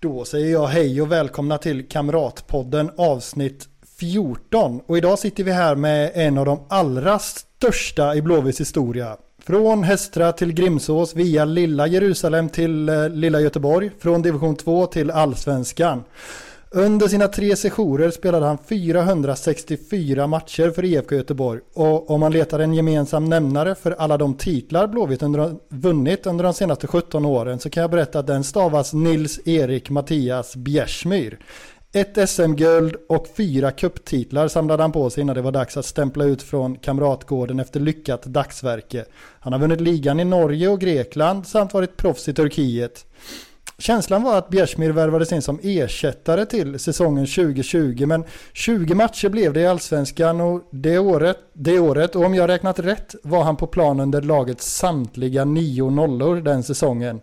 Då säger jag hej och välkomna till Kamratpodden avsnitt 14. Och idag sitter vi här med en av de allra största i Blåvitts historia. Från Hästra till Grimsås via lilla Jerusalem till eh, lilla Göteborg. Från division 2 till allsvenskan. Under sina tre sessioner spelade han 464 matcher för IFK Göteborg. Och om man letar en gemensam nämnare för alla de titlar Blåvitt under, vunnit under de senaste 17 åren så kan jag berätta att den stavas Nils-Erik Mattias Bjärsmyr. Ett SM-guld och fyra kupptitlar samlade han på sig innan det var dags att stämpla ut från Kamratgården efter lyckat dagsverke. Han har vunnit ligan i Norge och Grekland samt varit proffs i Turkiet. Känslan var att Bjärsmyr värvades in som ersättare till säsongen 2020 men 20 matcher blev det i allsvenskan och det året, det året och om jag räknat rätt var han på plan under lagets samtliga nio nollor den säsongen.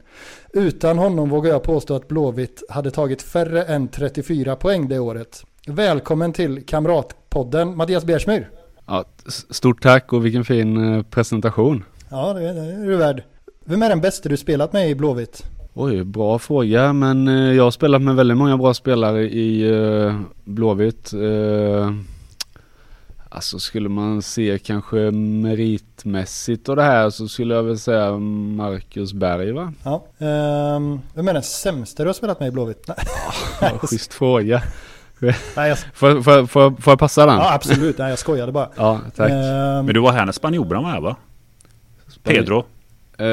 Utan honom vågar jag påstå att Blåvitt hade tagit färre än 34 poäng det året. Välkommen till Kamratpodden Mattias Bjärsmyr. Ja, stort tack och vilken fin eh, presentation. Ja, det är du värd. Vem är den bästa du spelat med i Blåvitt? Oj, bra fråga. Men eh, jag har spelat med väldigt många bra spelare i uh, Blåvitt. Uh, alltså skulle man se kanske meritmässigt och det här så skulle jag väl säga Marcus Berg va? Ja. Um, vem är den sämsta du har spelat med i Blåvitt? ja, schysst fråga. Nej, jag... får, får, får, får jag passa den? Ja absolut, nej jag skojade bara. Ja, tack. Um... Men du var här när spanjorerna var här va? Pedro? Uh,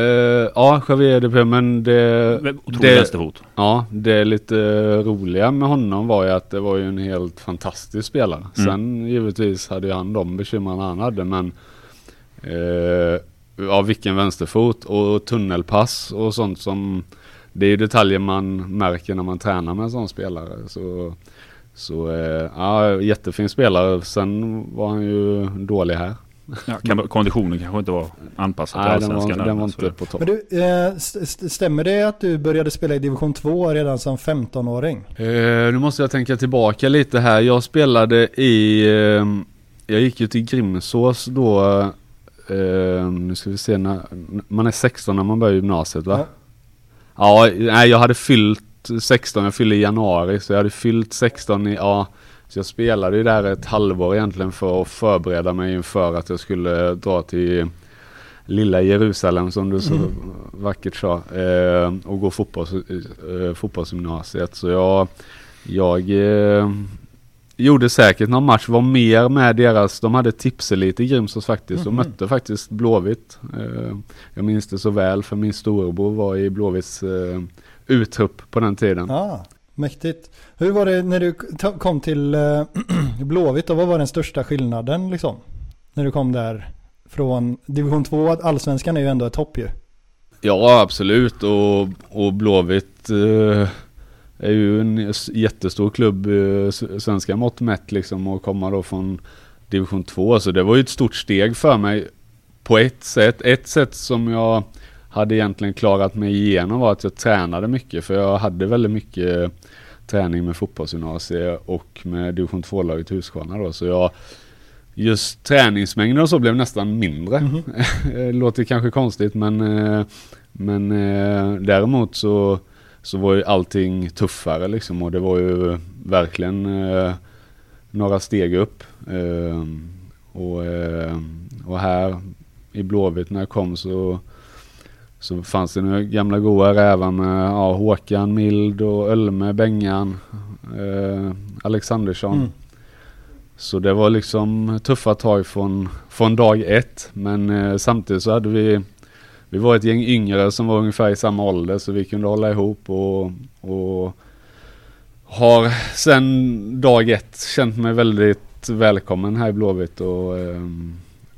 ja, Javier Depé, men det... Otrolig det, vänsterfot. Ja, det lite roliga med honom var ju att det var ju en helt fantastisk spelare. Mm. Sen givetvis hade ju han de bekymren han hade, men... Uh, ja, vilken vänsterfot och tunnelpass och sånt som... Det är ju detaljer man märker när man tränar med en sån spelare. Så, så uh, ja, jättefin spelare. Sen var han ju dålig här. Ja, konditionen kanske inte var anpassad till. Den, den var inte på topp. Men du, eh, stämmer det att du började spela i division 2 redan som 15-åring? Eh, nu måste jag tänka tillbaka lite här. Jag spelade i, eh, jag gick ju till Grimsås då, eh, nu ska vi se, när, man är 16 när man börjar gymnasiet va? Ja, ja nej, jag hade fyllt 16, jag fyllde i januari, så jag hade fyllt 16 i, ja så jag spelade ju där ett halvår egentligen för att förbereda mig inför att jag skulle dra till lilla Jerusalem som du så mm. vackert sa eh, och gå fotbolls, eh, fotbollsgymnasiet. Så jag, jag eh, gjorde säkert någon match, var mer med deras, de hade tipselit i Grimsås faktiskt och mm. mötte faktiskt Blåvitt. Eh, jag minns det så väl för min storebror var i Blåvitts eh, utrupp på den tiden. Ah. Mäktigt. Hur var det när du kom till eh, Blåvitt och vad var den största skillnaden liksom? När du kom där från division 2, allsvenskan är ju ändå ett topp ju. Ja absolut och, och Blåvitt eh, är ju en jättestor klubb eh, i svenska mått mätt liksom och komma då från division 2 så det var ju ett stort steg för mig på ett sätt. Ett sätt som jag hade egentligen klarat mig igenom var att jag tränade mycket för jag hade väldigt mycket träning med fotbollsgymnasiet och med division 2-laget Huskvarna då. Så jag, just träningsmängden och så blev nästan mindre. Mm -hmm. Låter kanske konstigt men, eh, men eh, däremot så, så var ju allting tuffare liksom och det var ju verkligen eh, några steg upp. Och, och här i Blåvitt när jag kom så så fanns det några gamla goa rävar med ja, Håkan, Mild och Ölme, Bengan, eh, Alexandersson. Mm. Så det var liksom tuffa tag från, från dag ett. Men eh, samtidigt så hade vi, vi var ett gäng yngre som var ungefär i samma ålder så vi kunde hålla ihop och, och har sen dag ett känt mig väldigt välkommen här i Blåvitt och, eh,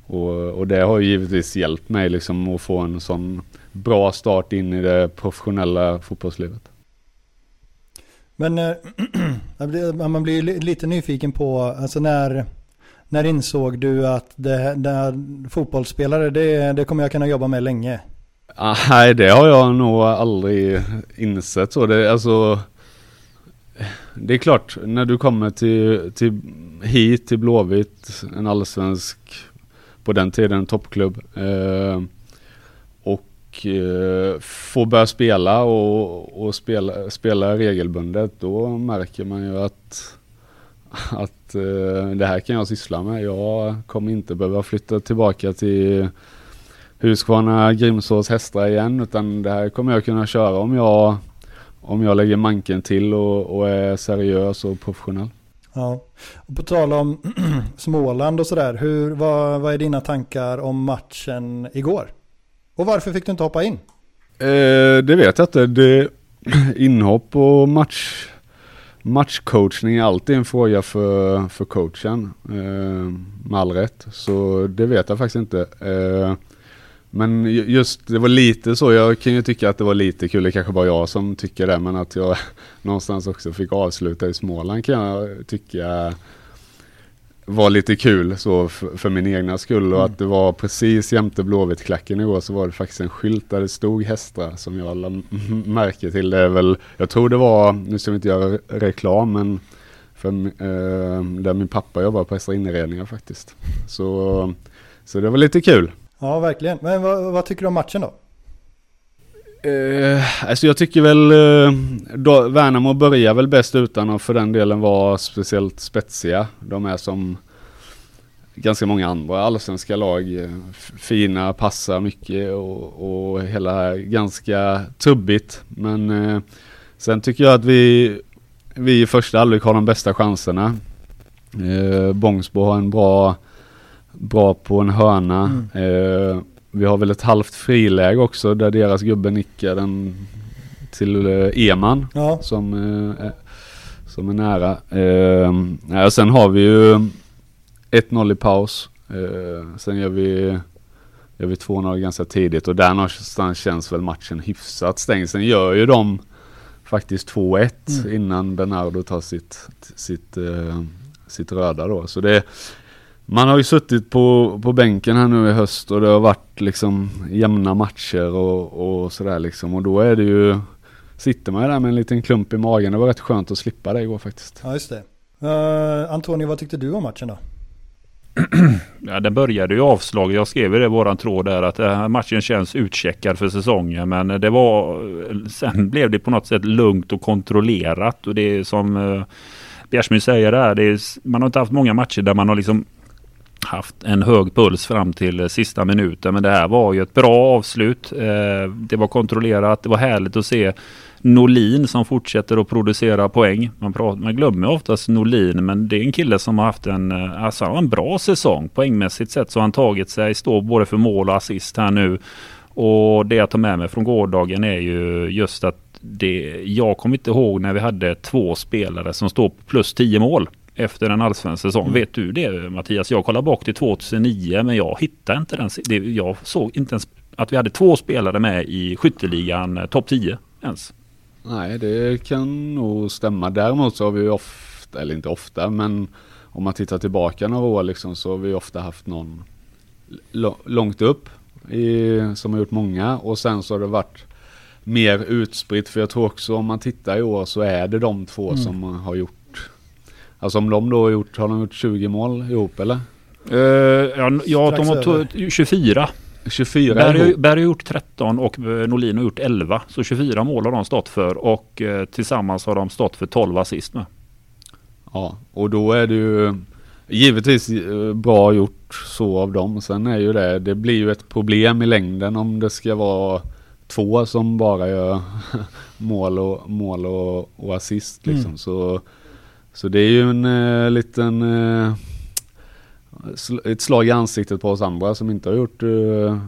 och, och det har givetvis hjälpt mig liksom att få en sån bra start in i det professionella fotbollslivet. Men blir- man blir lite nyfiken på, alltså när, när insåg du att det, det fotbollsspelare, det, det kommer jag kunna jobba med länge? Ah, Nej, det har jag nog aldrig insett så. Det, alltså, det är klart, när du kommer till, till hit till Blåvitt, en allsvensk, på den tiden en toppklubb. Eh, och eh, får börja spela och, och spela, spela regelbundet, då märker man ju att, att eh, det här kan jag syssla med. Jag kommer inte behöva flytta tillbaka till Huskvarna, Grimsås hästar igen utan det här kommer jag kunna köra om jag om jag lägger manken till och, och är seriös och professionell. Ja. Och på tal om Småland och sådär, hur, vad, vad är dina tankar om matchen igår? Och varför fick du inte hoppa in? Eh, det vet jag inte. Det, inhopp och match, matchcoachning är alltid en fråga för, för coachen. Eh, med all rätt. Så det vet jag faktiskt inte. Eh, men just det var lite så, jag kan ju tycka att det var lite kul, det är kanske bara jag som tycker det, men att jag någonstans också fick avsluta i Småland kan jag tycka var lite kul så för, för min egna skull och att det var precis jämte Blåvitt-klacken igår så var det faktiskt en skylt där det stod hästar som jag la m- märke till. Det är väl, jag tror det var, nu ska vi inte göra re- reklam men för, eh, där min pappa jobbar på Hästra inredningar faktiskt. Så, så det var lite kul. Ja, verkligen. Men vad, vad tycker du om matchen då? Eh, alltså jag tycker väl eh, då, Värnamo börjar väl bäst utan att för den delen vara speciellt spetsiga. De är som ganska många andra allsvenska lag. eh, Fina, passar mycket och, och hela ganska trubbigt. Men eh, sen tycker jag att vi, vi i första halvlek har de bästa chanserna. Eh, Bångsbo har en bra, bra på en hörna. Eh, vi har väl ett halvt friläge också där deras gubbe nickar den till eh, Eman Ja, som, eh, är- som är nära. Eh, sen har vi ju 1-0 i paus. Eh, sen gör vi, gör vi 2-0 ganska tidigt och där någonstans känns väl matchen hyfsat stängd. Sen gör ju de faktiskt 2-1 Mm. innan Bernardo tar sitt, sitt, eh, sitt röda då. Så det man har ju suttit på, på bänken här nu i höst och det har varit liksom jämna matcher och, och sådär liksom. Och då är det ju, sitter man ju där med en liten klump i magen. Det var rätt skönt att slippa det igår faktiskt. ja just det. Uh, Antonio, vad tyckte du om matchen då? Ja, den började ju avslag. Jag skrev ju det i våran tråd där att här matchen känns utcheckad för säsongen. Men det var, sen blev det på något sätt lugnt och kontrollerat. Och det är som eh, Bjärsmyr säger där, det är, man har inte haft många matcher där man har liksom haft en hög puls fram till eh, sista minuten. Men det här var ju ett bra avslut. Eh, det var kontrollerat. Det var härligt att se Norlin som fortsätter att producera poäng. Man, pratar, man glömmer oftast Norlin men det är en kille som har haft en, eh, alltså, en bra säsong poängmässigt sett så har han tagit sig, står både för mål och assist här nu. Och det jag tar med mig från gårdagen är ju just att det, jag kommer inte ihåg när vi hade två spelare som står på plus 10 mål efter en allsvensk säsong. Vet du det Mattias? Jag kollar bak till 2009 men jag hittar inte den. Det, jag såg inte ens att vi hade två spelare med i skytteligan eh, topp 10 ens. Nej, det kan nog stämma. Däremot så har vi ofta, eller inte ofta, men om man tittar tillbaka några år liksom så har vi ofta haft någon långt upp i, som har gjort många och sen så har det varit mer utspritt för jag tror också om man tittar i år så är det de två Mm. som har gjort Alltså om de då har gjort, har de gjort 20 mål ihop eller? Uh, ja, ja de har över. to- 24. 24 Berg? Berg har gjort 13 och eh, Norlin har gjort 11. Så 24 mål har de stått för och eh, tillsammans har de stått för 12 assist med. Ja, och då är det ju givetvis eh, bra gjort så av dem. Sen är ju det, det blir ju ett problem i längden om det ska vara två som bara gör mål och, mål och, och assist liksom. Mm. Så, så det är ju en eh, liten eh, sl- ett slag i ansiktet på oss andra som inte har gjort eh,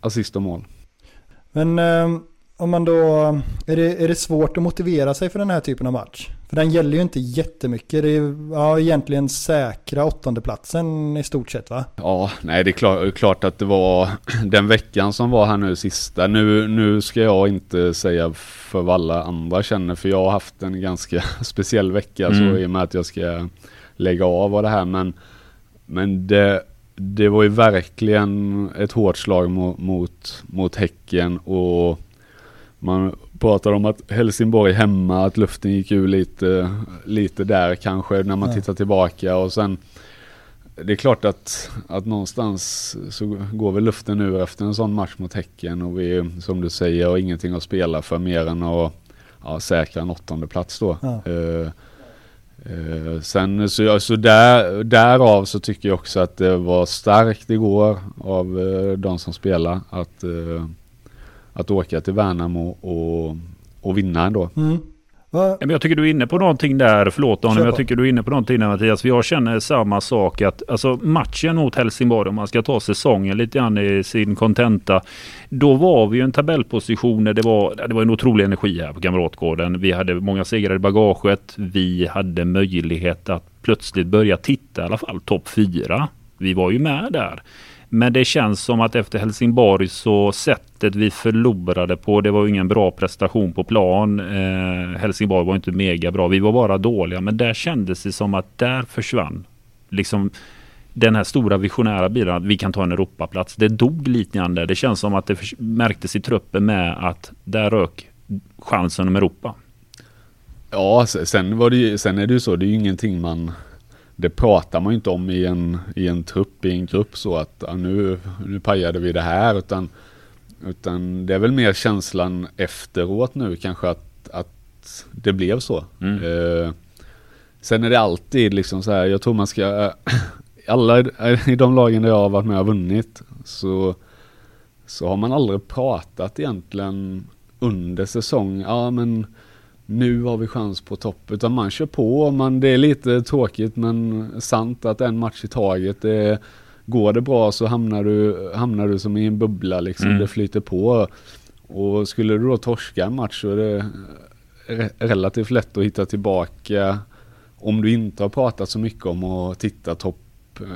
assist och mål. Men eh, om man då, är det, är det svårt att motivera sig för den här typen av match? För den gäller ju inte jättemycket. Det är ja, egentligen säkra åttondeplatsen i stort sett va? Ja, nej det är klart, klart, att det var den veckan som var här nu sista. Nu, nu ska jag inte säga för vad alla andra känner för jag har haft en ganska speciell vecka mm. så i och med att jag ska lägga av och det här men, men det, det var ju verkligen ett hårt slag mot, mot, mot Häcken och man pratar om att Helsingborg hemma, att luften gick ur lite, lite där kanske när man ja. tittar tillbaka och sen det är klart att, att någonstans så går väl luften ur efter en sån match mot Häcken och vi som du säger har ingenting att spela för mer än att ja, säkra en åttonde plats då. Ja. Uh, uh, sen så, alltså där, därav så tycker jag också att det var starkt igår av uh, de som spelar att att åka till Värnamo och, och vinna ändå. Mm. Jag tycker du är inne på någonting där, förlåt Daniel, men jag tycker du är inne på någonting där Mattias. För jag känner samma sak att alltså matchen mot Helsingborg, om man ska ta säsongen lite grann i sin kontenta. Då var vi ju en tabellposition där det var, det var en otrolig energi här på Kamratgården. Vi hade många segrar i bagaget. Vi hade möjlighet att plötsligt börja titta i alla fall topp fyra. Vi var ju med där. Men det känns som att efter Helsingborg så sättet vi förlorade på, det var ingen bra prestation på plan. Eh, Helsingborg var inte mega bra. Vi var bara dåliga, men där kändes det som att där försvann liksom den här stora visionära bilen att vi kan ta en Europaplats. Det dog lite grann där. Det känns som att det märktes i truppen med att där rök chansen om Europa. Ja, sen, var det, sen är det ju så, det är ju ingenting man det pratar man ju inte om i en, i en trupp, i en grupp så att ja, nu, nu pajade vi det här utan, utan det är väl mer känslan efteråt nu kanske att, att det blev så. Mm. Eh, sen är det alltid liksom så här, jag tror man ska, alla i de lagen där jag har varit med och vunnit så, så har man aldrig pratat egentligen under säsong, ja men nu har vi chans på topp. Utan man kör på. Man, det är lite tråkigt men sant att en match i taget. Det, går det bra så hamnar du, hamnar du som i en bubbla liksom. Mm. Det flyter på. Och skulle du då torska en match så är det relativt lätt att hitta tillbaka. Om du inte har pratat så mycket om att titta topp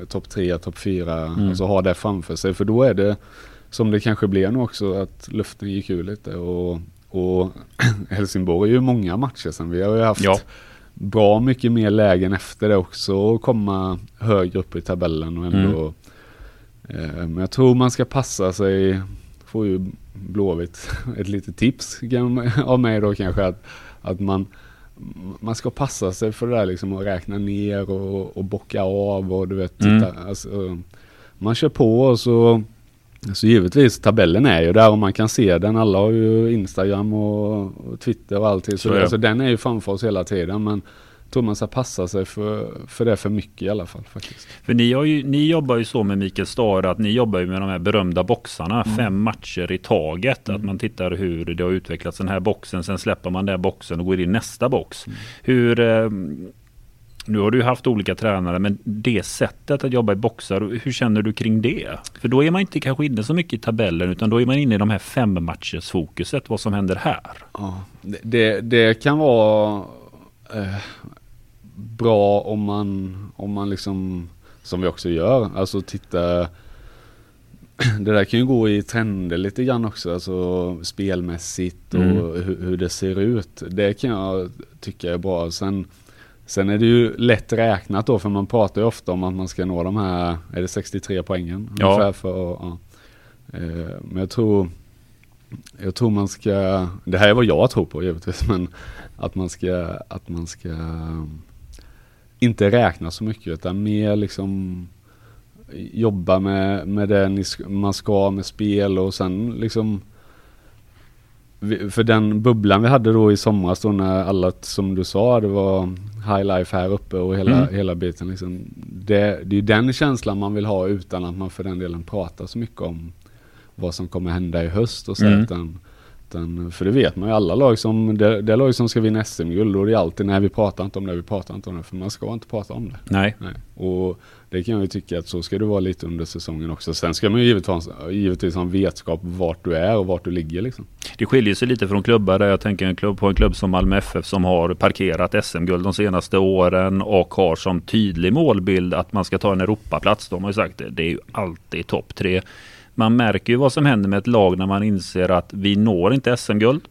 top tre, topp fyra. Mm. Alltså ha det framför sig. För då är det som det kanske blev nu också att luften gick ur lite. Och och Helsingborg är ju många matcher sen. Vi har ju haft ja. bra mycket mer lägen efter det också och komma högre upp i tabellen och ändå. Mm. Eh, men jag tror man ska passa sig, får ju Blåvitt ett litet tips av mig då kanske att, att man man ska passa sig för det där liksom att räkna ner och, och bocka av och du vet. Mm. Titta, alltså, man kör på och så så givetvis, tabellen är ju där och man kan se den. Alla har ju Instagram och, Twitter och allting. Så, så det, alltså, den är ju framför oss hela tiden. Men jag tror man ska passa sig för, för det för mycket i alla fall. faktiskt. För ni, ju, ni jobbar ju så med Mikael Stahre att ni jobbar ju med de här berömda boxarna. Mm. Fem matcher i taget. Mm. Att man tittar hur det har utvecklats den här boxen. Sen släpper man den boxen och går in i nästa box. Mm. Hur eh, nu har du haft olika tränare, men det sättet att jobba i boxar, hur känner du kring det? För då är man inte kanske inne så mycket i tabellen, utan då är man inne i de här fem matchers fokuset, vad som händer här. Ja, det, det kan vara eh, bra om man, om man liksom, som vi också gör, alltså titta det där kan ju gå i trender lite grann också, alltså spelmässigt och mm. hur, hur, det ser ut. Det kan jag tycka är bra. Sen Sen är det ju lätt räknat då för man pratar ju ofta om att man ska nå de här, är det 63 poängen? Ja. Ungefär för, ja. Eh, men jag tror, jag tror man ska, det här är vad jag tror på givetvis, men att man ska, att man ska inte räkna så mycket utan mer liksom jobba med, med det man ska med spel och sen liksom för den bubblan vi hade då i somras då när alla, som du sa, det var high life här uppe och hela, mm. hela biten liksom. Det, det är den känslan man vill ha utan att man för den delen pratar så mycket om vad som kommer hända i höst och så mm. utan Utan, för det vet man ju alla lag som, det, det lag som ska vinna SM-guld, är det alltid nej vi pratar inte om det, vi pratar inte om det. För man ska inte prata om det. Nej. nej. Och det kan jag ju tycka att så ska det vara lite under säsongen också. Sen ska man ju givetvis, givetvis ha en vetskap vart du är och vart du ligger liksom. Det skiljer sig lite från klubbar där jag tänker en klubb, på en klubb som Malmö FF som har parkerat SM-guld de senaste åren och har som tydlig målbild att man ska ta en Europaplats. De har ju sagt det, det är ju alltid topp tre. Man märker ju vad som händer med ett lag när man inser att vi når inte SM-guld.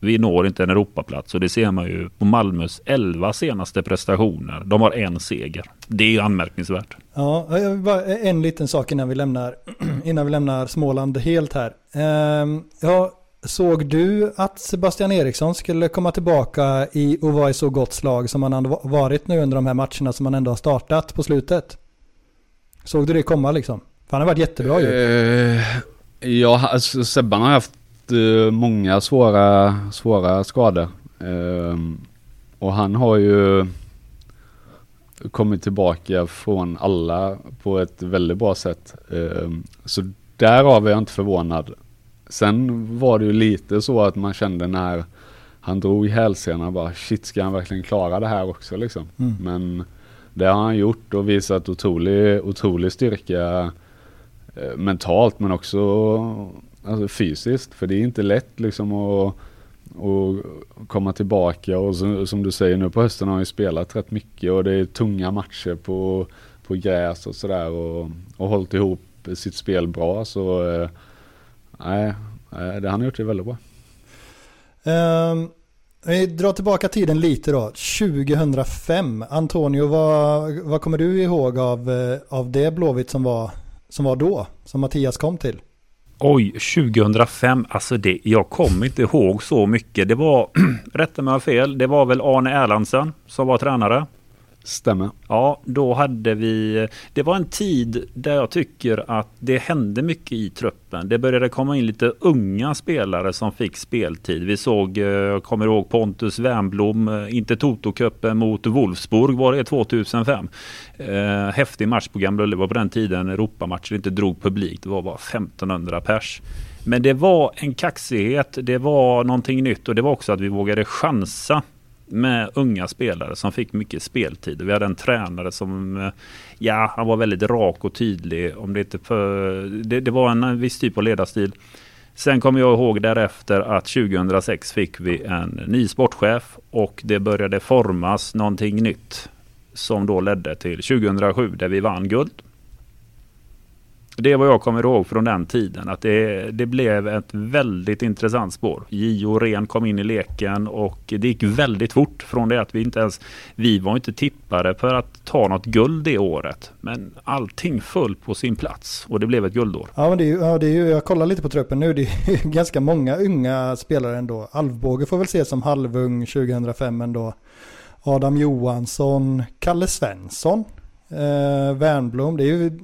Vi når inte en Europaplats och det ser man ju på Malmös 11 senaste prestationer. De har en seger. Det är ju anmärkningsvärt. Ja, bara en liten sak innan vi lämnar, innan vi lämnar Småland helt här. Ehm, ja, såg du att Sebastian Eriksson skulle komma tillbaka i och vara i så gott slag som han har varit nu under de här matcherna som han ändå har startat på slutet? Såg du det komma liksom? För han har varit jättebra ju. Eh, ja, alltså, Sebban har haft eh, många svåra, svåra skador. Eh, och han har ju kommit tillbaka från alla på ett väldigt bra sätt. Eh, så därav är jag inte förvånad. Sen var det ju lite så att man kände när han drog i hälsenorna bara shit ska han verkligen klara det här också liksom. Mm. Men det har han gjort och visat otrolig, otrolig styrka eh, mentalt men också alltså, fysiskt. För det är inte lätt liksom att, och komma tillbaka och så, som du säger nu på hösten har han ju spelat rätt mycket och det är tunga matcher på, på gräs och sådär och, och hållit ihop sitt spel bra så eh, nej, eh, det han har gjort det väldigt bra. Um, vi drar tillbaka tiden lite då. 2005. Antonio, vad, vad kommer du ihåg av, eh, av det Blåvitt som var, som var då? Som Mattias kom till? Oj, 2005. Alltså det, jag kommer inte ihåg så mycket. Det var, rätta mig om jag har fel, det var väl Arne Erlandsen som var tränare. Stämmer. Ja, då hade vi... Det var en tid där jag tycker att det hände mycket i truppen. Det började komma in lite unga spelare som fick speltid. Vi såg, eh, jag kommer ihåg Pontus Wernbloom, eh, inte Toto-cupen mot Wolfsburg var det 2005. Eh, häftig match på Gamla Ullevi. på den tiden Europamatcher inte drog publik. Det var bara 1500 pers. Men det var en kaxighet, det var någonting nytt och det var också att vi vågade chansa med unga spelare som fick mycket speltid. Vi hade en tränare som, eh, ja, han var väldigt rak och tydlig. Om det, inte för, det, det var en eh, viss typ av ledarstil. Sen kommer jag ihåg därefter att 2006 fick vi en ny sportchef och det började formas någonting nytt som då ledde till 2007 där vi vann guld. Det är vad jag kommer ihåg från den tiden. Att det, det blev ett väldigt intressant spår. Gio Ren kom in i leken och det gick väldigt fort från det att vi inte ens... Vi var inte tippade för att ta något guld det året. Men allting föll på sin plats och det blev ett guldår. Ja, men det är ju, ja, det är ju jag kollar lite på truppen nu. Det är ganska många unga spelare ändå. Alvbåge får väl ses som halvung 2005 ändå. Adam Johansson, Kalle Svensson, eh, Wernbloom. Det är ju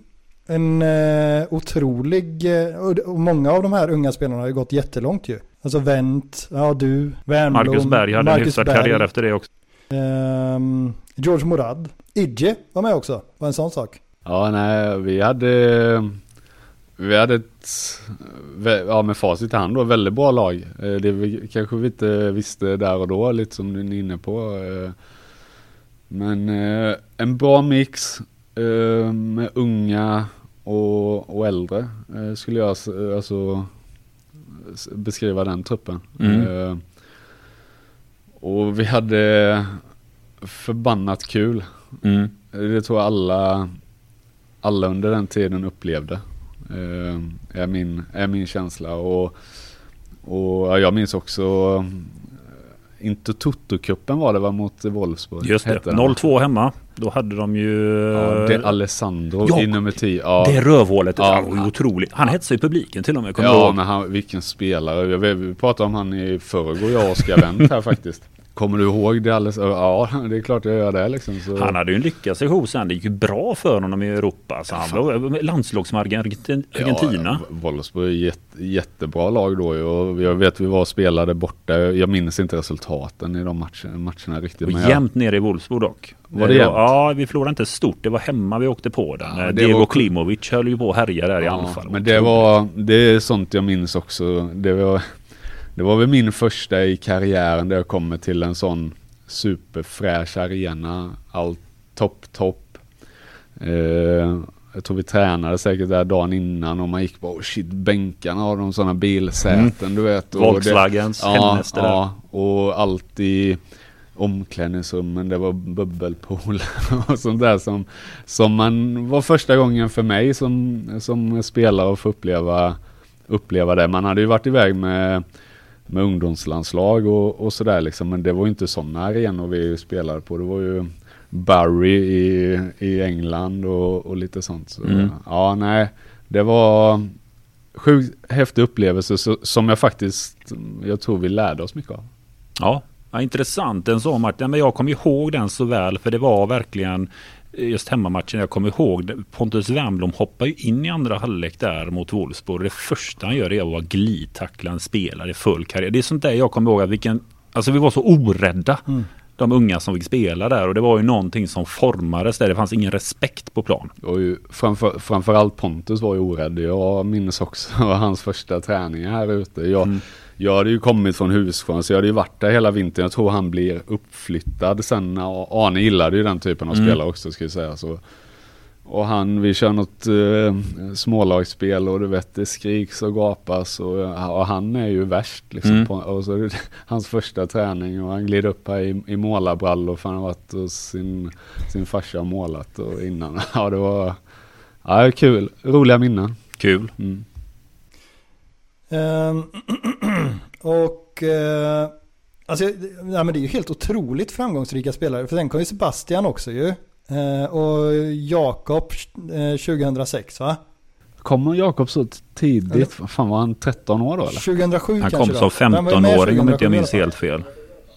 en eh, otrolig, eh, och många av de här unga spelarna har ju gått jättelångt ju. Alltså Wendt, ja du, Wernbloom, Marcus Berg hade Marcus en hyfsad Berg, karriär efter det också. Eh, George Morad, Idje var med också, var en sån sak. Ja, nej, vi hade, vi hade ett, ja med facit i hand då, väldigt bra lag. Eh, det vi kanske vi inte visste där och då, lite som ni är inne på. Eh, men en bra mix, med unga och, och äldre eh, skulle jag alltså beskriva den truppen. Mm. Eh, och vi hade förbannat kul. Mm. Det tror jag alla, alla under den tiden upplevde. är, min, är min känsla. Och, och jag minns också inte Toto-cupen var det va mot Wolfsburg? Just det, 0-2 hemma. Då hade de ju... Ja, det Alessandro ja, i nummer 10. Ja. Det rövhålet, ja, han var ju otroligt. Han hetsade i publiken till och med, Ja, men han, vilken spelare. Vi pratade om han i förrgår, jag och Oskar Wendt här faktiskt. Kommer du ihåg det alldeles? Ja, det är klart jag gör det liksom. Så. Han hade ju en lyckad session sen. Det gick ju bra för honom i Europa. Så han var landslagsman Argentina. Ja, Wolfsburg är jätte, jättebra lag då och jag vet vi var och spelade borta. Jag minns inte resultaten i de matcherna, matcherna riktigt. Och jämnt nere i Wolfsburg dock. Var det jämnt? Ja, vi förlorade inte stort. Det var hemma vi åkte på den. Ja, Diego var... Klimovic höll ju på att härja där ja, i anfall. Men det var, det är sånt jag minns också. Det var det var väl min första i karriären där jag kommer till en sån superfräsch arena. Allt topp, topp. Eh, jag tror vi tränade säkert där dagen innan och man gick bara oh shit bänkarna har de sådana bilsäten mm. du vet. Volkswagens, ja, ja, och allt i omklädningsrummen, det var bubbelpool och sånt där som, som man var första gången för mig som, som spelare att få uppleva, uppleva det. Man hade ju varit iväg med, med ungdomslandslag och, och sådär liksom, men det var ju inte sådana arenor vi spelade på. Det var ju Barry i, i England och, och lite sånt. Så, mm. Ja, nej, det var sjukt häftig upplevelse så, som jag faktiskt, jag tror vi lärde oss mycket av. Ja, ja intressant. En sån match, men jag kommer ihåg den så väl för det var verkligen just hemmamatchen, jag kommer ihåg Pontus Wernbloom hoppar ju in i andra halvlek där mot Wolfsburg. Det första han gör är att glidtackla en spelare i full karriär. Det är sånt där jag kommer ihåg att vilken, alltså vi var så orädda. Mm de unga som fick spela där och det var ju någonting som formades där. Det fanns ingen respekt på plan. Och ju, framför, framförallt Pontus var ju orädd. Jag minns också hans första träningar här ute. Jag, mm. Jag hade ju kommit från Huskvarna så jag hade ju varit där hela vintern. Jag tror han blir uppflyttad sen. Arne gillade ju den typen av mm. spelare också ska jag säga. Så och han, vi kör något eh, smålagsspel och du vet det skriks och gapas och, och han är ju värst liksom. Mm. På, och så hans första träning och han glider upp här i, i målarbrallor för han har varit hos sin, sin farsa och målat och innan. Ja det var, ja kul, roliga minnen. Kul. Mm. Um, och uh, alltså, ja, men det är ju helt otroligt framgångsrika spelare. För sen kom ju Sebastian också ju. Eh, och Jakob eh, 2006 va? Kommer Jakob så tidigt? Eller? Fan var han 13 år då eller? 2007 Han kom som 15-åring om inte jag minns helt fel.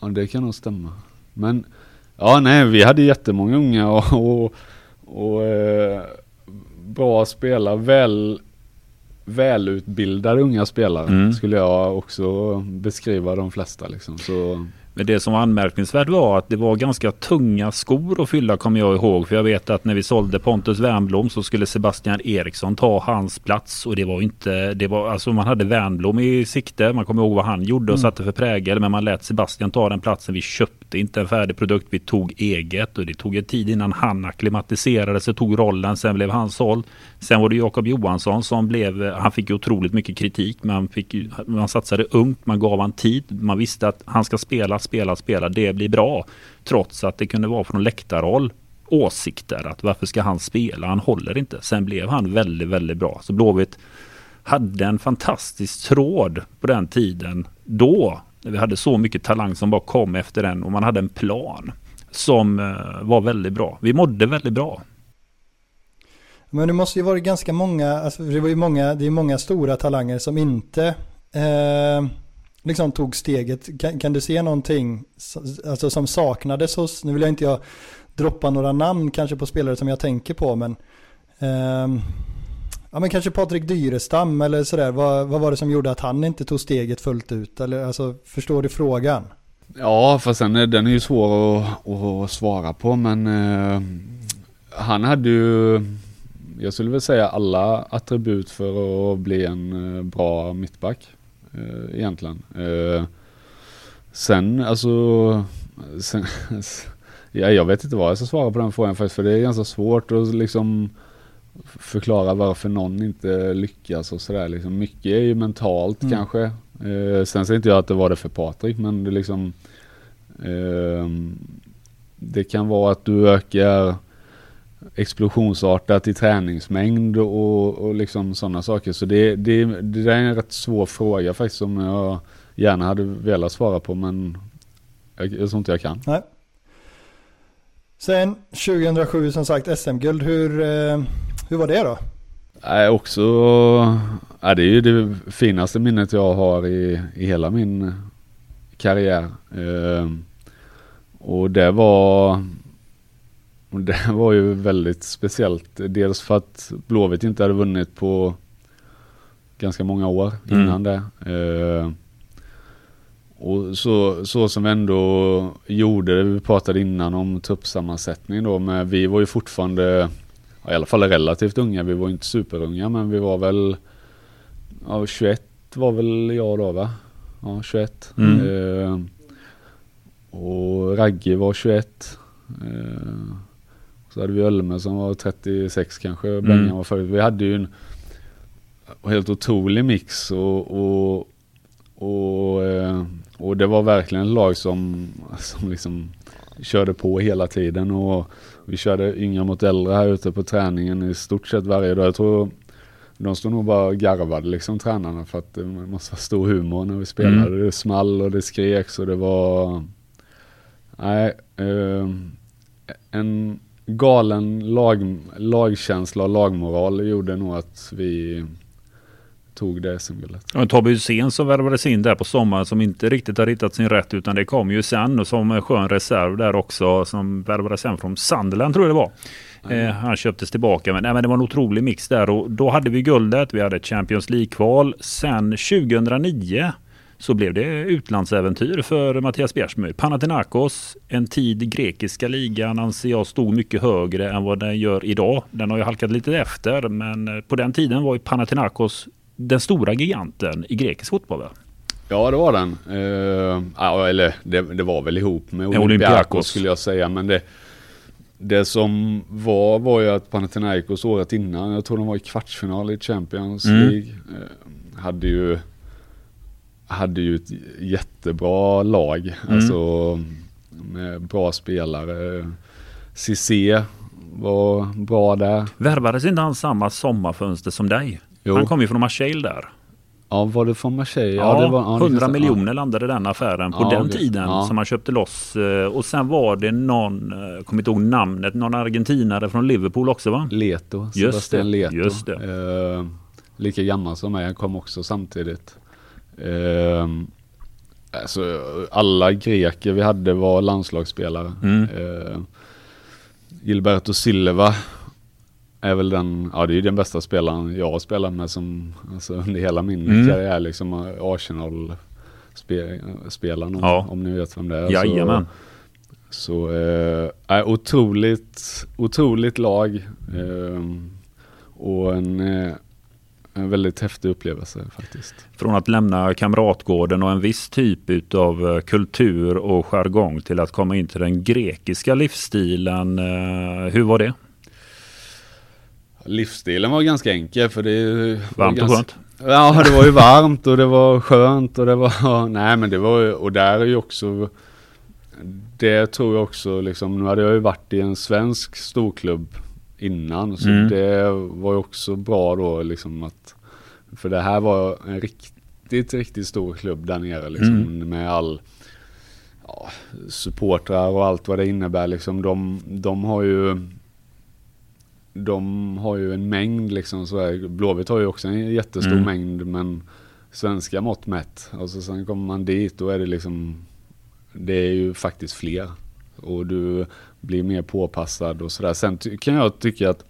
Ja det kan nog stämma. Men ja nej vi hade jättemånga unga och, och, och eh, bra spelare. Väl, välutbildade unga spelare mm. skulle jag också beskriva de flesta liksom. Så men det som var anmärkningsvärt var att det var ganska tunga skor att fylla kommer jag ihåg. För jag vet att när vi sålde Pontus Wernblom så skulle Sebastian Eriksson ta hans plats. Och det var inte, det var alltså man hade Wernblom i sikte. Man kommer ihåg vad han gjorde och mm. satte för prägel. Men man lät Sebastian ta den platsen. Vi köpte inte en färdig produkt. Vi tog eget och det tog en tid innan han akklimatiserade sig, tog rollen. Sen blev han såld. Sen var det Jakob Johansson som blev, han fick ju otroligt mycket kritik. Man, fick, man satsade ungt, man gav han tid. Man visste att han ska spela spela, spela, det blir bra. Trots att det kunde vara från läktarhåll åsikter att varför ska han spela? Han håller inte. Sen blev han väldigt, väldigt bra. Så Blåvitt hade en fantastisk tråd på den tiden då. När vi hade så mycket talang som bara kom efter den och man hade en plan som eh, var väldigt bra. Vi mådde väldigt bra. Men det måste ju varit ganska många, alltså det var ju många, det är många stora talanger som inte eh liksom tog steget. Kan, kan, du se någonting alltså, som saknades hos, nu vill jag inte jag droppa några namn kanske på spelare som jag tänker på men eh, Ja men kanske Patrik Dyrestam eller sådär. Vad, vad var det som gjorde att han inte tog steget fullt ut? Eller alltså förstår du frågan? Ja fast sen är den är ju svår att, att svara på men eh, han hade ju jag skulle väl säga alla attribut för att bli en eh, bra mittback. Eh, egentligen. Eh, sen alltså, sen, ja, jag vet inte vad jag ska svara på den frågan faktiskt för det är ganska svårt att liksom förklara varför någon inte lyckas och sådär liksom. Mycket är ju mentalt mm. kanske. Eh, sen säger inte jag att det var det för Patrik men det liksom eh, Det kan vara att du ökar explosionsartat i träningsmängd och, och liksom sådana saker. Så det, det, det där är en rätt svår fråga faktiskt som jag gärna hade velat svara på men jag, jag tror inte jag kan. Nej. Sen 2007 som sagt SM-guld, hur, eh, hur var det då? Nej, också, ja, det är ju det finaste minnet jag har i, i hela min karriär. Eh, och det var det var ju väldigt speciellt. Dels för att Blåvitt inte hade vunnit på ganska många år mm. innan det. Eh, och så, så som vi ändå gjorde det, vi pratade innan om truppsammansättning då, men vi var ju fortfarande, i alla fall relativt unga, vi var inte superunga men vi var väl, ja 21 var väl jag då va? ja 21. Mm. Eh, och Ragge var 21. Eh, så hade vi Ölme som var 36 kanske, Mm. Bengan var förut. Vi hade ju en helt otrolig mix och, och, och, eh, och det var verkligen ett lag som, som liksom körde på hela tiden och vi körde yngre mot äldre här ute på träningen i stort sett varje dag. Jag tror de stod nog bara och garvade liksom tränarna för att det måste vara stor humor när vi spelade. Mm. Det small och det skreks och det var, nej, eh, en galen lag, lagkänsla och lagmoral gjorde nog att vi tog det SM-guldet. Ja, Tobbe Hysén som värvades in där på sommaren som inte riktigt har hittat sin rätt utan det kom ju sen och som en skön reserv där också som värvades sen från Sunderland tror jag det var. Eh, han köptes tillbaka men, nej, men det var en otrolig mix där och då hade vi guldet. Vi hade ett Champions League-kval. Sen 2009 så blev det utlandsäventyr för Mattias Bjärsmyr. Panathinaikos, en tid grekiska ligan anser jag stod mycket högre än vad den gör idag. Den har ju halkat lite efter men eh, på den tiden var ju Panathinaikos den stora giganten i grekisk fotboll. Va? Ja det var den. Ja, eller det, det var väl ihop med Olympiakos. Olympiakos skulle jag säga. Men det, det som var var ju att Panathinaikos året innan, jag tror de var i kvartsfinal i Champions Mm. League. eh, hade ju hade ju ett jättebra lag. Mm. Alltså med bra spelare. Cissé var bra där. Värvades inte han samma sommarfönster som dig? Jo. Han kom ju från Marseille där. Ja, var det från Marseille? Ja, det var, ja, det 100 finns- miljoner landade den affären på Ja, den okej. tiden Ja. som han köpte loss. Eh, Och sen var det någon, eh, jag kommer inte ihåg namnet, någon argentinare från Liverpool också va? Leto, Just Sebastian det, Leto. just det. Eh, lika gammal som mig, han kom också samtidigt. Eh, alltså, alla greker vi hade var landslagsspelare. Mm. Eh, Gilberto Silva är väl den, ja det är ju den bästa spelaren jag har spelat med som, alltså under hela min Mm. karriär liksom Arsenal spe, spelaren om, Ja. om ni vet vem det är. Jajamän. Så, eh, är otroligt, otroligt lag. Eh, och en, eh, en väldigt häftig upplevelse faktiskt. Från att lämna kamratgården och en viss typ av kultur och jargong till att komma in till den grekiska livsstilen. eh, Hur var det? Livsstilen var ganska enkel för det var Varmt och skönt? Ja, det var ju varmt och det var skönt och det var, nej men det var ju, och där är ju också, det tror jag också liksom, nu hade jag ju varit i en svensk storklubb innan, så Mm. det var ju också bra då liksom att, för det här var en riktigt, riktigt stor klubb där nere liksom, Mm. med all, ja, supportrar och allt vad det innebär liksom, de, de har ju de har ju en mängd liksom så här, Blåvitt har ju också en jättestor Mm. mängd men svenska mått mätt. Alltså sen kommer man dit då är det liksom det är ju faktiskt fler. Och du blir mer påpassad och sådär. Sen kan jag tycka att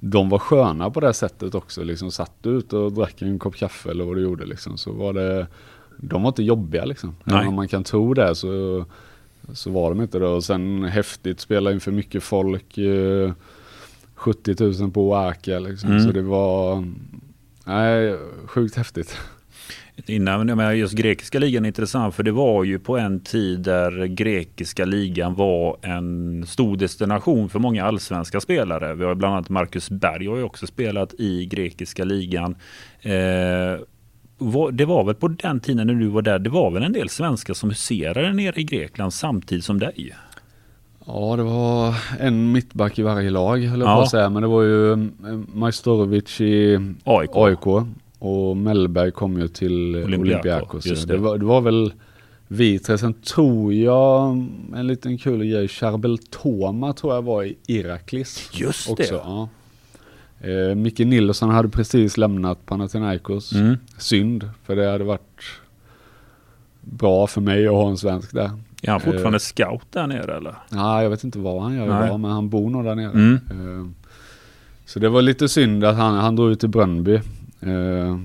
de var sköna på det sättet också. Liksom satt du ut och drack en kopp kaffe eller vad du gjorde liksom. Så var det, de var inte jobbiga liksom. Nej. Även om man kan tro det så, så var de inte det. Och sen häftigt, spela inför mycket folk. Eh, 70 000 på Oaka liksom. Mm. Så det var, nej, sjukt häftigt. Innan, jag menar, just grekiska ligan är intressant för det var ju på en tid där grekiska ligan var en stor destination för många allsvenska spelare. Vi har bland annat Marcus Berg har ju också spelat i grekiska ligan. Eh, det var väl på den tiden när du var där, det var väl en del svenskar som huserade nere i Grekland samtidigt som dig? Ja, det var en mittback i varje lag höll jag Ja. på att säga. Men det var ju eh, Majstorovic i AIK. AIK och Mellberg kom ju till Olympiakos, Olympiakos. det. det. var, det var väl vi tre. Sen tror jag, en liten kul grej, Charbel Toma tror jag var i Iraklis. Just också. det. Ja. Eh, Micke Nilsson hade precis lämnat Panathinaikos. Mm. Synd, för det hade varit bra för mig att ha en svensk där. Är han fortfarande Eh. scout där nere eller? Ja, jag vet inte vad han gör Nej. idag, men han bor nog där nere. Mm. Eh, Så det var lite synd att han, han drog ut till Brönnby. Eh,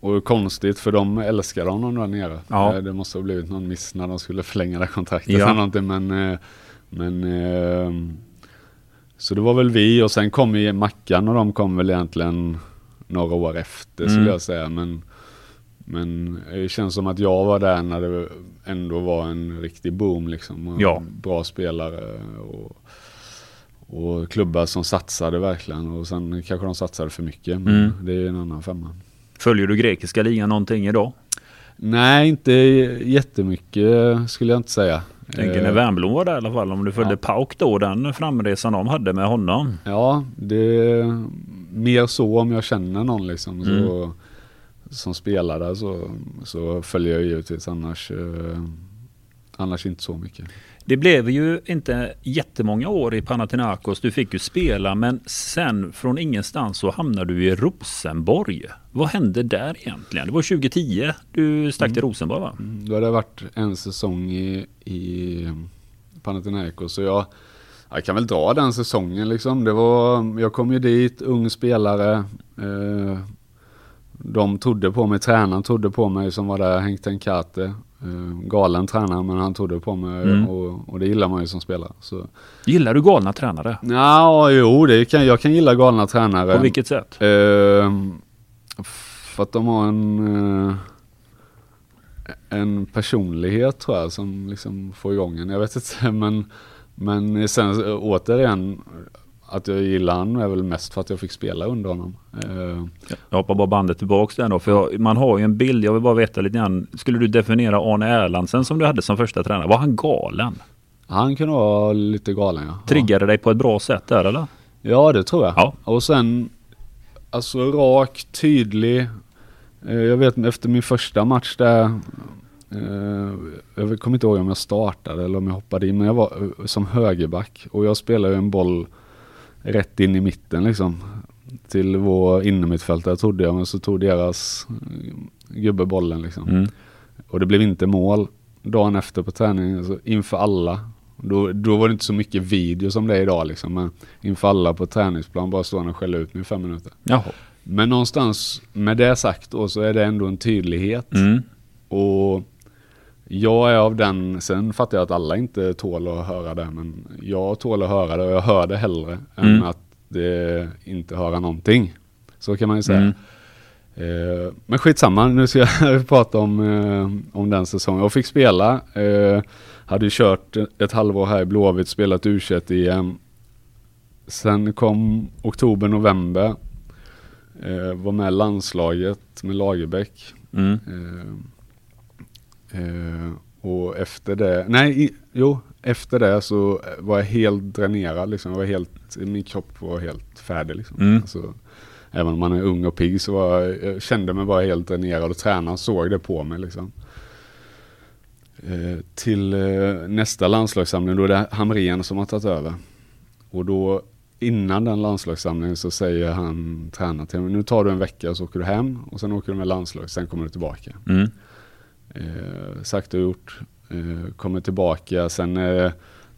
Och konstigt för de älskade honom där nere. Ja. Eh, Det måste ha blivit någon miss när de skulle förlänga det kontraktet Ja. eller någonting. Men, eh, men så det var väl vi och sen kom ju Mackan och de kom väl egentligen några år efter Mm. skulle jag säga. Men Men det känns som att jag var där när det ändå var en riktig boom liksom. Ja. Bra spelare och, och klubbar som satsade verkligen. Och sen kanske de satsade för mycket. Men Mm. det är en annan femma. Följer du grekiska ligan någonting idag? Nej, inte jättemycket skulle jag inte säga. Tänker Eh, när Wernbloom var där i alla fall. Om du följde Ja. Pauk då, den framresan de hade med honom. Ja, det är mer så om jag känner någon liksom. Så, Mm. som spelar där så, så följer jag givetvis annars, eh, annars inte så mycket. Det blev ju inte jättemånga år i Panathinaikos. Du fick ju spela men sen från ingenstans så hamnade du i Rosenborg. Vad hände där egentligen? Det var 2010 du stack till Rosenborg va? Mm, Då hade det varit en säsong i, i Panathinaikos så jag, jag kan väl dra den säsongen liksom. Det var, jag kom ju dit, ung spelare. Eh, de trodde på mig, tränaren trodde på mig som var där, Henk Tenkate. Eh, galen tränare men han trodde på mig Mm. och, och det gillar man ju som spelare. Så. Gillar du galna tränare? Ja, jo, det kan, jag kan gilla galna tränare. På vilket sätt? Eh, för att de har en, eh, en personlighet tror jag som liksom får igång en. Jag vet inte men, men sen återigen att jag gillar han är väl mest för att jag fick spela under honom. Eh, Jag hoppar bara bandet tillbaks där då. För jag, man har ju en bild, jag vill bara veta lite grann. Skulle du definiera Arne Erlandsen som du hade som första tränare? Var han galen? han kunde vara lite galen ja. Triggade dig på ett bra sätt där eller? Ja det tror jag. Ja. Och sen alltså rak, tydlig. Eh, Jag vet efter min första match där. eh, Jag kommer inte ihåg om jag startade eller om jag hoppade in. Men jag var som högerback. Och jag spelade en boll rätt in i mitten liksom. Till vår innermittfältare trodde jag. Men så tog deras eh, gubbe bollen liksom. Mm. Och det blev inte mål. Dagen efter på träningen, alltså inför alla. Då, då var det inte så mycket video som det är idag liksom. Men inför alla på träningsplan bara står han och skäller ut mig i fem minuter. Jaha. Men någonstans med det sagt då så är det ändå en tydlighet. Mm. Och jag är av den, sen fattar jag att alla inte tål att höra det. Men jag tål att höra det och jag hör det hellre än Mm. att det inte höra någonting. Så kan man ju säga. Mm. Eh, men skitsamma, nu ska jag prata om, eh, om den säsongen. Jag fick spela, eh, hade ju kört ett halvår här i Blåvitt, spelat u igen. Sen kom oktober, november. Eh, var med i landslaget med Lagerbäck. Mm. Eh, och efter det, nej, i, jo, efter det så var jag helt dränerad liksom. Jag var helt, min kropp var helt färdig liksom. Mm. Alltså, även om man är ung och pigg så var jag, jag kände mig bara helt dränerad och tränaren såg det på mig liksom. Eh, till eh, nästa landslagssamling, då är det Hamrén som har tagit över. Och då innan den landslagssamlingen så säger han tränaren till mig, nu tar du en vecka och så åker du hem och sen åker du med landslag, sen kommer du tillbaka. Mm. Eh, sagt och gjort. Eh, kommer tillbaka. Sen är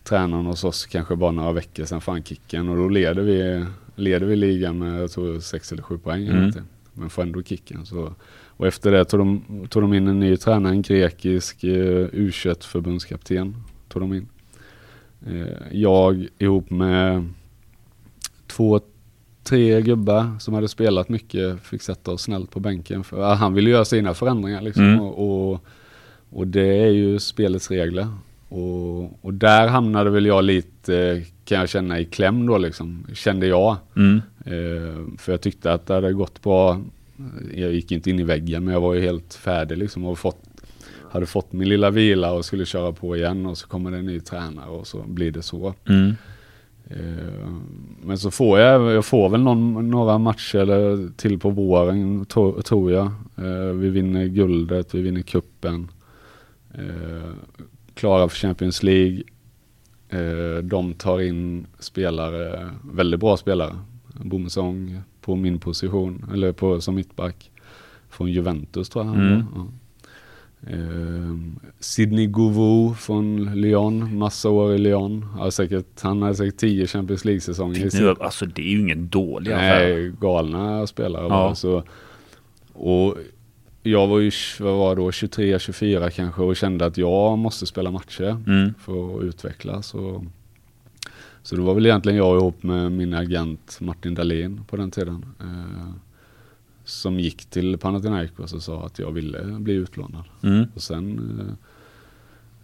tränaren hos oss kanske bara några veckor sen får han kicken och då leder vi, leder vi ligan med jag tror sex eller sju poäng. eller Mm. någonting. Men får ändå kicken. Så. Och efter det tog de, tog de in en ny tränare, en grekisk eh, u förbundskapten Tog de in. Eh, jag ihop med två, tre gubbar som hade spelat mycket fick sätta oss snällt på bänken. För, han ville göra sina förändringar liksom. Mm. Och, och, och det är ju spelets regler. Och, och där hamnade väl jag lite, kan jag känna, i kläm då liksom. Kände jag. Mm. Eh, för jag tyckte att det hade gått bra. Jag gick inte in i väggen men jag var ju helt färdig liksom och fått, hade fått min lilla vila och skulle köra på igen och så kommer det en ny tränare och så blir det så. Mm. Eh, Men så får jag, jag får väl någon, några matcher till på våren to, tror jag. Eh, Vi vinner guldet, vi vinner kuppen. Eh, Klara för Champions League. De tar in spelare, väldigt bra spelare. Bomsong på min position, eller på, som mittback. Från Juventus tror jag han Mm. var. Ja. Eh, Sidney Govou från Lyon, massa år i Lyon. Har säkert, han har säkert 10 Champions League-säsonger Nu, alltså det är ju ingen dålig affär. Nej, galna spelare Ja. bara. Så, och jag var ju, vad var då, 23, 24 kanske och kände att jag måste spela matcher Mm. för att utvecklas. Och, så det var väl egentligen jag ihop med min agent Martin Dahlin på den tiden. Eh, som gick till Panathinaikos och sa att jag ville bli utlånad. Mm. Och sen eh,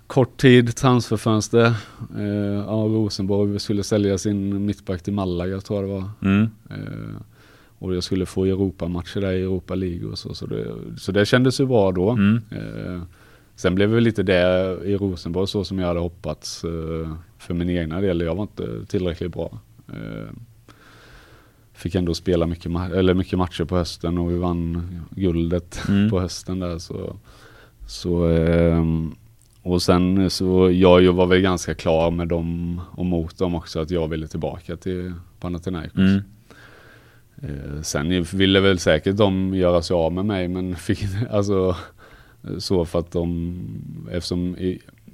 kort tid, transferfönster. Eh, ja, Rosenborg skulle sälja sin mittback till Malaga tror jag det var. Mm. Eh, och jag skulle få Europamatcher där i Europa League och så. Så det, så det kändes ju bra då. Mm. Eh, sen blev det lite det i Rosenborg så som jag hade hoppats eh, för min egna del. Jag var inte tillräckligt bra. Eh, fick ändå spela mycket, ma- eller mycket matcher på hösten och vi vann guldet Mm. på hösten där. Så, så, ehm, och sen så jag var väl ganska klar med dem och mot dem också att jag ville tillbaka till Panathinaikos. Mm. Eh, sen ville väl säkert de göra sig av med mig men fick alltså så för att de eftersom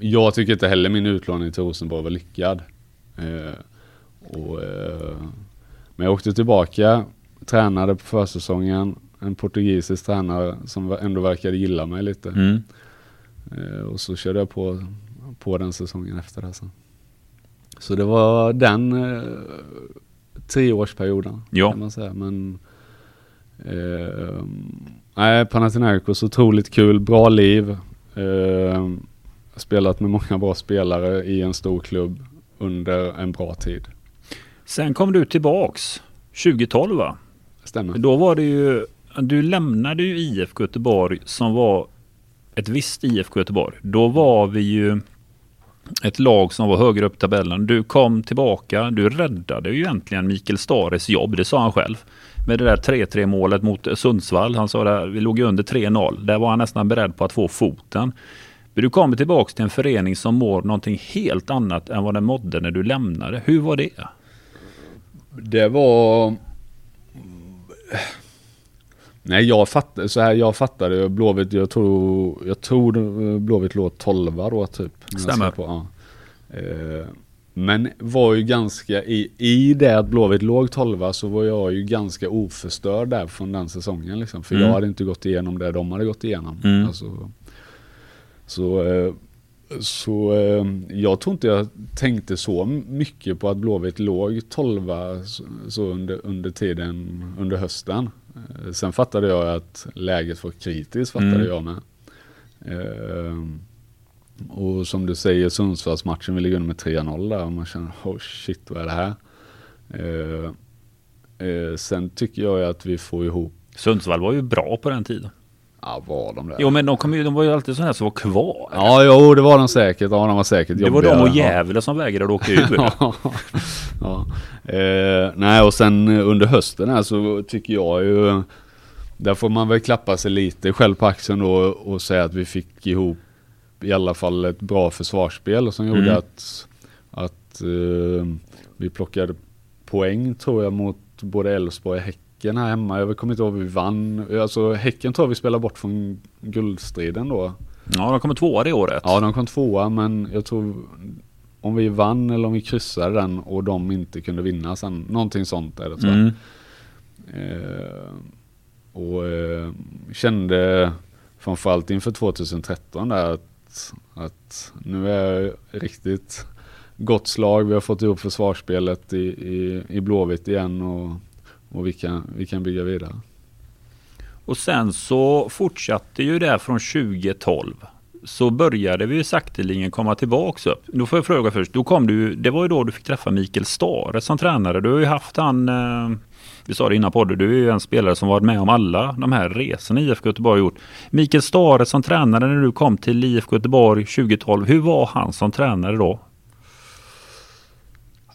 jag tycker inte heller min utlåning till Rosenborg var lyckad. Eh, och, eh, men jag åkte tillbaka, tränade på försäsongen, en portugisisk tränare som ändå verkade gilla mig lite. Mm. Eh, och så körde jag på, på den säsongen efter det sen. Så det var den eh, treårsperioden Ja. kan man säga. Men eh, nej, Panathinaikos otroligt kul, bra liv. Eh, spelat med många bra spelare i en stor klubb under en bra tid. Sen kom du tillbaks 2012 va? Stämmer. Då var det ju, du lämnade ju IFK Göteborg som var ett visst IFK Göteborg. Då var vi ju ett lag som var högre upp i tabellen. Du kom tillbaka, du räddade ju egentligen Mikael Stares jobb, det sa han själv. Med det där 3-3 målet mot Sundsvall. Han sa där, vi låg ju under 3-0. Där var han nästan beredd på att få foten. Men du kommer tillbaka till en förening som mår någonting helt annat än vad den mådde när du lämnade. Hur var det? Det var... Nej jag fattade, så här, jag fattade Blåvitt, jag tror, jag tror Blåvitt låg 12 då typ. Stämmer. På, ja. Eh, Men var ju ganska, i, i det att Blåvitt låg 12 så var jag ju ganska oförstörd där från den säsongen liksom. För Mm. jag hade inte gått igenom det de hade gått igenom. Mm. Alltså, så eh, så eh, jag tror inte jag tänkte så mycket på att Blåvitt låg 12 så, under, under tiden under hösten. Eh, sen fattade jag att läget var kritiskt fattade Mm. jag med. Eh, och som du säger Sundsvallsmatchen, vi ligger under med 3-0 där och man känner oh shit vad är det här? Eh, eh, sen tycker jag att vi får ihop, Sundsvall var ju bra på den tiden. Ja var de där? Jo men de, kom ju, de var ju alltid sådana här som var kvar. Ja, jo det var de säkert. Ja, de var säkert det var de och Ja. Gävle som vägrade åka ur. ja. ja. Eh, nej och sen eh, under hösten här så tycker jag ju Där får man väl klappa sig lite själv på axeln då och säga att vi fick ihop i alla fall ett bra försvarsspel som gjorde Mm. att, att eh, vi plockade poäng tror jag mot både Elfsborg och Häcken här hemma. Jag kommer inte ihåg vi vann. Alltså Häcken tror jag vi spelade bort från guldstriden då. Ja, de kommer tvåa det året. Ja, de kom tvåa men jag tror om vi vann eller om vi kryssade den och de inte kunde vinna sen. Någonting sånt är det tror jag. Mm. Eh, och eh, kände framförallt inför 2013 där att, att nu är riktigt gott slag. Vi har fått ihop försvarsspelet i, i, i Blåvitt igen och, och vi, kan, vi kan bygga vidare. Och sen så fortsatte ju det från 2012. Så började vi ju sakteligen komma tillbaks upp. Då får jag fråga först. Då kom du, det var ju då du fick träffa Mikael Stare som tränare. Du har ju haft han, eh, vi sa det innan podden, du är ju en spelare som varit med om alla de här resorna IFK Göteborg har gjort. Mikael Stare som tränare när du kom till IFK Göteborg 2012. Hur var han som tränare då?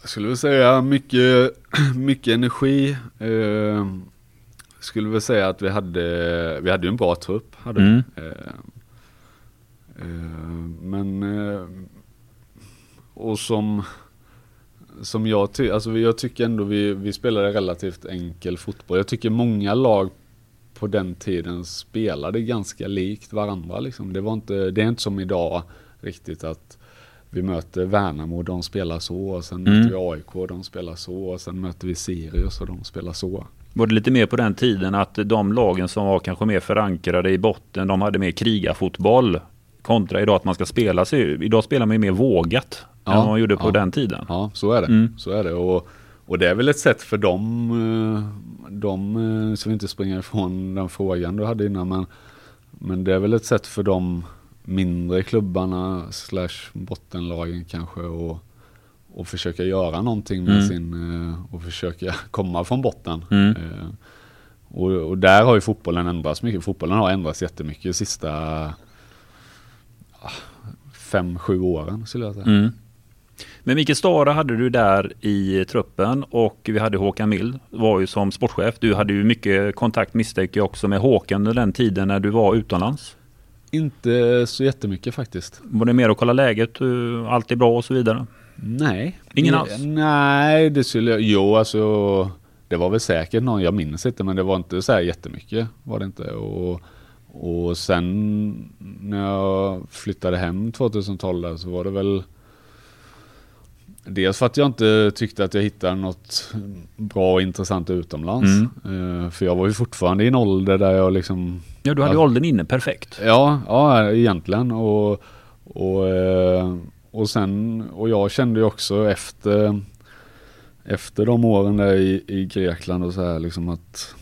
Jag skulle väl säga mycket, mycket energi. Eh, skulle väl säga att vi hade, vi hade en bra trupp. Hade. Mm. Eh, eh, men, eh, och som, som jag tycker, alltså jag tycker ändå vi, vi spelade relativt enkel fotboll. Jag tycker många lag på den tiden spelade ganska likt varandra liksom. Det var inte, det är inte som idag riktigt att vi möter Värnamo och de spelar så och sen Mm. möter vi AIK och de spelar så och sen möter vi Sirius och de spelar så. Var det lite mer på den tiden att de lagen som var kanske mer förankrade i botten, de hade mer krigarfotboll kontra idag att man ska spela sig. Idag spelar man ju mer vågat Ja, än vad man gjorde på ja. den tiden. Ja, så är det. Mm. Så är det. Och, och det är väl ett sätt för dem de eh, vi inte springa ifrån den frågan du hade innan men, men det är väl ett sätt för de mindre klubbarna slash bottenlagen kanske och, och försöka göra någonting med Mm. sin eh, och försöka komma från botten. Mm. Eh, och, och där har ju fotbollen ändrats mycket. Fotbollen har ändrats jättemycket de sista ah, fem, sju åren skulle jag säga. Mm. Men Mikael Stara hade du där i truppen och vi hade Håkan Mild, var ju som sportchef. Du hade ju mycket kontakt misstänker jag också med Håkan under den tiden när du var utomlands. Inte så jättemycket faktiskt. Var det mer att kolla läget, eh, allt är bra och så vidare? Nej. Ingen alls? Nej, det skulle jag, jo alltså det var väl säkert någon, jag minns inte men det var inte så här jättemycket var det inte. Och, och sen när jag flyttade hem 2012 där, så var det väl Dels för att jag inte tyckte att jag hittade något bra och intressant utomlands. Eh, För jag var ju fortfarande i en ålder där jag liksom Ja, du hade ju Ja. åldern inne perfekt. Ja, ja egentligen. Och, och, eh, och sen, och jag kände ju också efter, efter de åren där i, i Grekland och så här liksom att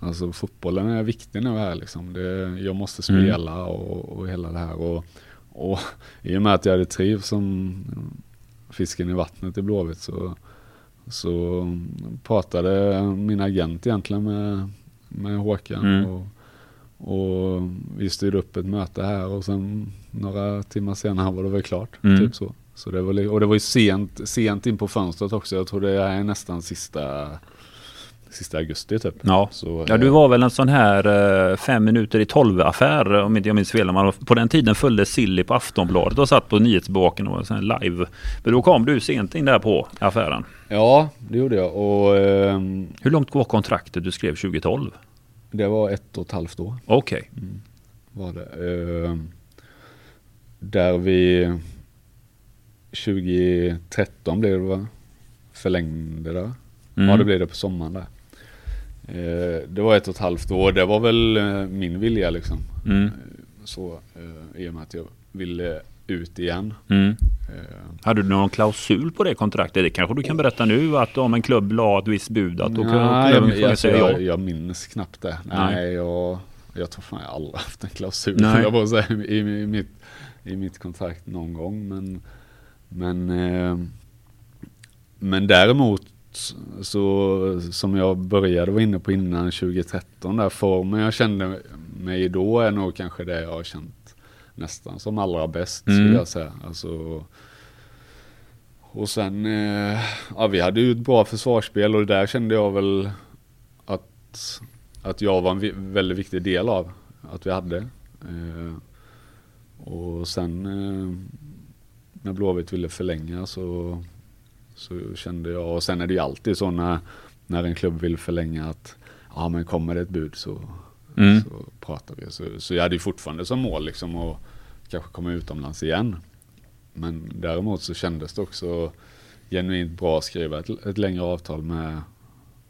alltså fotbollen är viktig nu här liksom. Det, jag måste Mm. spela och, och hela det här. Och, och i och med att jag hade trivts som fisken i vattnet i Blåvitt så, så pratade min agent egentligen med, med Håkan. Mm. Och, och vi styrde upp ett möte här och sen några timmar senare var det väl klart. Mm. Typ så. så det var, och det var ju sent, sent in på fönstret också. Jag tror det är nästan sista, sista augusti typ. Ja. Så, Ja, du var väl en sån här eh, fem minuter i tolv affär om inte jag minns fel. Man, på den tiden följde Silly på Aftonbladet och satt på nyhetsbevakningen och sen live. Men då kom du sent in där på affären. Ja, det gjorde jag. Och ehm, Hur långt var kontraktet du skrev 2012? det var ett och ett halvt år. Okej. Var det. Ehm, där vi 2013 blev det va? Förlängde det. Mm. Ja det blev det på sommaren där. Eh, det var ett och ett halvt år. Det var väl eh, min vilja liksom. Mm. Så eh, i och med att jag ville ut igen. Mm. Hade du någon klausul på det kontraktet? Det kanske du kan berätta nu att om en klubb la ett visst bud att då kan nej, klubben jag, säga ja. jag, jag minns knappt det. Nej. Nej, jag, jag tror fan jag aldrig haft en klausul Nej. jag säga, i, i, mitt, i mitt kontrakt någon gång. Men, men, men däremot så som jag började vara inne på innan 2013 där formen jag kände mig då är nog kanske det jag har känt nästan som allra bäst Mm. skulle jag säga. Alltså, och sen, eh, ja vi hade ju ett bra försvarsspel och där kände jag väl att, att jag var en väldigt viktig del av att vi hade. Eh, och sen eh, när Blåvitt ville förlänga så, så kände jag, och sen är det ju alltid så när, när en klubb vill förlänga att ja men kommer det ett bud så, Mm. så pratar vi. Så, så jag hade ju fortfarande som mål liksom att kanske komma utomlands igen. Men däremot så kändes det också genuint bra att skriva ett, ett längre avtal med,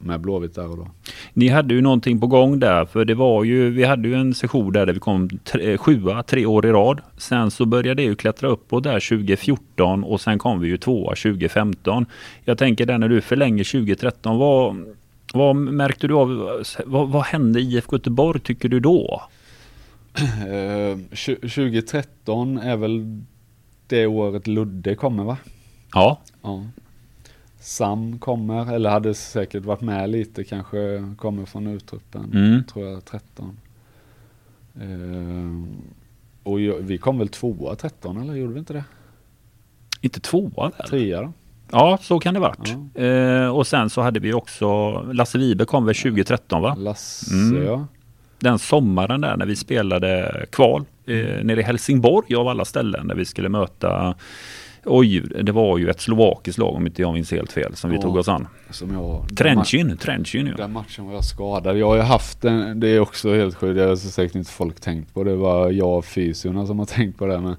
med Blåvitt där och då. Ni hade ju någonting på gång där för det var ju, vi hade ju en session där, där vi kom tre, sjua tre år i rad. Sen så började det ju klättra uppåt där 2014 och sen kom vi ju tvåa 2015. Jag tänker där när du förlänger 2013, vad, vad märkte du av, vad, vad hände i IFK Göteborg tycker du då? Eh, tju- 2013 är väl det året Ludde kommer va? Ja, Ja. Sam kommer, eller hade säkert varit med lite, kanske kommer från uttruppen, Mm. tror jag, 13. Eh, och jag, vi kom väl tvåa 13 eller gjorde vi inte det? inte tvåa väl? Trea då? Ja, så kan det varit. Eh, och sen så hade vi också, Lasse Vibe kom väl 2013 va? Lasse Mm. ja. den sommaren där när vi spelade kval eh, nere i Helsingborg av alla ställen när vi skulle möta Oj, det var ju ett slovakiskt lag om inte jag minns helt fel som vi Ja. tog oss an. Som jag, den, Trenchin, Trenchin ja. den matchen var jag skadad. Jag har ju haft en, det är också helt sjukt, det har säkert inte folk tänkt på. Det var jag och fysiorna som har tänkt på det. Men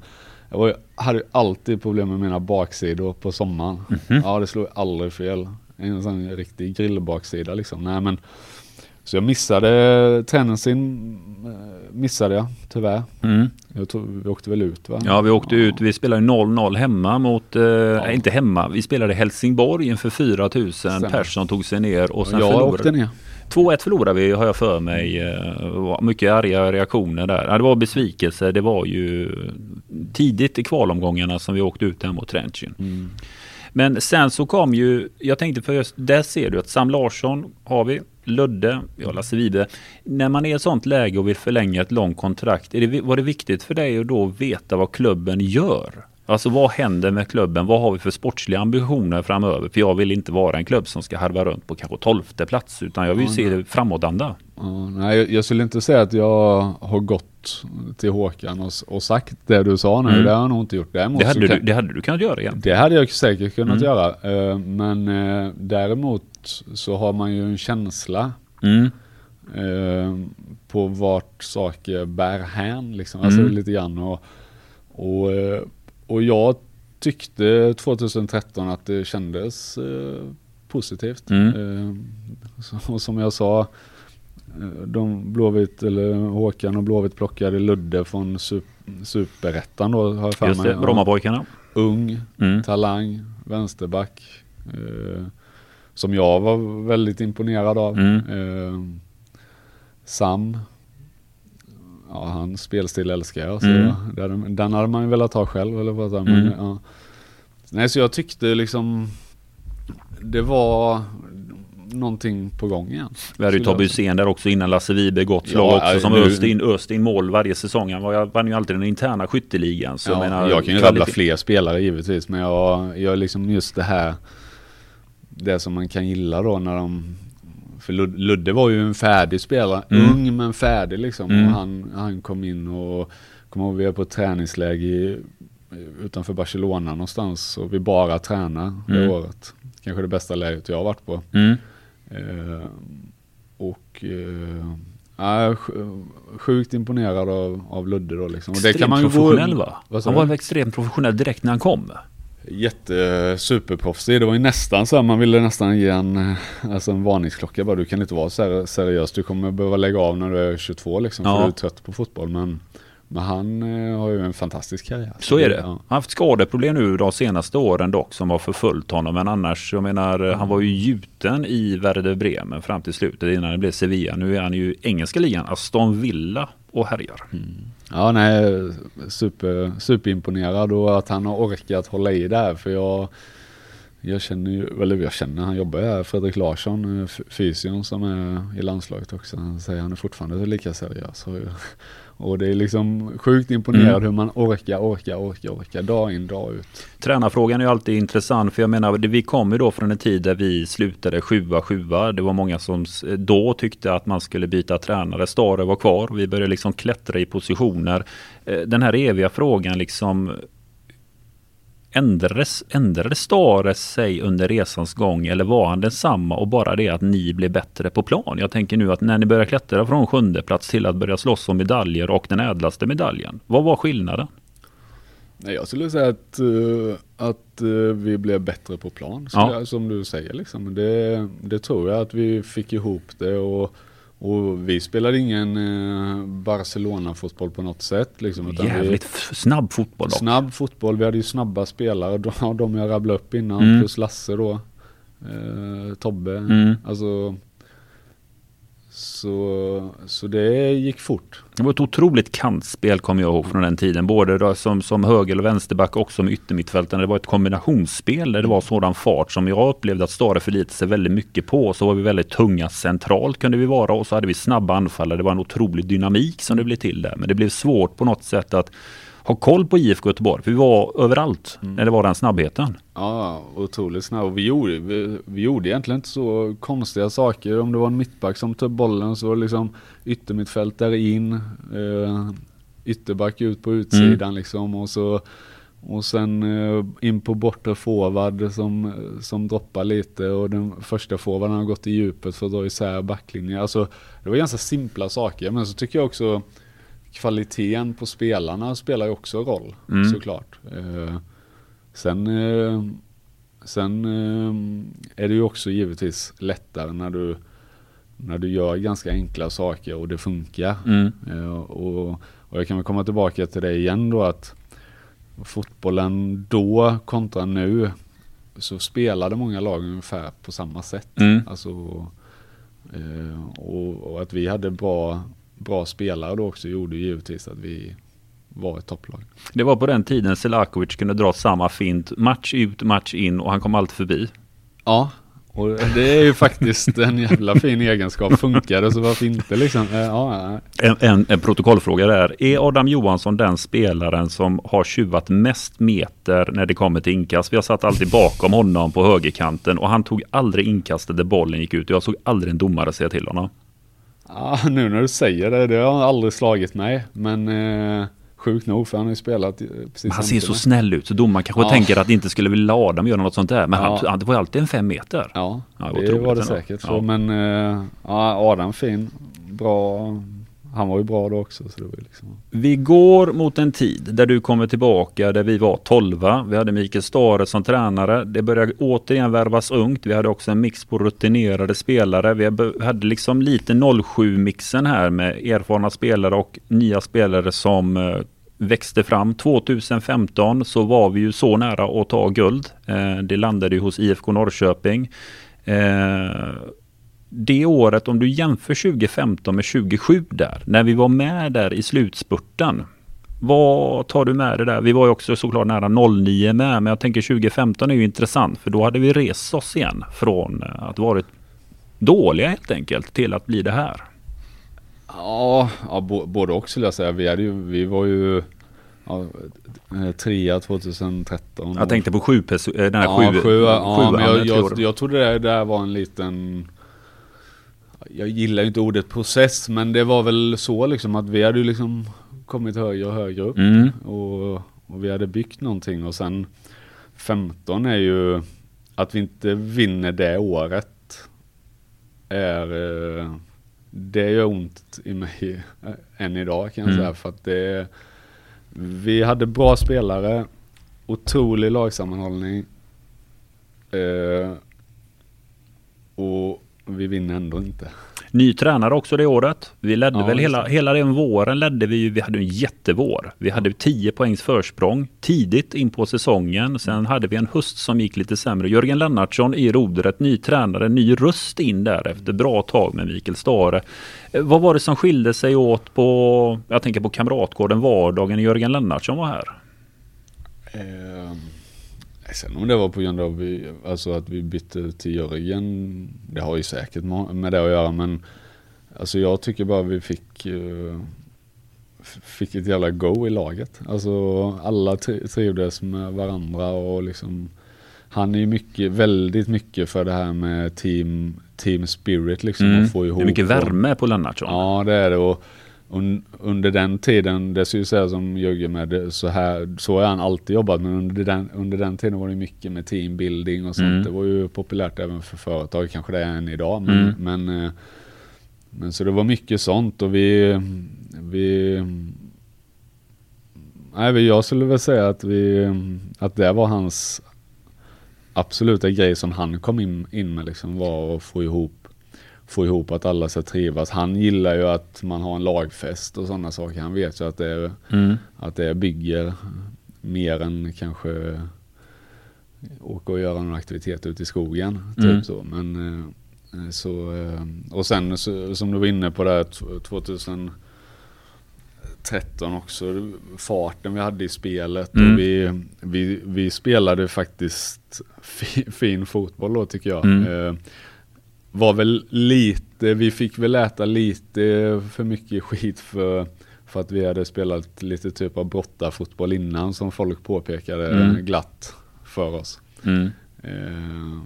jag var, hade ju alltid problem med mina baksidor på sommaren. Mhm. Ja, det slog aldrig fel. En sån riktig grillbaksida liksom. Nej men Så jag missade tennisin, eh, missade jag tyvärr. Mm. Jag tror vi åkte väl ut va? Ja, vi åkte ut. Vi spelade 0-0 hemma mot, eh, nej, inte hemma. Vi spelade Helsingborg inför 4000 Stämmer. Persson tog sig ner och sen jag förlorade. åkte ner. 2-1 förlorade vi har jag för mig. Eh, Mycket arga reaktioner där. Ja, det var besvikelse. Det var ju tidigt i kvalomgångarna som vi åkte ut här mot Trenčín. Mm. Men sen så kom ju, jag tänkte för just där ser du att Sam Larsson har vi, Ludde, jag har Lasse Vide. När man är i ett sånt läge och vill förlänga ett långt kontrakt, är det, var det viktigt för dig att då veta vad klubben gör? Alltså vad händer med klubben? Vad har vi för sportsliga ambitioner framöver? För jag vill inte vara en klubb som ska harva runt på kanske tolfte plats utan jag vill Ja, se det framåtanda. Ja, nej, jag- skulle inte säga att jag har gått till Håkan och, och sagt det du sa nu. Mm. Det har jag nog inte gjort. Däremot Det hade, kan- du, det hade du kunnat göra igen. Det hade jag säkert kunnat Mm. göra. eh, Men eh, däremot så har man ju en känsla Mm. eh, på vart saker bär hän. Liksom. Alltså Mm. lite grann. Och, och, och jag tyckte 2013 att det kändes eh, positivt. Mm. Eh, och som jag sa, eh, de Blåvitt, eller Håkan och Blåvitt plockade Ludde från sup, Superettan då har jag för Just det, Brommapojkarna. Ung, Mm. talang, vänsterback. Eh, som jag var väldigt imponerad av. Mm. Sam. Ja, hans spelstil älskar jag. Så Mm. den, den hade man ju velat ha själv. Eller vad? Mm. Ja. Nej, så jag tyckte liksom det var någonting på gång igen. Vi hade ju Tobbe Hysén där också innan Lasse Wibe gott Ja, slag också ja, som nu- öste in, öste in mål varje säsong. Han var, vann ju alltid den interna skytteligan. Så Ja, jag, menar, jag kan ju rabbla fler spelare givetvis, men jag, jag liksom just det här, det som man kan gilla då när de, för Lud- Ludde var ju en färdig spelare, Mm. ung men färdig liksom. Mm. Och han, han kom in och, kom ihåg vi är på ett träningsläge i, utanför Barcelona någonstans och vi bara tränar det Mm. året. Kanske det bästa läget jag har varit på. Mm. Eh, och eh, ja, sj- sjukt imponerad av, av Ludde då liksom. Och det Extremt kan man ju gå, professionell va? Han var extremt professionell direkt när han kom. Jätte superproffsig. Det var ju nästan så här, man ville nästan ge en, eh, alltså en varningsklocka. Bara, du kan inte vara så här seriös. Du kommer behöva lägga av när du är 22 liksom. Ja. För du är trött på fotboll. Men, men han eh, har ju en fantastisk karriär. Så är det. Ja. Han har haft skadeproblem nu de senaste åren dock som har förföljt honom. Men annars, jag menar, han var ju gjuten i Werder Bremen fram till slutet innan det blev Sevilla. Nu är han ju engelska ligan, Aston Villa och härjar. Ja, nej, super, superimponerad och att han har orkat hålla i det här För jag, jag känner ju, eller jag känner, han jobbar ju här, Fredrik Larsson, eh, fysion som är i landslaget också. Han säger han är fortfarande lika seriös. Och, det är liksom sjukt imponerad Mm. hur man orkar, orkar, orkar, orkar, dag in, dag ut. Tränarfrågan är alltid intressant för jag menar det- vi kom ju då från en tid där vi slutade sjua, sjua. Det var många som då tyckte att man skulle byta tränare. Stare var kvar. Vi började liksom klättra i positioner. Eh, Den här eviga frågan liksom Ändrades, ändrades Stare sig under resans gång eller var han densamma och bara det att ni blev bättre på plan? Jag tänker nu att när ni börjar klättra från sjunde plats till att börja slåss om medaljer och den ädlaste medaljen. Vad var skillnaden? Nej, jag skulle säga att, eh, att eh, vi blev bättre på plan, Ja. som du säger. Liksom. Det, det tror jag att vi fick ihop det. Och, och vi spelade ingen eh, Barcelona-fotboll på något sätt. Liksom, utan Jävligt f- snabb fotboll vi, dock. snabb fotboll, vi hade ju snabba spelare, de, de jag rabblade upp innan, Mm. plus Lasse då. Eh, Tobbe. Mm. Alltså, så, så det gick fort. Det var ett otroligt kantspel kommer jag ihåg från den tiden. Både då som, som höger och vänsterback och som yttermittfältare. Det var ett kombinationsspel där det var sådan fart som jag upplevde att Stare förlitade sig väldigt mycket på. Så var vi väldigt tunga centralt kunde vi vara och så hade vi snabba anfallare. Det var en otrolig dynamik som det blev till där. Men det blev svårt på något sätt att ha koll på IFK Göteborg. För vi var överallt när det var den snabbheten. Ja, otroligt snabb. Och vi gjorde, vi, vi gjorde egentligen inte så konstiga saker. Om det var en mittback som tog bollen så var det liksom yttermittfältare in, eh, ytterback ut på utsidan liksom och så och sen eh, in på bortre forward som, som droppar lite och den första forwarden har gått i djupet för att dra isär backlinjen. Alltså det var ganska simpla saker men så tycker jag också kvaliteten på spelarna spelar ju också roll Mm. såklart. Eh, sen eh, sen eh, är det ju också givetvis lättare när du när du gör ganska enkla saker och det funkar. Mm. Eh, och, och jag kan väl komma tillbaka till det igen då att fotbollen då kontra nu så spelade många lag ungefär på samma sätt. Mm. Alltså, eh, och, och att vi hade bra, bra spelare då också gjorde ju givetvis att vi var ett topplag. Det var på den tiden Selakovic kunde dra samma fint match ut, match in och han kom alltid förbi. Ja, och det är ju faktiskt en jävla fin egenskap. Funkar det så varför inte liksom? Eh, ja. En, en, en protokollfråga där. Är Adam Johansson den spelaren som har tjuvat mest meter när det kommer till inkast? Vi har satt alltid bakom honom på högerkanten och han tog aldrig inkastet där bollen gick ut. Jag såg aldrig en domare säga till honom. Ja, nu när du säger det, det har aldrig slagit mig. Men eh, sjukt nog, för han har ju spelat eh, precis Men han ser så snäll ut så domaren kanske Ja. tänker att det inte skulle vilja Adam göra något sånt där. Men Ja. han, han, det var alltid en fem meter. Ja, Ja, det var det ändå. säkert. Så. Men eh, ja, Adam fin, bra. Han var ju bra då också. Så det var liksom, Vi går mot en tid där du kommer tillbaka där vi var 12. Vi hade Mikael Stare som tränare. Det började återigen värvas ungt. Vi hade också en mix på rutinerade spelare. Vi hade- liksom lite 07-mixen här med erfarna spelare och nya spelare som eh, växte fram. 2015 så var vi ju så nära att ta guld. Eh, det landade ju hos IFK Norrköping. Eh, det året, om du jämför 2015 med 2007 där, när vi var med där i slutspurten. Vad tar du med dig där? Vi var ju också såklart nära 09 med, men jag tänker 2015 är ju intressant för då hade vi rest oss igen från eh, att varit dåliga helt enkelt till att bli det här. ja, ja både och skulle jag säga. Vi, hade ju, vi var ju ja, eh, trea 2013. Jag tänkte på sju, perso- eh, den här ja, sju, sju, ja, men jag, jag jag trodde det där var en liten Jag gillar ju inte ordet process men det var väl så liksom att vi hade ju liksom kommit högre och högre upp Mm. och, och vi hade byggt någonting och sen 15 är ju att vi inte vinner det året är eh, det gör ont i mig än idag kan jag Mm. säga för att det vi hade bra spelare otrolig lagsammanhållning eh, och vi vinner ändå inte. Ny tränare också det året. Vi ledde Ja, väl hela, hela den våren ledde vi ju, vi hade en jättevår. Vi hade 10 poängs försprång tidigt in på säsongen. Sen hade vi en höst som gick lite sämre. Jörgen Lennartsson i rodret, ny tränare, ny röst in där efter bra tag med Mikael Stare. Eh, Vad var det som skilde sig åt på, jag tänker på Kamratgården vardagen när Jörgen Lennartsson var här? Eh, sen om det var på grund av vi, alltså att vi bytte till Jörgen, det har ju säkert med det att göra men alltså jag tycker bara vi fick eh, fick ett jävla go i laget. Alltså alla tri- trivdes med varandra och liksom han är ju mycket, väldigt mycket för det här med team, team spirit liksom. Mm. Och få ihop Det är mycket värme på Lennartsson. Ja det är det och un, under den tiden, det ska ju säga som Jögge med, så här, så har han alltid jobbat men under den, under den tiden var det mycket med teambuilding och sånt. Mm. Det var ju populärt även för företag, kanske det är än idag. Men, Mm. men, eh, men så det var mycket sånt och vi, vi Nej, jag skulle väl säga att vi, att det var hans absoluta grej som han kom in, in med liksom var att få ihop få ihop att alla ska trivas. Han gillar ju att man har en lagfest och sådana saker. Han vet ju att det, är, Mm. att det bygger mer än kanske åka och göra någon aktivitet ute i skogen. Typ Mm. så. Men eh, så, eh, och sen så, som du var inne på där t- 2013 också, farten vi hade i spelet Mm. och vi, vi, vi spelade faktiskt fi, fin fotboll då tycker jag. Mm. Var väl lite, vi fick väl äta lite för mycket skit för, för att vi hade spelat lite typ av brottarfotboll innan som folk påpekade Mm. glatt för oss. Mm. Eh,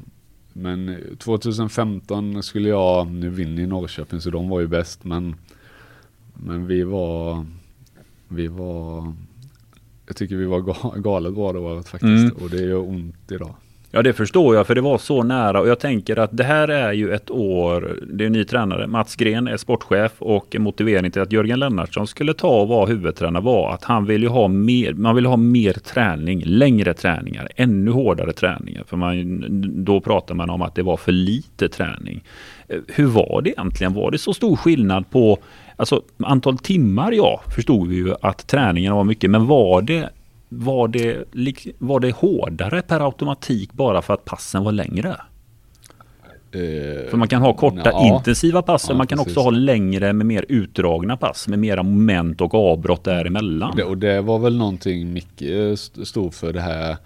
men 2015 skulle jag, nu vinner ju Norrköping så de var ju bäst men, men vi var, vi var, jag tycker vi var ga- galet bra det året faktiskt Mm. och det gör ont idag. Ja det förstår jag för det var så nära och jag tänker att det här är ju ett år, det är en ny tränare, Mats Gren är sportchef och motivering till att Jörgen Lennartsson skulle ta och vara huvudtränare var att han vill ju ha mer, man vill ha mer träning, längre träningar, ännu hårdare träningar. För man, då pratar man om att det var för lite träning. Eh, hur var det egentligen? Var det så stor skillnad på Alltså antal timmar ja, förstod vi ju att träningen var mycket, men var det var det, var det hårdare per automatik bara för att passen var längre? Uh, för man kan ha korta ja, intensiva pass, ja, man kan precis. också ha längre med mer utdragna pass med mera moment och avbrott däremellan. Det, och det var väl någonting Micke stod för det här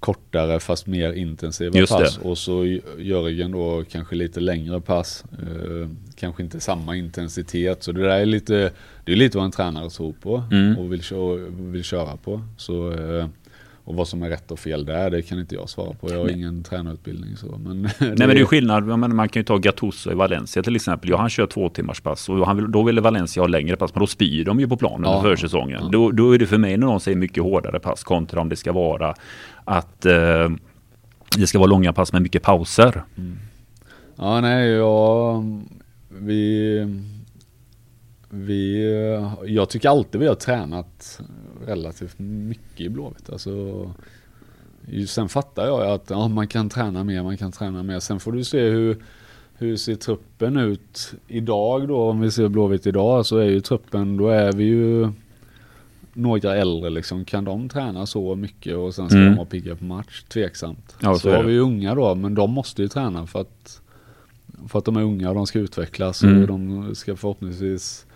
kortare fast mer intensiva Just pass. Det. Och så Jörgen då kanske lite längre pass. Eh, kanske inte samma intensitet. Så det där är lite, det är lite vad en tränare tror på mm. och vill, vill köra på. Så, eh, och vad som är rätt och fel där, det kan inte jag svara på. Jag har Nej. ingen tränarutbildning så. Men Nej men det är skillnad, men man kan ju ta Gattuso i Valencia till exempel. Ja, han kör två timmars pass och han vill, då ville Valencia ha längre pass, men då spyr de ju på planen ja, försäsongen. Ja. Då, då är det för mig när någon säger mycket hårdare pass kontra om det ska vara att eh, det ska vara långa pass med mycket pauser. Mm. Ja, nej, jag, vi, vi, jag tycker alltid vi har tränat relativt mycket i Blåvitt. Alltså, sen fattar jag att ja, man kan träna mer, man kan träna mer. Sen får du se hur, hur ser truppen ut idag då? Om vi ser Blåvitt idag så är ju truppen, då är vi ju några äldre liksom, kan de träna så mycket och sen ska mm. de vara pigga på match? Tveksamt. Ja, så, så har vi unga då, men de måste ju träna för att, för att de är unga och de ska utvecklas mm. och de ska förhoppningsvis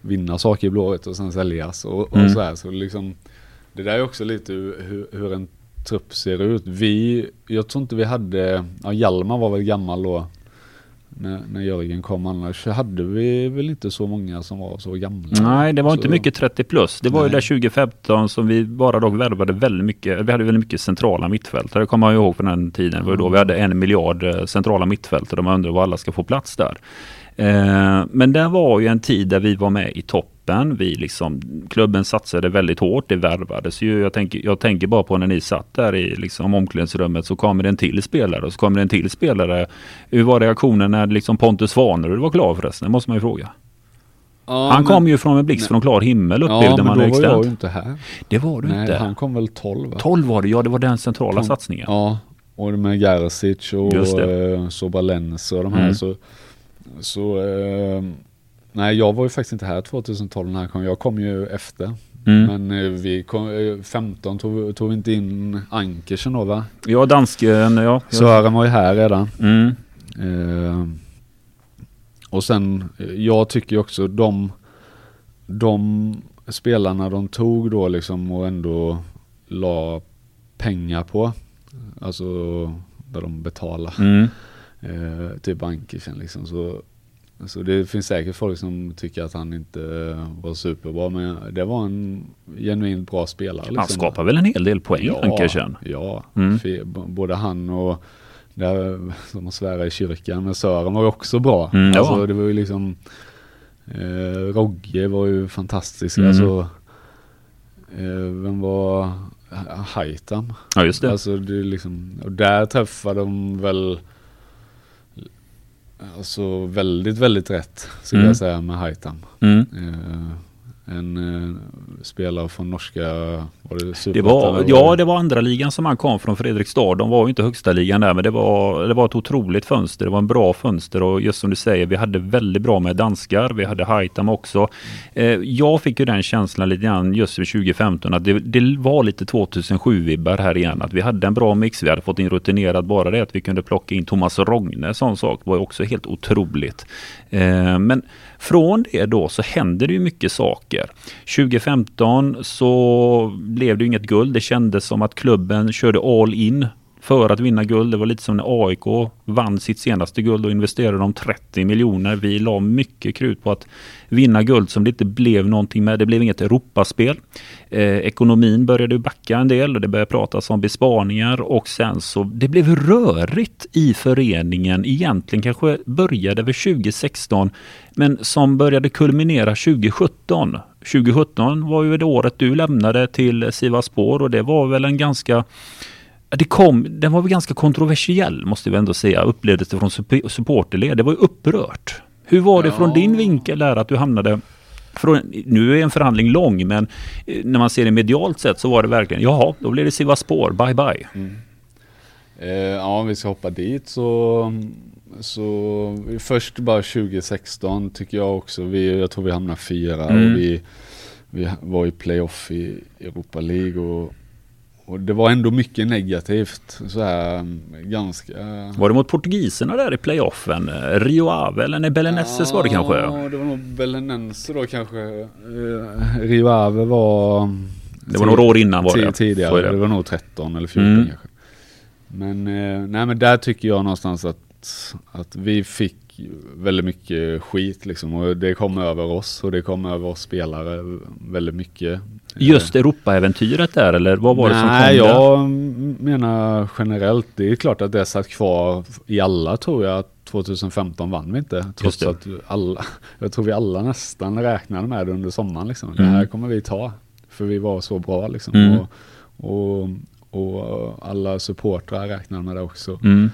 vinna saker i blåvitt och sen säljas och, och mm. så här. Så liksom, det där är också lite hur, hur en trupp ser ut. Vi, jag tror inte vi hade, ja Hjalmar var väl gammal då, när, när Jörgen kom. Annars hade vi väl inte så många som var så gamla. Nej, det var så inte mycket 30 plus. Det var nej. ju där 2015 som vi bara dock värvade väldigt mycket. Vi hade väldigt mycket centrala mittfältare. Det kommer jag ihåg från den tiden. Det var då vi hade en miljard eh, centrala mittfältare. De undrar var alla ska få plats där. Eh, men det var ju en tid där vi var med i topp toppen. Vi liksom, klubben satsade väldigt hårt, det värvades ju. Jag tänker, jag tänker bara på när ni satt där i liksom omklädningsrummet så kommer det en till spelare och så kommer det en till spelare. Hur var reaktionen när liksom Pontus Svanerud var klar förresten? Det måste man ju fråga. Ja, han men, kom ju från en blixt från klar himmel upplevde ja, man men då var jag ju inte här. Det var du Nej, inte. han kom väl 12 va? 12 var det, ja det var den centrala kom, satsningen. Ja, och med Gerzic och eh, Sobalens och de här mm. så, så eh, Nej, jag var ju faktiskt inte här 2012 när han kom. Jag kom ju efter. Mm. Men eh, vi kom, 15 eh, tog, tog vi inte in Ankersen då va? Ja, dansken, ja. Sören var ju här redan. Mm. Eh, och sen, eh, jag tycker också de, de spelarna de tog då liksom och ändå la pengar på. Alltså där de betalar. Mm. Eh, typ Ankersen liksom. Så så det finns säkert folk som tycker att han inte var superbra men det var en genuint bra spelare. Liksom. Han skapar väl en hel del poäng ja, Ankersen? Ja, mm. både han och där, som att svära i kyrkan, men Sören var ju också bra. Mm, alltså ja. det var ju liksom eh, Rogge var ju fantastisk. Mm. Alltså, eh, vem var Haitam? Ja just det. Alltså det liksom, och där träffade de väl Alltså väldigt, väldigt rätt skulle mm. jag säga med Haitam. Mm. Uh, en uh, spelare från norska, var det, det var, Ja, det var andra ligan som han kom från Fredrikstad. De var ju inte högsta ligan där, men det var, det var ett otroligt fönster. Det var en bra fönster och just som du säger, vi hade väldigt bra med danskar. Vi hade Haitam också. Uh, jag fick ju den känslan lite grann just 2015 att det, det var lite 2007-vibbar här igen. Att vi hade en bra mix, vi hade fått in rutinerad. Bara det att vi kunde plocka in Thomas Rogne, sån sak, var också helt otroligt. Eh, men från det då så händer det ju mycket saker. 2015 så blev det inget guld. Det kändes som att klubben körde all in för att vinna guld. Det var lite som när AIK vann sitt senaste guld och investerade de 30 miljoner. Vi la mycket krut på att vinna guld som det inte blev någonting med. Det blev inget Europaspel. Eh, ekonomin började backa en del och det började pratas om besparingar och sen så det blev rörigt i föreningen. Egentligen kanske började över 2016 men som började kulminera 2017. 2017 var ju det året du lämnade till Sivaspor och det var väl en ganska det kom, den var väl ganska kontroversiell måste vi ändå säga, upplevdes det från supporterled. Det var ju upprört. Hur var det ja. från din vinkel där att du hamnade från, nu är en förhandling lång, men eh, när man ser det medialt sett så var det verkligen, jaha, då blir det Sivasspor, bye bye. Mm. Eh, ja, om vi ska hoppa dit så, så först bara 2016 tycker jag också, vi, jag tror vi hamnade fyra mm. och vi, vi var i playoff i Europa League och och det var ändå mycket negativt. Så här, ganska... Var det mot portugiserna där i playoffen? Rio Ave eller nej, Belenenses ja, var det kanske? Ja, det var nog Belenense då kanske. Eh, Rio Ave var... Det var några år innan var det. Tidigare, det. det. var nog 13 eller 14 mm. kanske. Men, eh, nej men där tycker jag någonstans att, att vi fick väldigt mycket skit liksom och det kom över oss och det kom över oss spelare väldigt mycket. Just Europaäventyret där eller vad var det som kom Nej, jag menar generellt. Det är klart att det satt kvar i alla tror jag. 2015 vann vi inte. Trots att alla, jag tror vi alla nästan räknade med det under sommaren liksom. Mm. Det här kommer vi ta. För vi var så bra liksom. Mm. Och, och, och, alla supportrar räknade med det också. Mm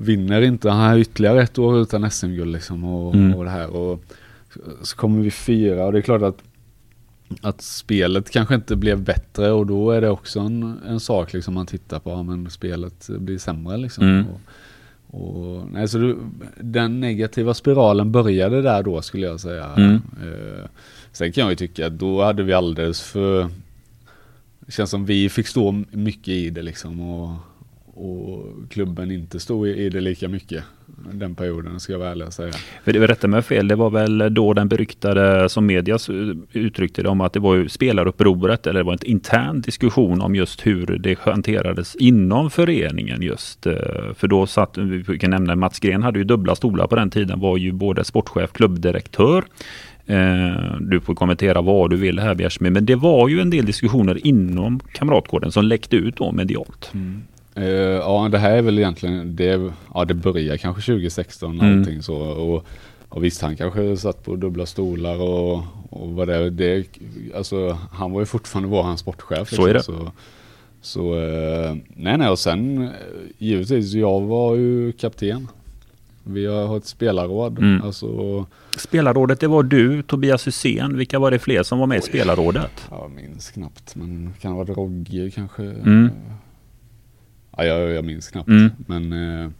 vinner inte han har ytterligare ett år utan SM-guld liksom och, mm. och det här. Och så kommer vi fyra och det är klart att att spelet kanske inte blev bättre och då är det också en, en sak liksom man tittar på, ja, men spelet blir sämre liksom. Mm. Och, och, nej, så du, den negativa spiralen började där då skulle jag säga. Mm. Eh, sen kan jag ju tycka att då hade vi alldeles för, det känns som vi fick stå mycket i det liksom och och klubben inte stod i det lika mycket den perioden ska jag vara ärlig och säga. För det rätta mig fel, det var väl då den beryktade som medias uttryckte det om att det var ju spelarupproret eller det var en intern diskussion om just hur det hanterades inom föreningen just. Eh, för då satt, vi kan nämna Mats Gren hade ju dubbla stolar på den tiden, var ju både sportchef, klubbdirektör eh, du får kommentera vad du vill här Bjärsmyr. Men det var ju en del diskussioner inom Kamratgården som läckte ut då medialt. Mm. Uh, ja, det här är väl egentligen, det, ja det börjar kanske 2016 mm. allting så. Och, och visst, han kanske satt på dubbla stolar och, och vad det, det alltså han var ju fortfarande vår hans sportchef. Så är liksom, det. Så, så uh, nej, nej, och sen eh, givetvis, jag var ju kapten. Vi har ett spelarråd. Mm. Alltså, Spelarrådet, det var du, Tobias Hysén. Vilka var det fler som var med oj, i spelarrådet? Jag minns knappt, men kan det ha varit Rogge kanske? Mm. Ja, jag, jag minns knappt. Mm. Men, eh,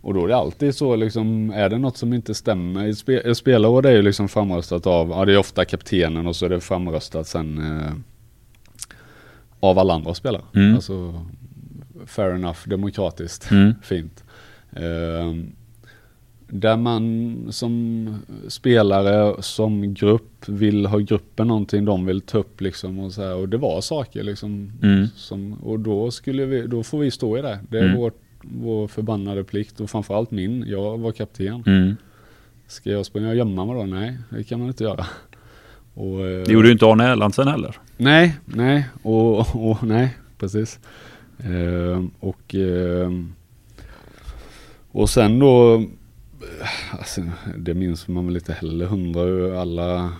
och då är det alltid så liksom, är det något som inte stämmer. Spe, spelarråd är ju liksom framröstat av, ja det är ofta kaptenen och så är det framröstat sen eh, av alla andra spelare. Mm. Alltså, fair enough, demokratiskt, mm. fint. Eh, där man som spelare, som grupp vill ha gruppen någonting de vill ta upp liksom och så här. Och det var saker liksom. Mm. Som, och då skulle vi, då får vi stå i det. Det är mm. vår, vår förbannade plikt och framförallt min. Jag var kapten. Mm. Ska jag springa och gömma mig då? Nej, det kan man inte göra. Och, eh, det gjorde ju inte Arne Erlandsen heller. Nej, nej, och, och nej, precis. Eh, och, eh, och sen då alltså, det minns man väl inte heller hundra hur alla,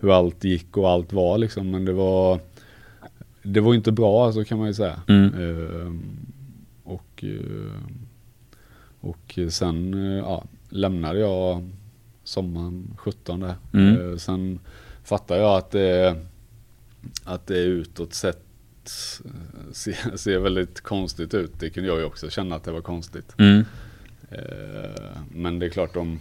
hur allt gick och allt var liksom. Men det var, det var inte bra så kan man ju säga. Mm. Uh, och, uh, och sen uh, ja, lämnade jag sommaren 17 där. Mm. sen fattar jag att det, att det utåt sett ser, ser väldigt konstigt ut. Det kunde jag ju också känna att det var konstigt. Mm. Eh, men det är klart om,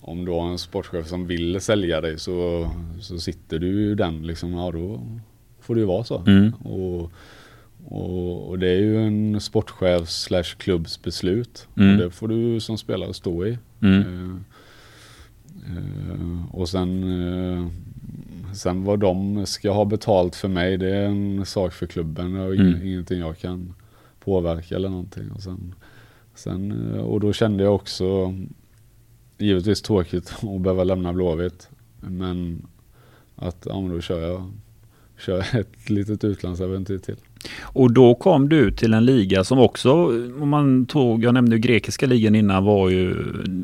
om du har en sportchef som vill sälja dig så, så sitter du ju den liksom, ja då får det ju vara så. Mm. Och, och, och, det är ju en sportchef slash klubbs beslut. Mm. Och det får du som spelare stå i. Mm. Uh, uh, och sen, uh, sen vad de ska ha betalt för mig, det är en sak för klubben och mm. ingenting jag kan påverka eller någonting. Och sen, Sen, eh, och då kände jag också, givetvis tråkigt att behöva lämna Blåvitt. Men att, ja men då kör jag, kör ett litet utlandsäventyr till. Och då kom du till en liga som också, om man tog, jag nämnde ju grekiska ligan innan, var ju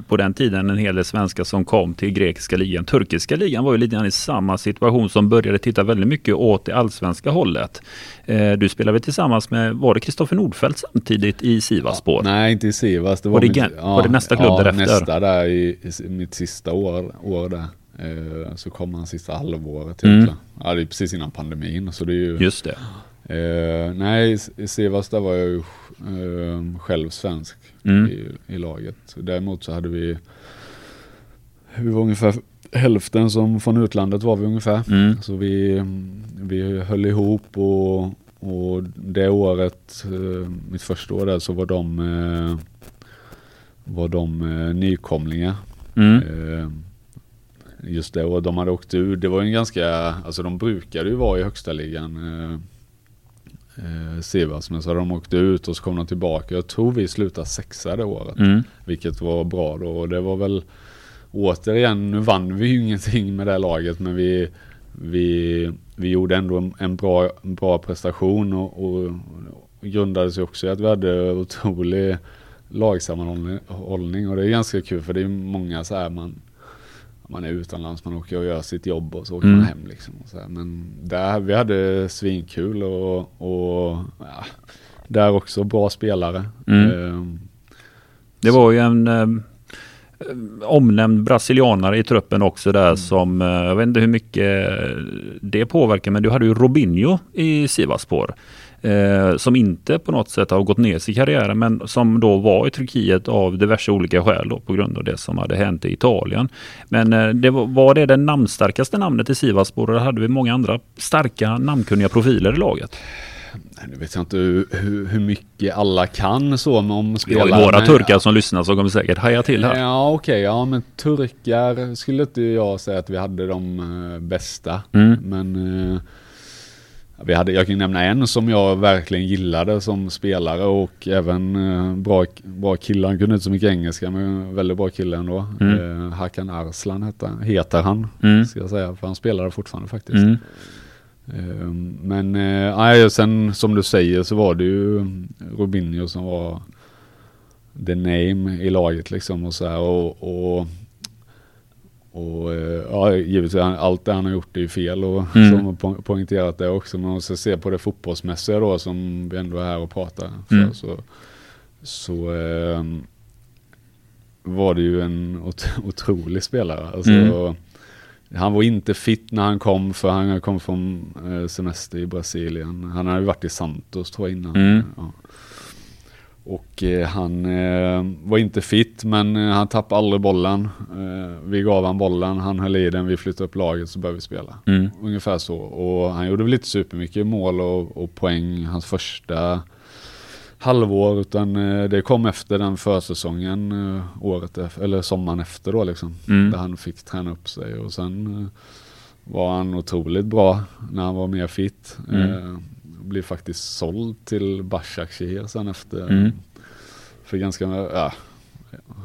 på den tiden en hel del svenskar som kom till grekiska ligan. Turkiska ligan var ju lite grann i samma situation som började titta väldigt mycket åt det allsvenska hållet. Eh, du spelade väl tillsammans med, var det Kristoffer Nordfeldt samtidigt i Sivas spår? Ja, nej, inte i Sivas. Det var, var, det, mitt, ja, var det nästa klubb ja, därefter? nästa där i, i mitt sista år, år där. Eh, så kom han sista halvåret mm. Ja, det är precis innan pandemin. Så det är ju, Just det. Eh, nej, i Sivas där var jag ju eh, själv svensk mm. i, i, laget. Däremot så hade vi, vi var ungefär hälften som från utlandet var vi ungefär. Mm. Så vi, vi höll ihop och, och det året, eh, mitt första år där, så var de, eh, var de eh, nykomlingar. Mm. Eh, just det och de hade åkt ur. Det var en ganska, alltså de brukade ju vara i högsta ligan. Eh, men så de åkt ut och så kom de tillbaka. Jag tror vi slutade sexa det året. Mm. Vilket var bra då och det var väl återigen, nu vann vi ju ingenting med det laget men vi, vi, vi gjorde ändå en, bra, en bra prestation och, och, och grundades ju också i att vi hade otrolig lagsammanhållning och det är ganska kul för det är många så här man man är utomlands, man åker och gör sitt jobb och så åker mm. man hem liksom. Men där, vi hade svinkul och, och ja, där också bra spelare. Mm. Eh, det var ju en eh, omnämnd brasilianare i truppen också där mm. som, eh, jag vet inte hur mycket det påverkar, men du hade ju Robinho i Sivaspor eh, som inte på något sätt har gått ner i karriären men som då var i Turkiet av diverse olika skäl då, på grund av det som hade hänt i Italien. Men eh, det var, var det det namnstarkaste namnet i Sivaspor eller hade vi många andra starka namnkunniga profiler i laget? Nu vet jag inte hur, hur mycket alla kan så om spelare. Vi har några turkar som lyssnar som kommer säkert haja till här. Ja okej, okay, ja men turkar skulle inte jag säga att vi hade de uh, bästa. Mm. Men uh, vi hade, jag kan nämna en som jag verkligen gillade som spelare och även eh, bra, bra kille. Han kunde inte så mycket engelska men väldigt bra kille ändå. Mm. Eh, Hakan Arslan heter, heter han, mm. ska jag säga, för han spelade fortfarande faktiskt. Mm. Eh, men eh, sen som du säger så var det ju Robinho som var the name i laget liksom och så här och, och och eh, ja, givetvis allt det han har gjort är ju fel och mm. som har poängterat det också. Men om man ska se på det fotbollsmässiga då som vi ändå är här och pratar för, mm. så, så eh, var det ju en ot otrolig spelare. Alltså, mm. Han var inte fit när han kom för han kom från eh, semester i Brasilien. Han hade varit i Santos tror jag innan. Mm. Ja. Och eh, han eh, var inte fit men eh, han tappade aldrig bollen. Vi gav han bollen, han höll i den, vi flyttade upp laget så började vi spela. Mm. Ungefär så. Och han gjorde väl inte supermycket mål och, och poäng hans första halvår utan det kom efter den försäsongen året efter, eller sommaren efter då liksom. Mm. Där han fick träna upp sig och sen var han otroligt bra när han var mer fit. Mm blev faktiskt såld till Başakşehir sen efter. Mm. För ganska, ja.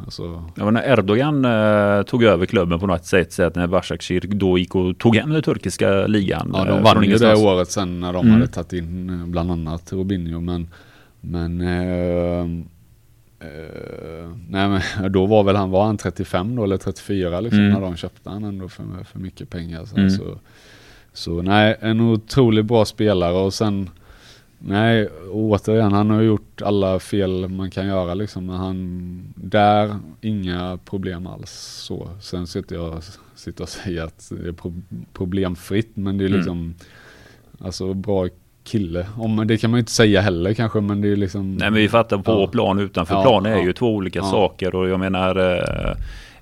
Alltså. Var när Erdogan eh, tog över klubben på något sätt. Så att när Başakşehir då gick och tog hem den turkiska ligan. Ja, de eh, vann ju det året sen när de mm. hade tagit in eh, bland annat Robinho. Men, men eh, Uh, nej men då var väl han, var han 35 då eller 34 liksom mm. när de köpte han ändå för, för mycket pengar. Så, mm. så, så nej, en otroligt bra spelare och sen Nej, återigen, han har gjort alla fel man kan göra liksom. Men han, där, inga problem alls så. Sen sitter jag sitter och säger att det är pro problemfritt, men det är mm. liksom, mm. alltså bra kille. Om, det kan man ju inte säga heller kanske, men det är liksom. Nej, men vi fattar på ja. plan utanför ja, plan är ja. ju två olika saker och jag menar eh,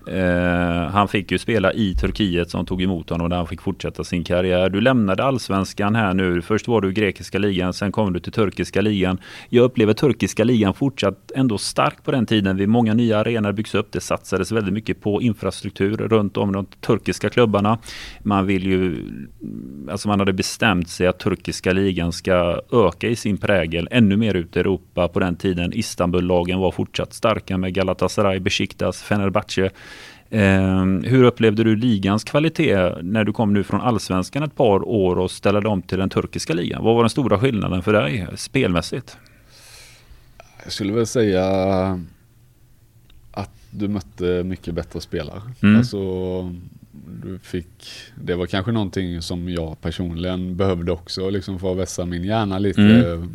Eh, han fick ju spela i Turkiet som tog emot honom där han fick fortsätta sin karriär. Du lämnade allsvenskan här nu. Först var du i grekiska ligan, sen kom du till turkiska ligan. Jag upplever turkiska ligan fortsatt ändå stark på den tiden. Vi många nya arenor byggs upp. Det satsades väldigt mycket på infrastruktur runt om de turkiska klubbarna. Man vill ju, alltså man hade bestämt sig att turkiska ligan ska öka i sin prägel ännu mer ut i Europa. På den tiden Istanbullagen var fortsatt starka med Galatasaray, Besiktas, Fenerbahce. Eh, hur upplevde du ligans kvalitet när du kom nu från allsvenskan ett par år och ställde om till den turkiska ligan? Vad var den stora skillnaden för dig spelmässigt? Jag skulle väl säga att du mötte mycket bättre spelare. Mm. Alltså, du fick, det var kanske någonting som jag personligen behövde också liksom för att vässa min hjärna lite Mm.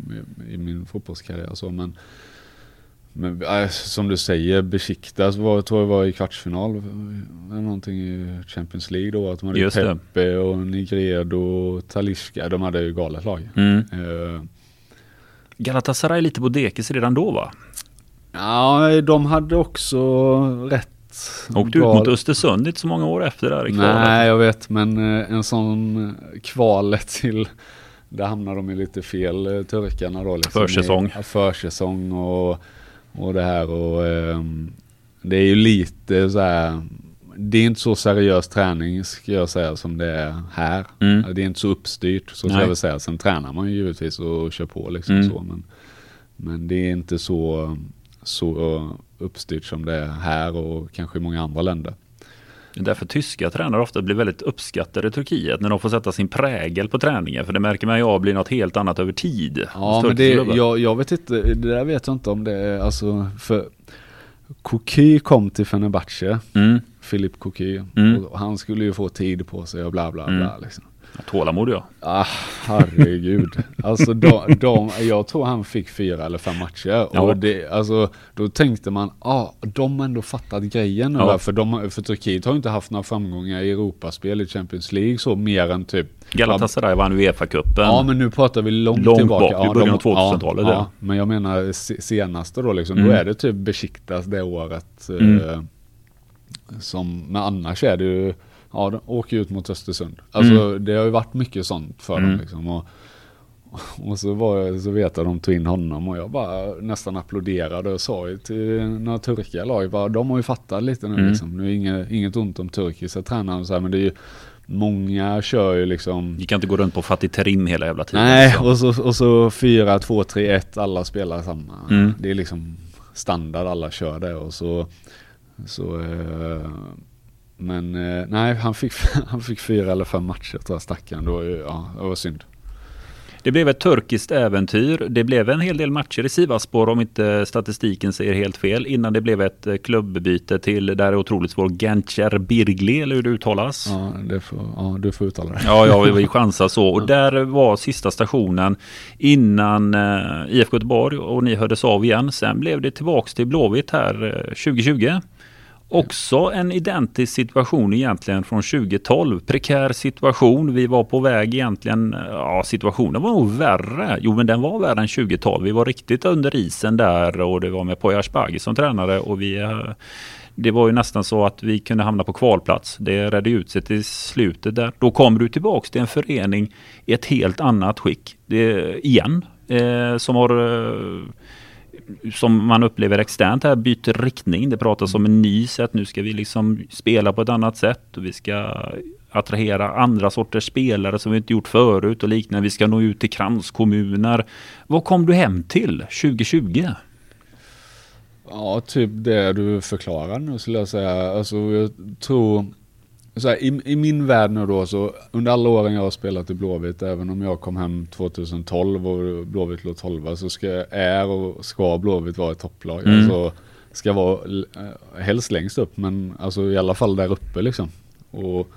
i, i min fotbollskarriär. Så, men, men äh, som du säger, Besiktas var, tror jag var i kvartsfinal. eller Någonting i Champions League då. Att de hade Just det. Pepe och Nigredo och Talisca. De hade ju galet lag. Mm. Eh, Galatasaray lite på dekis redan då va? Ja, de hade också rätt. Åkte ut mot Östersund inte så många år efter där i kvalet. Nej, jag vet, men eh, en sån kvalet till där hamnar de i lite fel, eh, turkarna då. Liksom, Försäsong. I, försäsong och, och det här och ehm, det är ju lite så här. Det är inte så seriös träning ska jag säga som det är här. Mm. Det är inte så uppstyrt så ska Nej. jag väl säga. Sen tränar man ju givetvis och kör på liksom Mm. så. Men, men det är inte så, så uppstyrt som det är här och kanske i många andra länder. Det är därför tyska tränare ofta blir väldigt uppskattade i Turkiet när de får sätta sin prägel på träningen. För det märker man ju av blir något helt annat över tid. Ja, men det, jag, jag vet inte, det där vet jag inte om det är, alltså, för Koky kom till Fenerbahce, Mm. Filip Koky, Mm. och han skulle ju få tid på sig och bla bla Mm. bla liksom. Tålamod ja. Ah, herregud. alltså de, de, jag tror han fick fyra eller fem matcher. Ja. Och det, alltså, då tänkte man, ah, de har ändå fattat grejen. Ja. För, de, för Turkiet har inte haft några framgångar i Europaspel i Champions League så mer än typ Galatasaray vann Uefa-cupen. Ja men nu pratar vi långt, Långt tillbaka. bak, i ja, början av 2000-talet, Ja, ja. men jag menar se- senaste då liksom. Mm. Då är det typ Besiktas det året. Mm. Eh, som, men annars är det ju, ja de åker ut mot Östersund. Alltså Mm. det har ju varit mycket sånt för Mm. dem liksom. Och, och så, var jag, så vet jag de tog in honom och jag bara nästan applåderade och sa till några turkiga lag, bara, de har ju fattat lite nu Mm. liksom. Nu är inget, inget ont om turkiska tränare så här, men det är ju, många kör ju liksom Vi kan inte gå runt på Fatih Terim hela jävla tiden. Nej, liksom. och så, och så 4, 2, 3, 1, alla spelar samma. Mm. Det är liksom standard, alla kör det och så, så eh, men eh, nej, han fick, han fick fyra eller fem matcher tror jag, stackaren. Då, ja, det var synd. Det blev ett turkiskt äventyr. Det blev en hel del matcher i Sivasspor om inte statistiken säger helt fel. Innan det blev ett eh, klubbbyte till, där är otroligt svår, Gencer Birgli, eller hur det uttalas. Ja, det får, ja, du får uttala det. Ja, ja, vi chansar så. Och där var sista stationen innan eh, IFK Göteborg och ni hördes av igen. Sen blev det tillbaks till Blåvitt här eh, 2020. Också en identisk situation egentligen från 2012. Prekär situation. Vi var på väg egentligen, ja situationen var nog värre. Jo men den var värre än 2012. Vi var riktigt under isen där och det var med Poya Asbaghi som tränare och vi eh, det var ju nästan så att vi kunde hamna på kvalplats. Det redde ut sig till slutet där. Då kommer du tillbaks till en förening i ett helt annat skick. Det, igen. Eh, som har eh, som man upplever externt här byter riktning. Det pratas om en ny sätt. Nu ska vi liksom spela på ett annat sätt och vi ska attrahera andra sorters spelare som vi inte gjort förut och liknande. Vi ska nå ut till kranskommuner. Vad kom du hem till 2020? Ja, typ det du förklarar nu skulle jag säga. Alltså jag tror, så här, i, i min värld nu då så under alla åren jag har spelat i Blåvitt, även om jag kom hem 2012 och Blåvitt låg 12 så ska, är och ska Blåvitt vara ett topplag. Mm. Alltså ska vara eh, helst längst upp men alltså i alla fall där uppe liksom. Och,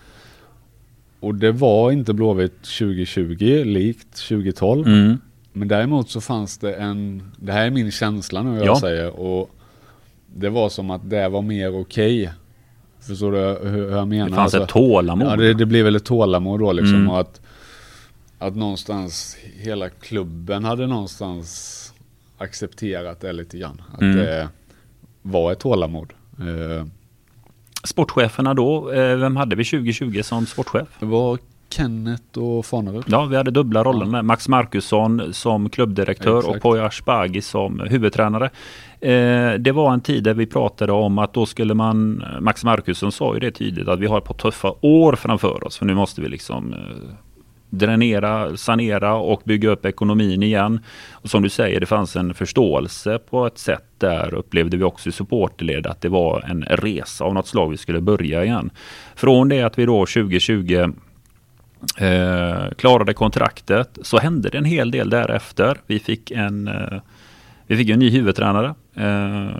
och det var inte Blåvitt 2020 likt 2012. Mm. Men däremot så fanns det en, det här är min känsla nu jag Ja. säger och det var som att det var mer okej. Förstår du hur, jag menar? Det fanns Alltså, ett tålamod. Ja, det, det blev väl ett tålamod då liksom Mm. och att, att någonstans hela klubben hade någonstans accepterat det lite grann. Att Mm. det var ett tålamod. Eh, Sportcheferna då, eh, vem hade vi 2020 som sportchef? Det var Kenneth och Fanerup. Ja, vi hade dubbla roller med Max Markusson som klubbdirektör Exakt. och Poya Asbaghi som huvudtränare. Eh, det var en tid där vi pratade om att då skulle man, Max Markusson sa ju det tydligt att vi har ett par tuffa år framför oss för nu måste vi liksom eh, dränera, sanera och bygga upp ekonomin igen. Och som du säger, det fanns en förståelse på ett sätt där upplevde vi också i supporterled att det var en resa av något slag vi skulle börja igen. Från det att vi då 2020 eh, klarade kontraktet så hände det en hel del därefter. Vi fick en, eh, vi fick en ny huvudtränare. Eh,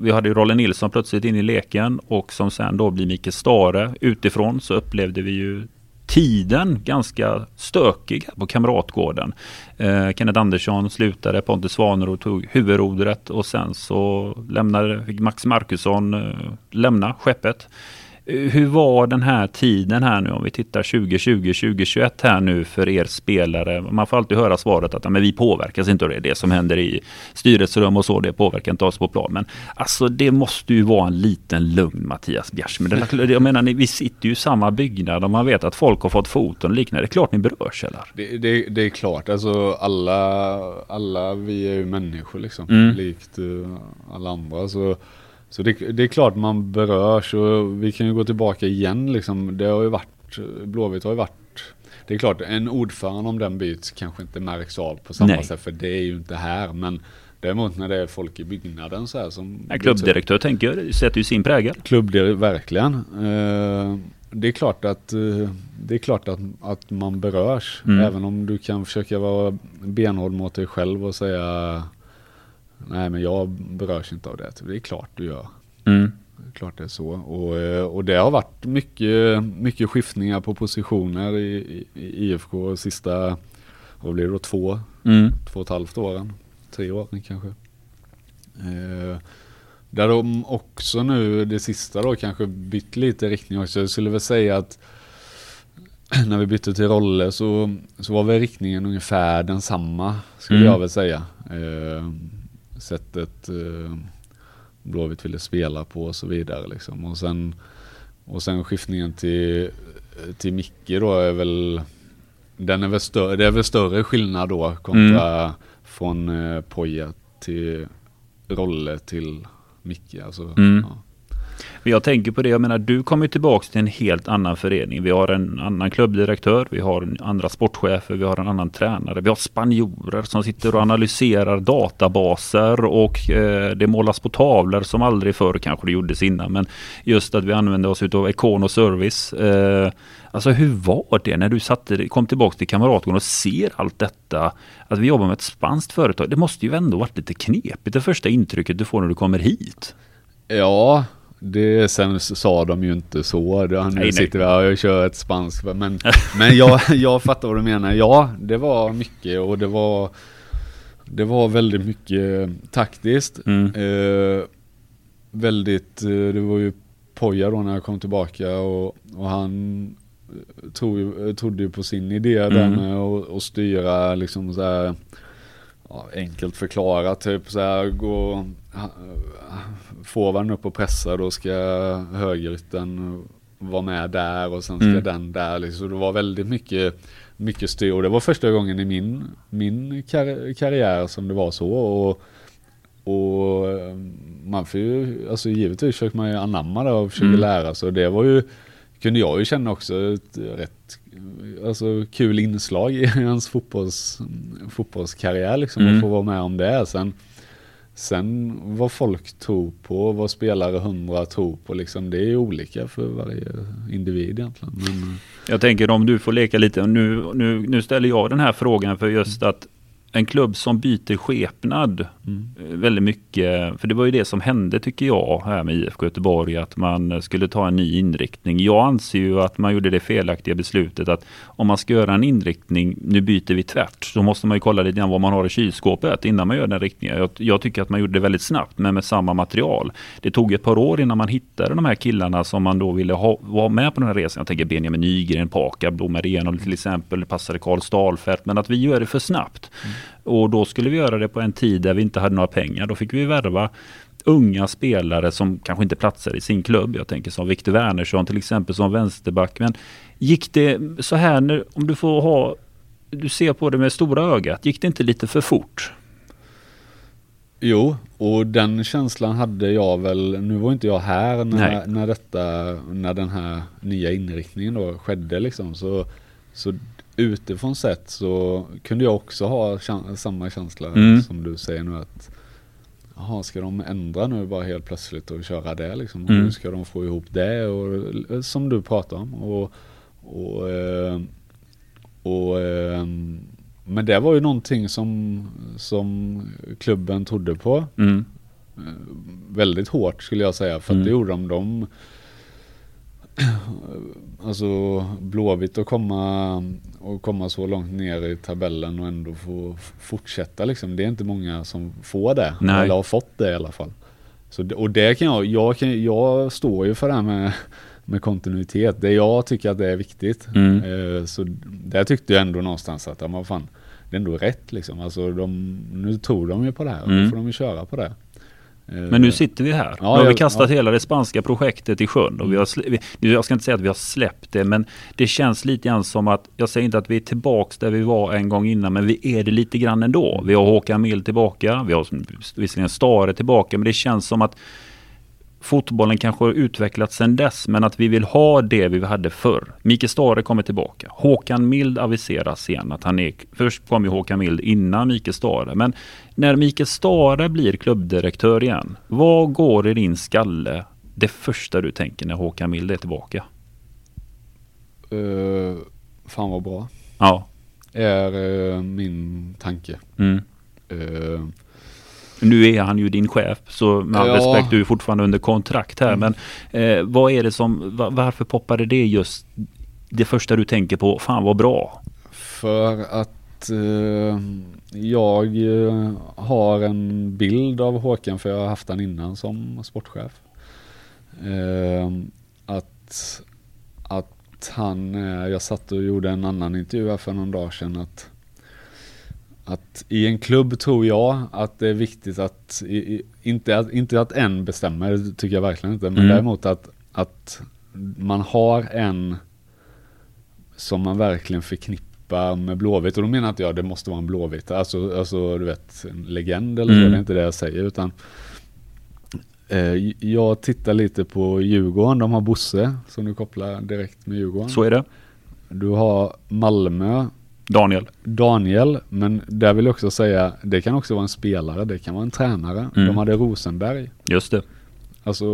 vi hade ju Rolle Nilsson plötsligt in i leken och som sen då blir Mikael Stare. Utifrån så upplevde vi ju tiden ganska stökig på Kamratgården. Eh, Kenneth Andersson slutade, Pontus Svanerud tog huvudrodret och sen så lämnade, fick Max Markusson eh, lämna skeppet. Hur var den här tiden här nu om vi tittar 2020, 2021 här nu för er spelare? Man får alltid höra svaret att men vi påverkas inte av det. Det som händer i styrelserum och så, det påverkar inte oss på plan. Men alltså det måste ju vara en liten lugn Mattias Bjärsmyr. Jag menar, vi sitter ju i samma byggnad och man vet att folk har fått foton och liknande. Det är klart ni berörs eller? Det, det, det är klart, alltså alla, alla vi är ju människor liksom, mm. likt uh, alla andra. Så så det, det, är klart man berörs och vi kan ju gå tillbaka igen liksom. Det har ju varit, Blåvitt har ju varit, det är klart en ordförande om den byts kanske inte märks av på samma Nej. sätt för det är ju inte här. Men däremot när det är folk i byggnaden så här som... Ja, klubbdirektör tänker jag, sätter ju sin prägel. Klubbdirektör, verkligen. Uh, det är klart att, uh, det är klart att, att man berörs. Mm. Även om du kan försöka vara benhård mot dig själv och säga Nej men jag berörs inte av det. Det är klart du gör. Mm. Det är klart det är så. Och, eh, och det har varit mycket, mycket skiftningar på positioner i, i, IFK sista, vad blir det då, två, mm. två och ett halvt åren. Tre år kanske. Eh, där de också nu, det sista då, kanske bytt lite riktning också. Jag skulle väl säga att när vi bytte till roller så, så var väl riktningen ungefär densamma, skulle mm. jag väl säga. Eh, sättet eh, Blåvitt ville spela på och så vidare. Liksom. Och, sen, och sen skiftningen till, till Micke då är väl, den är väl större, det är väl större skillnad då kontra mm. från eh, Poja till Rolle till Micke. Alltså, mm. ja. Jag tänker på det, jag menar du kommer tillbaka till en helt annan förening. Vi har en annan klubbdirektör, vi har andra sportchefer, vi har en annan tränare, vi har spanjorer som sitter och analyserar databaser och eh, det målas på tavlor som aldrig förr kanske det gjordes innan. Men just att vi använder oss av och Service. Eh, Alltså hur var det när du satte, kom tillbaka till Kamratgården och ser allt detta? Att vi jobbar med ett spanskt företag. Det måste ju ändå varit lite knepigt det första intrycket du får när du kommer hit. Ja, det, sen sa de ju inte så. Nu nej, sitter vi här och kör ett spanskt. Men, men jag, jag fattar vad du menar. Ja, det var mycket och det var Det var väldigt mycket taktiskt. Mm. Eh, väldigt, eh, det var ju Poja då när jag kom tillbaka och, och han tog, trodde ju på sin idé mm. där med att styra liksom så här, ja, enkelt förklarat typ så här gå forwarden upp och pressa då ska högerytten vara med där och sen ska mm. den där. Liksom. Det var väldigt mycket, mycket styr. Och det var första gången i min, min kar karriär som det var så. Och, och man får ju, alltså givetvis försöker man ju anamma det och försöka mm. lära sig. Och det var ju, kunde jag ju känna också ett rätt alltså, kul inslag i hans fotbolls, fotbollskarriär liksom. Mm. Att få vara med om det. Sen, Sen vad folk tror på, vad spelare hundra tror på, liksom, det är olika för varje individ egentligen. Men... Jag tänker om du får leka lite, nu, nu, nu ställer jag den här frågan för just att en klubb som byter skepnad mm. väldigt mycket. För det var ju det som hände tycker jag här med IFK Göteborg, att man skulle ta en ny inriktning. Jag anser ju att man gjorde det felaktiga beslutet att om man ska göra en inriktning, nu byter vi tvärt, så måste man ju kolla lite grann vad man har i kylskåpet innan man gör den riktningen. Jag, jag tycker att man gjorde det väldigt snabbt, men med samma material. Det tog ett par år innan man hittade de här killarna som man då ville ha, vara med på den här resan. Jag tänker Benjamin Nygren, Paka, Blommer igenom till exempel, passade Karl Stalfelt, men att vi gör det för snabbt. Mm. Och då skulle vi göra det på en tid där vi inte hade några pengar. Då fick vi värva unga spelare som kanske inte platsar i sin klubb. Jag tänker som Victor Wernersson till exempel som vänsterback. Men gick det så här nu, om du får ha, du ser på det med stora ögat, gick det inte lite för fort? Jo, och den känslan hade jag väl, nu var inte jag här när, när detta, när den här nya inriktningen då skedde liksom. Så så utifrån sett så kunde jag också ha käns- samma känsla Mm. som du säger nu att Jaha, ska de ändra nu bara helt plötsligt och köra det liksom? Mm. Hur ska de få ihop det? Och, eh, som du pratar om. Och, och, eh, och, eh, men det var ju någonting som, som klubben trodde på Mm. väldigt hårt skulle jag säga. För Mm. att det gjorde de. de alltså Blåvitt att komma och komma så långt ner i tabellen och ändå få fortsätta liksom. Det är inte många som får det. Nej. Eller har fått det i alla fall. Så, och det kan jag, jag, kan, jag står ju för det här med, med kontinuitet. Det jag tycker att det är viktigt. Mm. Eh, Så där tyckte jag ändå någonstans att, ja, men fan, det är ändå rätt liksom. Alltså de, nu tror de ju på det här och Mm. då får de ju köra på det. Eh, Men nu sitter vi här. Ja, nu har vi kastat ja. hela det spanska projektet i sjön. Och vi har jag ska inte säga att vi har släppt det, men det känns lite grann som att, jag säger inte att vi är tillbaks där vi var en gång innan, men vi är det lite grann ändå. Vi har Håkan Mild tillbaka, vi har visserligen Stare tillbaka, men det känns som att fotbollen kanske har utvecklats sedan dess, men att vi vill ha det vi hade förr. Mikael Stare kommer tillbaka. Håkan Mild aviseras igen att han är, först kom ju Håkan Mild innan Mikael Stare, men när Mikael Stare blir klubbdirektör igen, vad går i din skalle det första du tänker när Håkan Mild är tillbaka? Eh, fan vad bra. Ja. Är eh, min tanke. Mm. Eh, Nu är han ju din chef, så med all Ja. respekt, du är fortfarande under kontrakt här. Men eh, vad är det som, va- varför poppade det just det första du tänker på? Fan vad bra. för att eh, jag eh, har en bild av Håkan för jag har haft han innan som sportchef. Eh, att, att han, eh, jag satt och gjorde en annan intervju här för någon dag sedan att att i en klubb tror jag att det är viktigt att, i, inte, att inte att en bestämmer, tycker jag verkligen inte, men Mm. däremot att, att man har en som man verkligen förknippar med Blåvitt. Och då menar inte jag det måste vara en Blåvitt, alltså, alltså du vet en legend eller så, Mm. det är inte det jag säger utan eh, jag tittar lite på Djurgården, de har Bosse som du kopplar direkt med Djurgården. Så är det. Du har Malmö, Daniel. Daniel, men där vill jag också säga, det kan också vara en spelare, det kan vara en tränare. Mm. De hade Rosenberg, Just det. alltså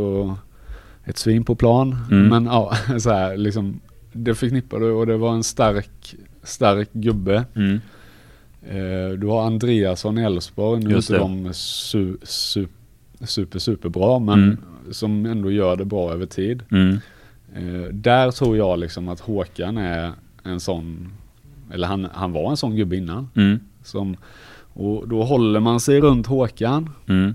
ett svin på plan. Mm. Men ja, så här liksom, det förknippade och det var en stark, stark gubbe. Mm. Eh, du har Andreasson i Elfsborg, nu är inte de su, su, super, superbra, men Mm. som ändå gör det bra över tid. Mm. Eh, där tror jag liksom att Håkan är en sån, eller han, han var en sån gubbe innan. Mm. Som, och då håller man sig runt Håkan. Mm.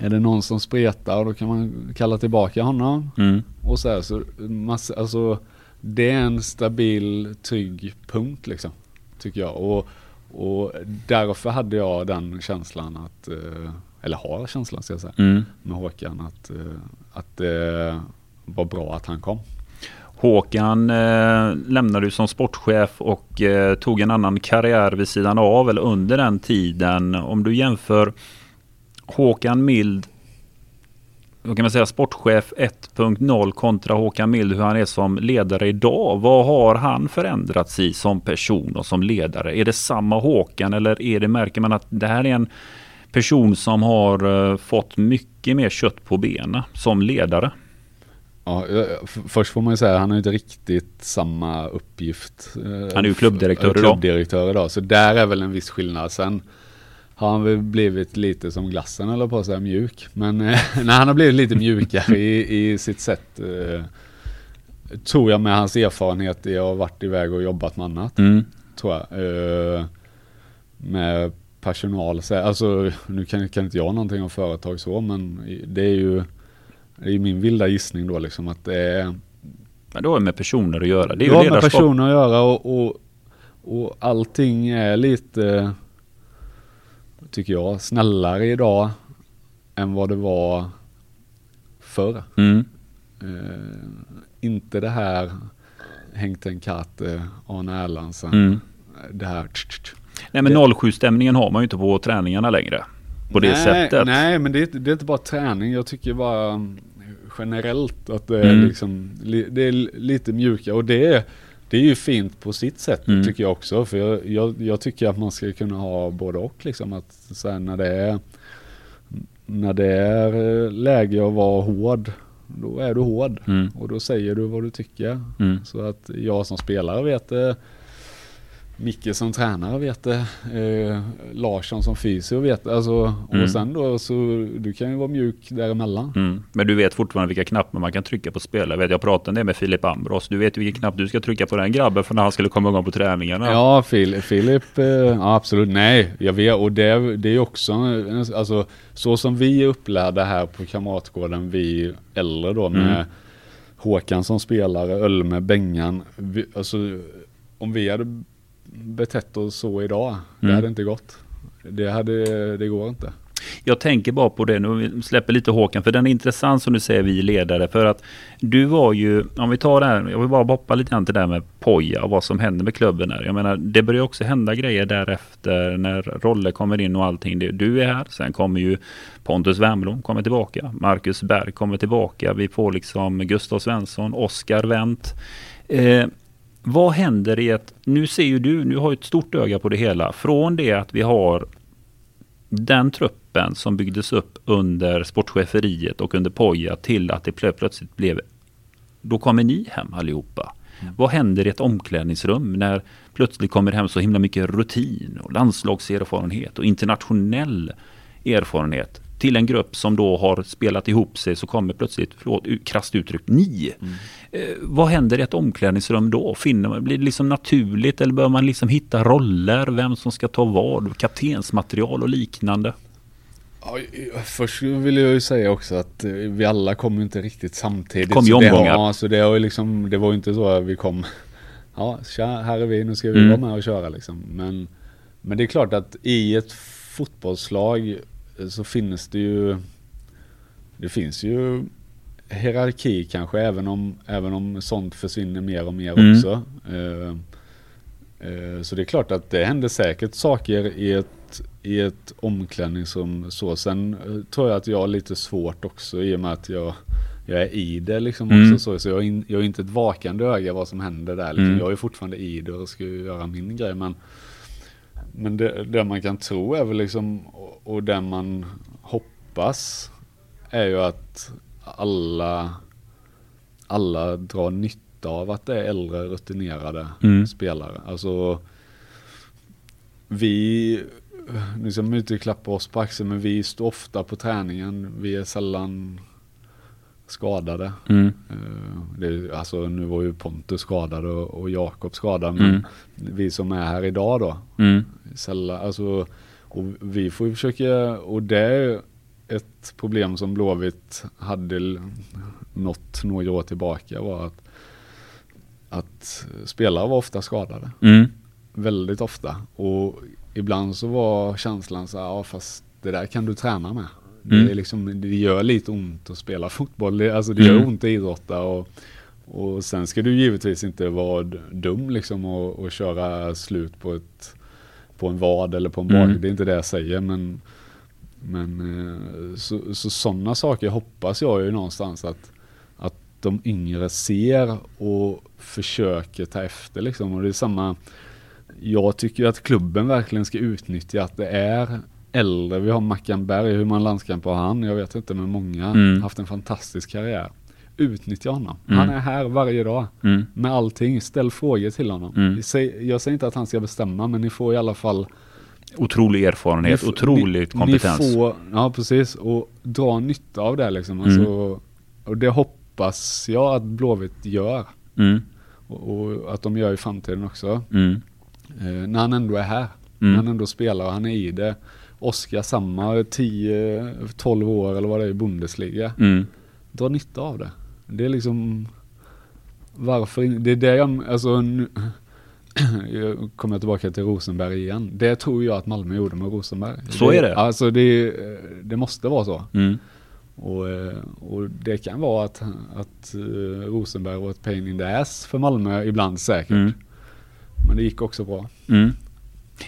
Är det någon som spretar då kan man kalla tillbaka honom. Mm. Och så här, så massa, alltså det är en stabil, trygg punkt liksom. Tycker jag. Och, och därför hade jag den känslan att, eh, eller har känslan ska jag säga, Mm. med Håkan att, eh, att det var bra att han kom. Håkan eh, lämnade du som sportchef och eh, tog en annan karriär vid sidan av eller under den tiden. Om du jämför Håkan Mild, vad kan man säga, sportchef 1.0 kontra Håkan Mild, hur han är som ledare idag. Vad har han förändrats i som person och som ledare? Är det samma Håkan eller är det, märker man att det här är en person som har eh, fått mycket mer kött på benen som ledare? Ja, först får man ju säga att han har inte riktigt samma uppgift. eh, Han är ju klubbdirektör idag. klubbdirektör idag. Så där är väl en viss skillnad. Sen har han väl blivit lite som glassen eller på att säga mjuk. Men eh, nej, han har blivit lite mjukare i, i sitt sätt. Eh, tror jag med hans erfarenhet i att ha varit iväg och jobbat med annat. Mm. Tror jag. Med personal. Så, alltså nu kan, kan inte jag någonting om företag så men det är ju det är min vilda gissning då liksom att det är Men det har ju med personer att göra. Det är det har med personer att göra och, och, och allting är lite, tycker jag, snällare idag än vad det var förr. Mm. Eh, inte det här hängt en katt, eh, Arne Erlandsen, Mm. det här tch, tch. Nej men 07-stämningen har man ju inte på träningarna längre. På det nej, sättet. Nej, men det är, det är inte bara träning. Jag tycker bara mm, generellt att det är, Mm. liksom, li, det är lite mjukare. Och det är, det är ju fint på sitt sätt Mm. tycker jag också. För jag, jag, jag tycker att man ska kunna ha både och liksom. Att sen när det är när det är eh, läge att vara hård, då är du hård. Mm. Och då säger du vad du tycker. Mm. Så att jag som spelare vet det. Micke som tränare vet det. Eh, Larsson som fysio vet det. Alltså, Mm. Och sen då så du kan ju vara mjuk däremellan. Mm. Men du vet fortfarande vilka knappar man kan trycka på spelare. Jag, vet, jag pratade med Filip Ambros. Du vet vilken knapp du ska trycka på den grabben för när han skulle komma igång på träningarna. Ja, Filip, eh, ja, absolut. Nej, jag vet. Och det, det är också, alltså så som vi är upplärda här på Kamratgården, vi äldre då med Mm. Håkan som spelare, Ölme, Bengan. Vi, alltså, om vi hade betett oss så idag, det Mm. hade inte gått. Det, hade, det går inte. Jag tänker bara på det nu, släpper lite Håkan, för den är intressant som du säger, vi ledare. För att du var ju, om vi tar det här, jag vill bara hoppa lite grann till det här med Poja och vad som händer med klubben här. Jag menar, det börjar också hända grejer därefter när roller kommer in och allting. Du är här, sen kommer ju Pontus Wernbloom kommer tillbaka, Marcus Berg kommer tillbaka, vi får liksom Gustav Svensson, Oskar Wendt. Eh, vad händer i ett, nu ser ju du, nu har ett stort öga på det hela, från det att vi har den truppen som byggdes upp under sportcheferiet och under Poja till att det plö- plötsligt blev då kommer ni hem allihopa. Vad händer i ett omklädningsrum när plötsligt kommer hem så himla mycket rutin och landslagserfarenhet och internationell erfarenhet till en grupp som då har spelat ihop sig så kommer plötsligt, förlåt, krasst uttryckt, ni. Eh, vad händer i ett omklädningsrum då? Finner man, blir det liksom naturligt eller bör man liksom hitta roller? Vem som ska ta vad? Kaptensmaterial och liknande? Ja, först vill jag ju säga också att eh, vi alla kom ju inte riktigt samtidigt. Kom i Så det har- omgångar. Ja, så det, har liksom, det var ju inte så att vi kom, ja, tja, här är vi, nu ska vi Mm. vara med och köra liksom. Men, men det är klart att i ett fotbollslag så finns det ju, det finns ju hierarki kanske, även om, även om sånt försvinner mer och mer Mm. också. Eh, eh, så det är klart att det händer säkert saker i ett, i ett omklädningsrum så. Sen eh, tror jag att jag har lite svårt också i och med att jag, jag är i det liksom Mm. också så. Så jag in, jag har inte ett vakande öga vad som händer där. Liksom. Mm. Jag är fortfarande i det och ska göra min grej. Men, men det, det man kan tro är väl liksom, och, och det man hoppas är ju att alla, alla drar nytta av att det är äldre rutinerade Mm. spelare. Alltså vi, nu ska man inte klappa oss på axeln, men vi står ofta på träningen. Vi är sällan skadade. Mm. Eh, Det, alltså nu var ju Pontus skadad och, och Jakob skadad, men Mm. vi som är här idag då, Mm. sällan, alltså, och vi får ju försöka, och det är ett problem som Blåvitt hade nått några år tillbaka var att, att spelare var ofta skadade. Mm. Väldigt ofta. Och ibland så var känslan så här, ja fast det där kan du träna med. Mm. Det, är liksom, det gör lite ont att spela fotboll. Det, alltså det gör Mm. ont att idrotta. Och, och sen ska du givetvis inte vara dum liksom och, och köra slut på, ett, på en vad eller på en Mm. bak. Det är inte det jag säger men, men eh, så, så sådana saker hoppas jag ju någonstans att, att de yngre ser och försöker ta efter liksom. Och det är samma, jag tycker att klubben verkligen ska utnyttja att det är äldre. Vi har Mackan Berg, hur man landskamp har han? Jag vet inte men många Mm. haft en fantastisk karriär. Utnyttja honom. Mm. Han är här varje dag Mm. med allting. Ställ frågor till honom. Mm. Jag säger inte att han ska bestämma men ni får i alla fall Otrolig erfarenhet, ni, otroligt ni, kompetens. Ni får, ja precis och dra nytta av det liksom. Mm. Alltså, och det hoppas jag att Blåvitt gör. Mm. Och, och att de gör i framtiden också. Mm. Eh, när han ändå är här. När Mm. han ändå spelar och han är i det. Oskar samma 10-12 år eller vad det är i Bundesliga. Mm. Dra nytta av det. Det är liksom varför Det är det jag, alltså nu, jag kommer tillbaka till Rosenberg igen. Det tror jag att Malmö gjorde med Rosenberg. Så är det. Alltså det, det måste vara så. Mm. Och, eh, och det kan vara att, att eh, Rosenberg var ett pain in the ass för Malmö ibland säkert. Mm. Men det gick också bra. Mm.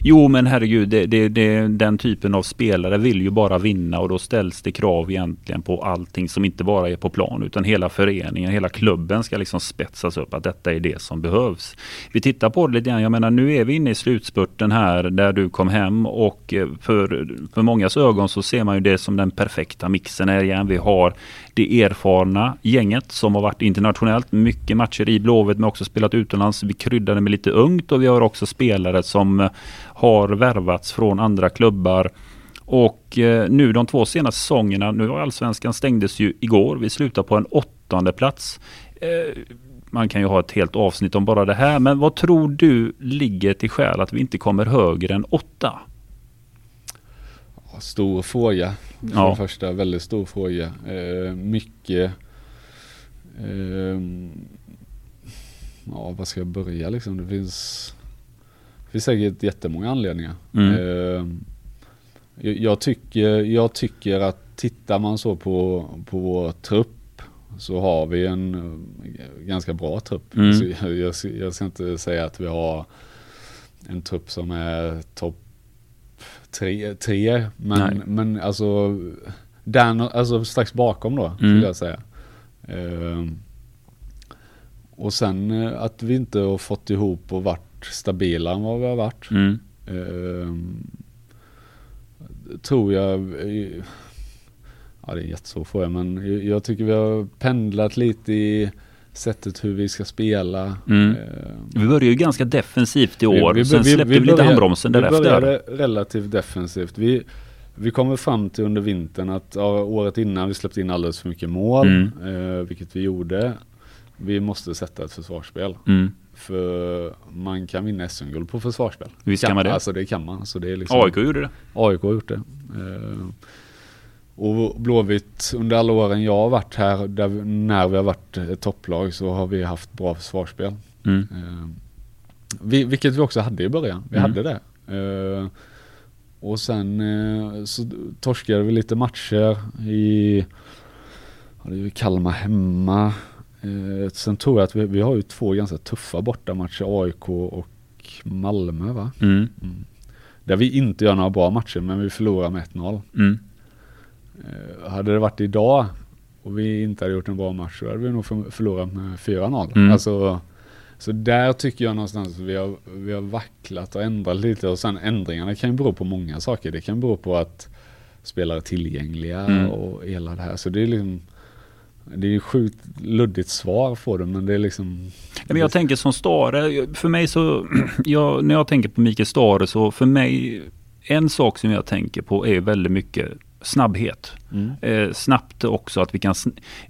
Jo men herregud, det, det, det, den typen av spelare vill ju bara vinna och då ställs det krav egentligen på allting som inte bara är på plan utan hela föreningen, hela klubben ska liksom spetsas upp att detta är det som behövs. Vi tittar på det lite grann, jag menar nu är vi inne i slutspurten här där du kom hem och eh, för, för mångas ögon så ser man ju det som den perfekta mixen är igen. Vi har det erfarna gänget som har varit internationellt, mycket matcher i Blåvitt men också spelat utomlands. Vi kryddade med lite ungt och vi har också spelare som eh, har värvats från andra klubbar. Och eh, nu de två senaste säsongerna, nu har allsvenskan stängdes ju igår. Vi slutar på en åttonde plats. Eh, man kan ju ha ett helt avsnitt om bara det här. Men vad tror du ligger till skäl att vi inte kommer högre än åtta? Stor fråga. För ja. det första, väldigt stor fråga. Eh, mycket Ja, vad ska jag börja liksom? Det finns det finns säkert jättemånga anledningar. Mm. Eh, jag, tycker, jag tycker att tittar man så på, på vår trupp så har vi en eh, ganska bra trupp. Mm. Så jag, jag, ska inte säga att vi har en trupp som är topp tre, tre men, men alltså, den, alltså strax bakom då, mm. skulle jag säga. Uh, och sen uh, att vi inte har fått ihop och varit stabila än vad vi har varit. Mm. Uh, tror jag, ja det är en jättesvår fråga men jag tycker vi har pendlat lite i sättet hur vi ska spela. Mm. Uh, vi började ju ganska defensivt i år, vi, vi, sen släppte vi, vi, vi lite handbromsen därefter. Vi började relativt defensivt. Vi, vi kommer fram till under vintern att ja, året innan vi släppte in alldeles för mycket mål, mm. uh, vilket vi gjorde. Vi måste sätta ett försvarsspel. Mm. För man kan vinna SM-guld på försvarsspel. Visst kan man det? Alltså det kan man. Så det är liksom, AIK gjorde det. AIK har gjort det. Uh, och Blåvitt under alla åren jag har varit här, där, när vi har varit ett topplag så har vi haft bra försvarsspel. Mm. Uh, vi, vilket vi också hade i början. Vi mm. hade det. Uh, och sen så torskade vi lite matcher i Kalmar hemma. Eh, sen tror jag att vi, vi har ju två ganska tuffa bortamatcher, AIK och Malmö va? Mm. Mm. Där vi inte gör några bra matcher men vi förlorar med 1-0. Mm. Eh, hade det varit idag och vi inte hade gjort en bra match så hade vi nog förlorat med 4-0. Mm. Alltså, så där tycker jag någonstans att vi har, vi har vacklat och ändrat lite och sen ändringarna kan ju bero på många saker. Det kan bero på att spelare är tillgängliga mm. och hela det här. Så det är liksom det är ju sjukt luddigt svar på det men det är liksom men Jag tänker som Stare, för mig så, jag, när jag tänker på Mikael Stare så för mig, en sak som jag tänker på är väldigt mycket snabbhet. Mm. Eh, snabbt också att vi kan...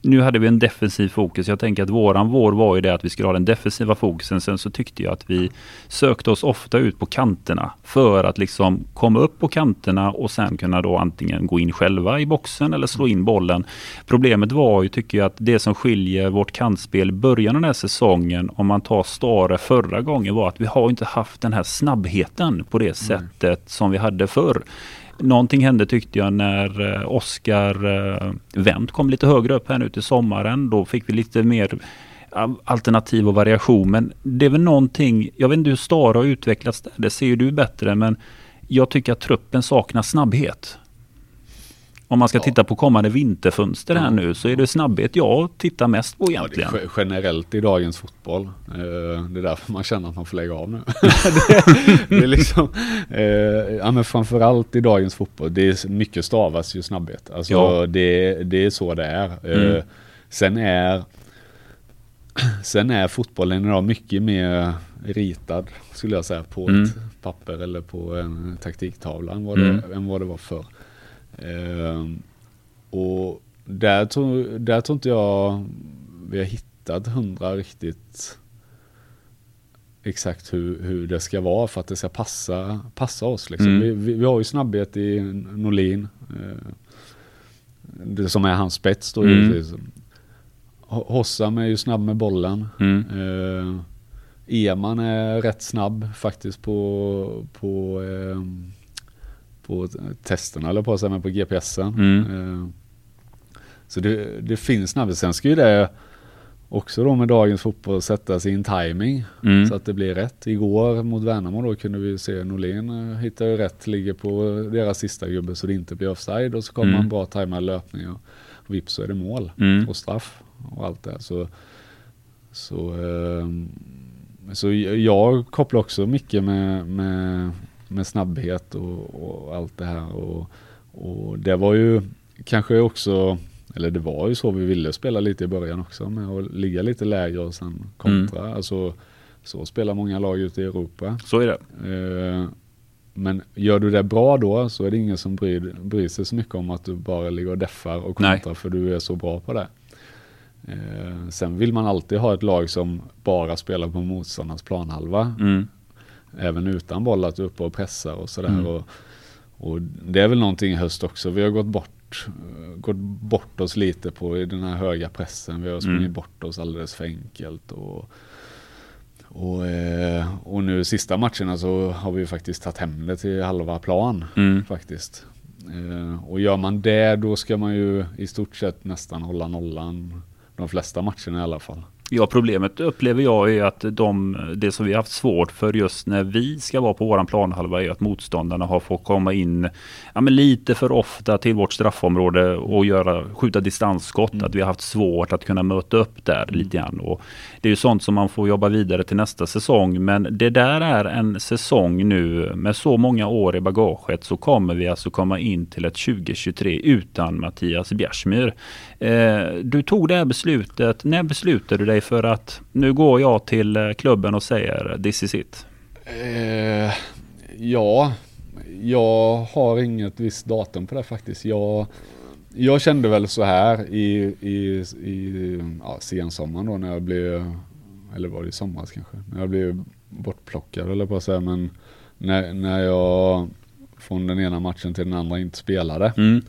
Nu hade vi en defensiv fokus. Jag tänker att våran vår var ju det att vi skulle ha den defensiva fokusen. Sen så tyckte jag att vi sökte oss ofta ut på kanterna för att liksom komma upp på kanterna och sen kunna då antingen gå in själva i boxen eller slå in bollen. Problemet var ju, tycker jag, att det som skiljer vårt kantspel i början av den här säsongen, om man tar Stare förra gången, var att vi har inte haft den här snabbheten på det sättet mm. som vi hade förr. Någonting hände tyckte jag när eh, Oskar eh, Wendt kom lite högre upp här nu till sommaren. Då fick vi lite mer alternativ och variation. Men det är väl någonting, jag vet inte hur Stara har utvecklats där, det ser ju du bättre, men jag tycker att truppen saknar snabbhet. Om man ska ja. titta på kommande vinterfönster här nu så är det snabbhet jag tittar mest på egentligen. Ja, generellt i dagens fotboll. Eh, det är därför man känner att man får lägga av nu. det, det, är liksom, eh, ja men framförallt i dagens fotboll, det är mycket stavas ju snabbhet. Alltså ja. det, det är så det är. Eh, mm. Sen är Sen är fotbollen idag mycket mer ritad skulle jag säga på mm. ett papper eller på en taktiktavla än vad, det, mm. än vad det var förr. Ehm, och där tror, där tror inte jag vi har hittat hundra riktigt exakt hur, hur det ska vara för att det ska passa, passa oss. Liksom. Mm. Vi, vi, vi, har ju snabbhet i Norlin. Eh, det som är hans spets då mm. givetvis. Hossam är ju snabb med bollen. Mm. Eh, Eman är rätt snabb faktiskt på, på eh, på testerna eller på säga, men på GPSen. Mm. Eh, så det, det finns snabbhet. Sen ska ju det också då med dagens fotboll sätta sin timing Mm. så att det blir rätt. Igår mot Värnamo då kunde vi se Norlén eh, hittar ju rätt, ligger på deras sista gubbe så det inte blir offside och så kommer Mm. en bra tajmad löpning och, och vips så är det mål Mm. och straff och allt det. Så, så, ehm, så jag kopplar också mycket med, med, med snabbhet och, och allt det här. Och, och det var ju kanske också, eller det var ju så vi ville spela lite i början också med att ligga lite lägre och sen kontra. Alltså, så spelar många lag ute i Europa. Så är det. Eh, Men gör du det bra då så är det ingen som bryr, bryr sig så mycket om att du bara ligger och deffar och Nej. kontrar för du är så bra på det. Eh, Sen vill man alltid ha ett lag som bara spelar på motståndarnas planhalva. Mm. Även utan boll, att du är uppe och pressar och sådär. Mm. Och, och det är väl någonting i höst också. Vi har gått bort, gått bort oss lite på i den här höga pressen. Vi har sprungit Mm. bort oss alldeles för enkelt. Och, och, eh, och nu sista matcherna så har vi faktiskt tagit hem det till halva plan Mm. faktiskt. Eh, och gör man det då ska man ju i stort sett nästan hålla nollan de flesta matcherna i alla fall. Ja, problemet upplever jag är att de, det som vi har haft svårt för just när vi ska vara på våran planhalva är att motståndarna har fått komma in ja, lite för ofta till vårt straffområde och göra, skjuta distansskott. Mm. Att vi har haft svårt att kunna möta upp där lite grann. Och det är ju sånt som man får jobba vidare till nästa säsong. Men det där är en säsong nu med så många år i bagaget så kommer vi alltså komma in till ett 2023 utan Mattias Bjärsmyr. Eh, du tog det här beslutet. När beslutade du dig för att nu går jag till eh, klubben och säger this is it? Eh, ja, jag har inget visst datum på det faktiskt. Jag, jag kände väl så här i, i, i ja, sensommaren då när jag blev, eller var det i somras kanske, när jag blev bortplockad eller på att säga, men när, när jag från den ena matchen till den andra inte spelade. Mm.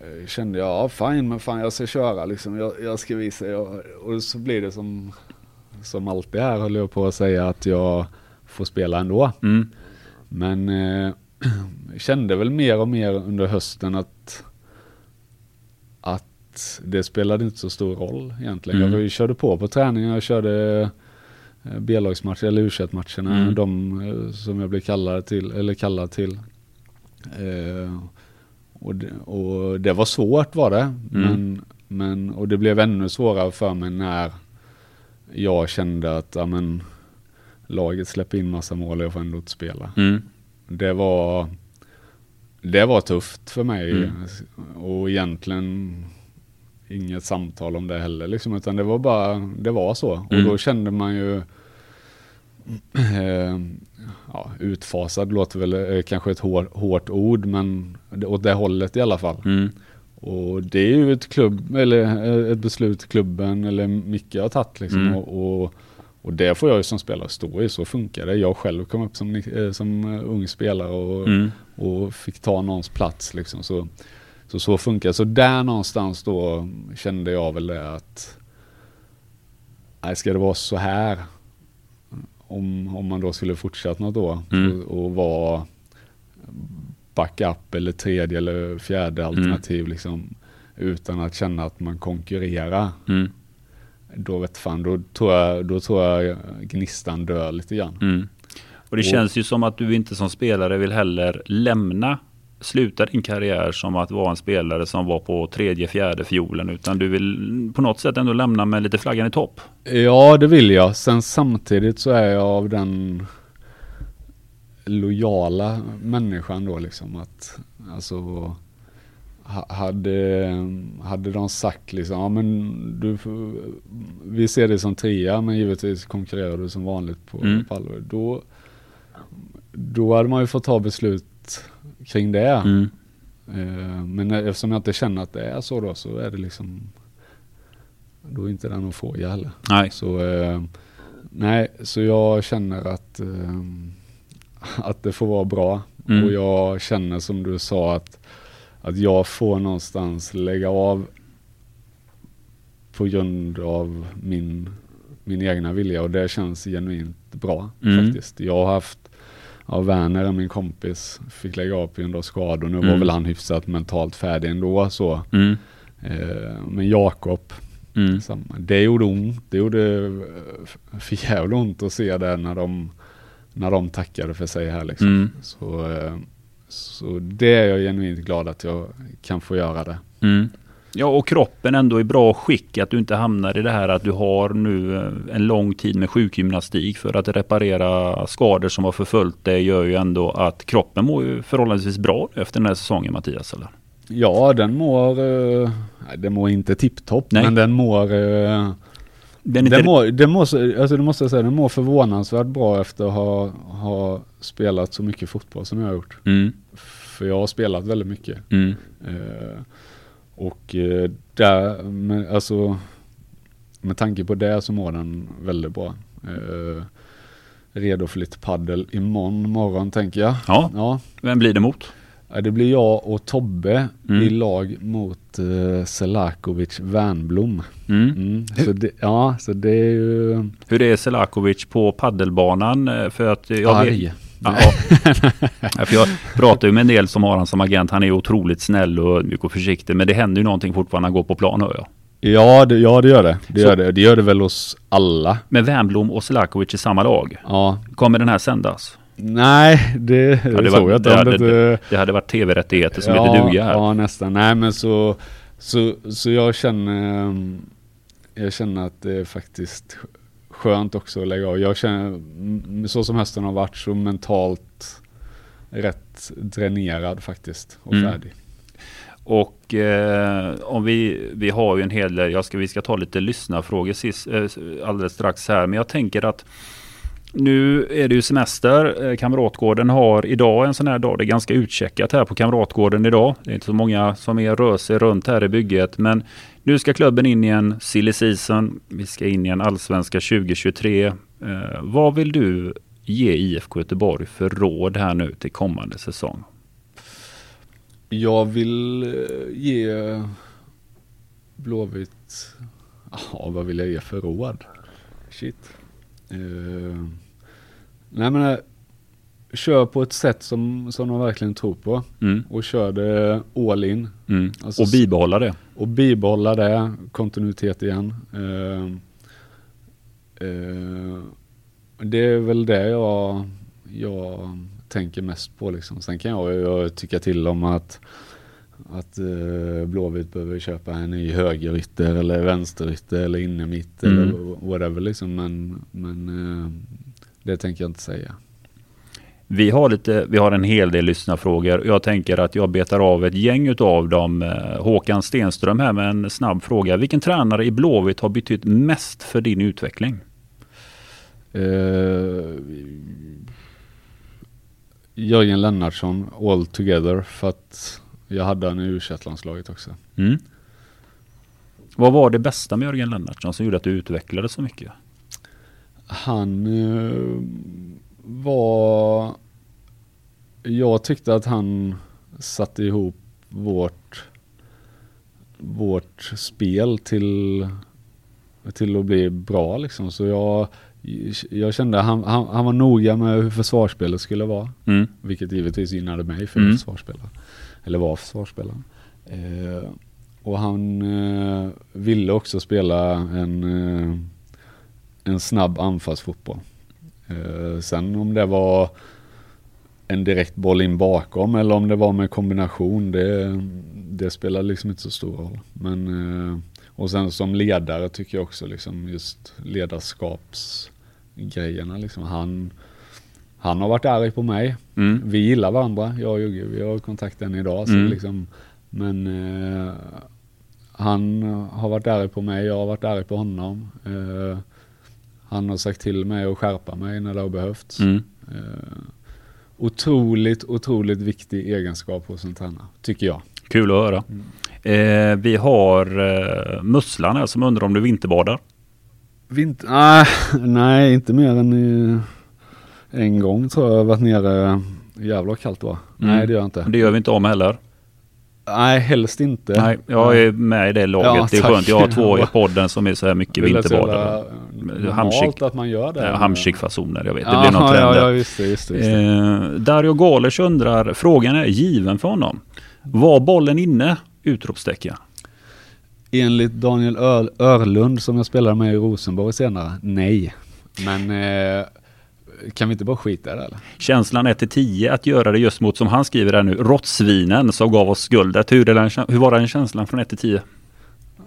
Eh, kände jag, ja fine men fan jag ska köra liksom, jag, jag ska visa. Jag, och så blir det som, som alltid här höll jag på att säga att jag får spela ändå. Mm. Men eh, kände väl mer och mer under hösten att, att det spelade inte så stor roll egentligen. Mm. Jag körde på på träningen, jag körde eh, B-lagsmatcher eller u matcherna Mm. de eh, som jag blev kallad till. Eller kallad till. Eh, och, det, och det var svårt var det. Men, men, och det blev ännu svårare för mig när jag kände att ja, men, laget släpper in massa mål och jag får ändå inte spela. Mm. Det var, det var tufft för mig. Mm. Och egentligen inget samtal om det heller. Liksom, utan det var bara, det var så. Och Mm. då kände man ju eh, ja, utfasad låter väl eh, kanske ett hår, hårt ord men åt det hållet i alla fall. Mm. Och det är ju ett klubb eller eh, ett beslut klubben eller Micke har tagit liksom. Mm. Och, och, och det får jag ju som spelare stå i, så funkar det. Jag själv kom upp som, eh, som ung spelare och, Mm. och fick ta någons plats liksom. Så, så så funkar det. Så där någonstans då kände jag väl det att nej, ska det vara så här om, om man då skulle fortsatt något år Mm. och, och vara backup eller tredje eller fjärde alternativ liksom utan att känna att man konkurrerar. Mm. Då vet fan, då tror jag, då tror jag gnistan dör lite grann. Mm. Och det Och- känns ju som att du inte som spelare vill heller lämna sluta din karriär som att vara en spelare som var på tredje, fjärde fiolen utan du vill på något sätt ändå lämna med lite flaggan i topp. Ja, det vill jag. Sen samtidigt så är jag av den lojala människan då liksom att alltså ha- hade, hade de sagt liksom, ja men du, vi ser det som trea men givetvis konkurrerar du som vanligt på Mm. Palve. Då, då hade man ju fått ta beslut kring det. Mm. Eh, Men eftersom jag inte känner att det är så då så är det liksom Då är inte det någon fråga heller. Nej. Så eh, nej, så jag känner att eh, Att det får vara bra. Mm. Och jag känner som du sa att Att jag får någonstans lägga av På grund av min Min egna vilja och det känns genuint bra Mm. faktiskt. Jag har haft Ja, Werner, min kompis, fick lägga av på grund av skador. Nu var Mm. väl han hyfsat mentalt färdig ändå så. Mm. Eh, men Jakob Mm. Det gjorde ont. Det gjorde eh, för jävla ont att se det när de, när de tackade för sig här liksom. Mm. Så, eh, så det är jag genuint glad att jag kan få göra det. Ja, och kroppen ändå i bra skick. Att du inte hamnar i det här att du har nu eh, en lång tid med sjukgymnastik för att reparera skador som har förföljt dig gör ju ändå att kroppen mår ju förhållandevis bra efter den här säsongen Mattias. Eller? Ja, den mår, eh, den mår inte tipptopp, men den mår, eh, Den inte... den mår, den mår, så- alltså det måste jag säga, den mår förvånansvärt bra efter att ha, ha spelat så mycket fotboll som jag har gjort. Mm, För jag har spelat väldigt mycket. mm, Eh, och eh, där, med, alltså, med tanke på det så mår den väldigt bra. Eh, redo för lite paddel imorgon morgon tänker jag. Ja, Ja, vem blir det mot? Ja, det blir jag och Tobbe Mm. i lag mot uh, Selakovic Wernblom. Mm. Mm. Så det, ja, så det är ju Hur är Selakovic på paddelbanan? För att jag vet, arg. Ja, ja. för jag pratar ju med en del som har han som agent. Han är otroligt snäll och mjuk och försiktig. Men det händer ju någonting fortfarande när han går på plan hör jag. Ja, det, ja, det gör det. Det gör det. det gör det väl hos alla. Med Wernbloom och Selakovic i samma lag. Ja. Kommer den här sändas? Nej, det, det, det tror jag inte. det hade- inte- Det hade varit tv-rättigheter som ja, heter duga här. Ja, nästan. Nej, men så, så, så jag känner, ehm, jag känner att det är faktiskt skönt också att lägga av. Jag känner, mm, så som hösten har varit, så mentalt rätt dränerad faktiskt och Mm. färdig. Och eh, om vi, vi har ju en hel del, jag ska, vi ska ta lite lyssnarfrågor sist, eh, alldeles strax här. Men jag tänker att nu är det ju semester. Eh, Kamratgården har idag en sån här dag. Det är ganska utcheckat här på Kamratgården idag. Det är inte så många som är rör sig runt här i bygget. Men nu ska klubben in i en silly season. Vi ska in i en allsvenska 2023. Eh, vad vill du ge IFK Göteborg för råd här nu till kommande säsong? Jag vill eh, ge Blåvitt, ja vad vill jag ge för råd? Shit. Eh, nej men eh, kör på ett sätt som, som de verkligen tror på Mm, och kör det all in mm. Alltså, och bibehålla det. och bibehålla det, kontinuitet igen. Eh, eh, det är väl det jag, jag tänker mest på liksom. Sen kan jag ju tycka till om att att eh, Blåvitt behöver köpa en ny högerytter eller vänsterytter eller innermitt Mm. eller whatever liksom. Men, men eh, det tänker jag inte säga. Vi har, lite, vi har en hel del lyssnarfrågor. Jag tänker att jag betar av ett gäng utav dem. Eh, Håkan Stenström här med en snabb fråga. Vilken tränare i Blåvitt har betytt mest för din utveckling? Eh, Jörgen Lennartsson all together för att jag hade han i u landslaget också. Mm. Vad var det bästa med Jörgen Lennartsson som gjorde att du utvecklades så mycket? Han eh, var... Jag tyckte att han satte ihop vårt, vårt spel till, till att bli bra liksom. Så jag, jag kände han, han, han var noga med hur försvarsspelet skulle vara. Mm. Vilket givetvis gynnade mig för Mm. försvarsspelare. Eller var försvarsspelare. Eh, och han eh, ville också spela en, eh, en snabb anfallsfotboll. Eh, sen om det var en direkt boll in bakom eller om det var med kombination, det, det spelar liksom inte så stor roll. Men, eh, och sen som ledare tycker jag också liksom just ledarskapsgrejerna liksom. Han, han har varit arg på mig. Mm. Vi gillar varandra, jag och Jugge. Vi har kontakt än idag. Så Mm. liksom, men eh, han har varit arg på mig, jag har varit arg på honom. Eh, han har sagt till mig att skärpa mig när det har behövts. Mm. Eh, otroligt, otroligt viktig egenskap hos en tränare, tycker jag. Kul att höra. Eh, vi har eh, Musslan här som undrar om du vinterbadar. Vinter, nej, nej, inte mer än i, en gång tror jag jag har varit nere. Jävlar kallt det var. Mm. Nej det gör jag inte. Det gör vi inte om heller. Nej, helst inte. Nej, jag är med i det laget. Ja, det är tack. skönt. Jag har två i podden som är så här mycket vinterbadare. Hamsik. Normalt att man gör det. Hamsik-fasoner, jag vet. Det blir någon trend ja, ja, just det, just det. Just det. Eh, Dario Galers undrar, frågan är given för honom. Var bollen inne? Utropstecken. Enligt Daniel Ör Örlund som jag spelade med i Rosenborg senare, nej. Men eh, kan vi inte bara skita i det eller? Känslan 1 till 10 att göra det just mot, som han skriver här nu, råttsvinen som gav oss guldet. Hur, den, hur var den känslan från 1 till 10?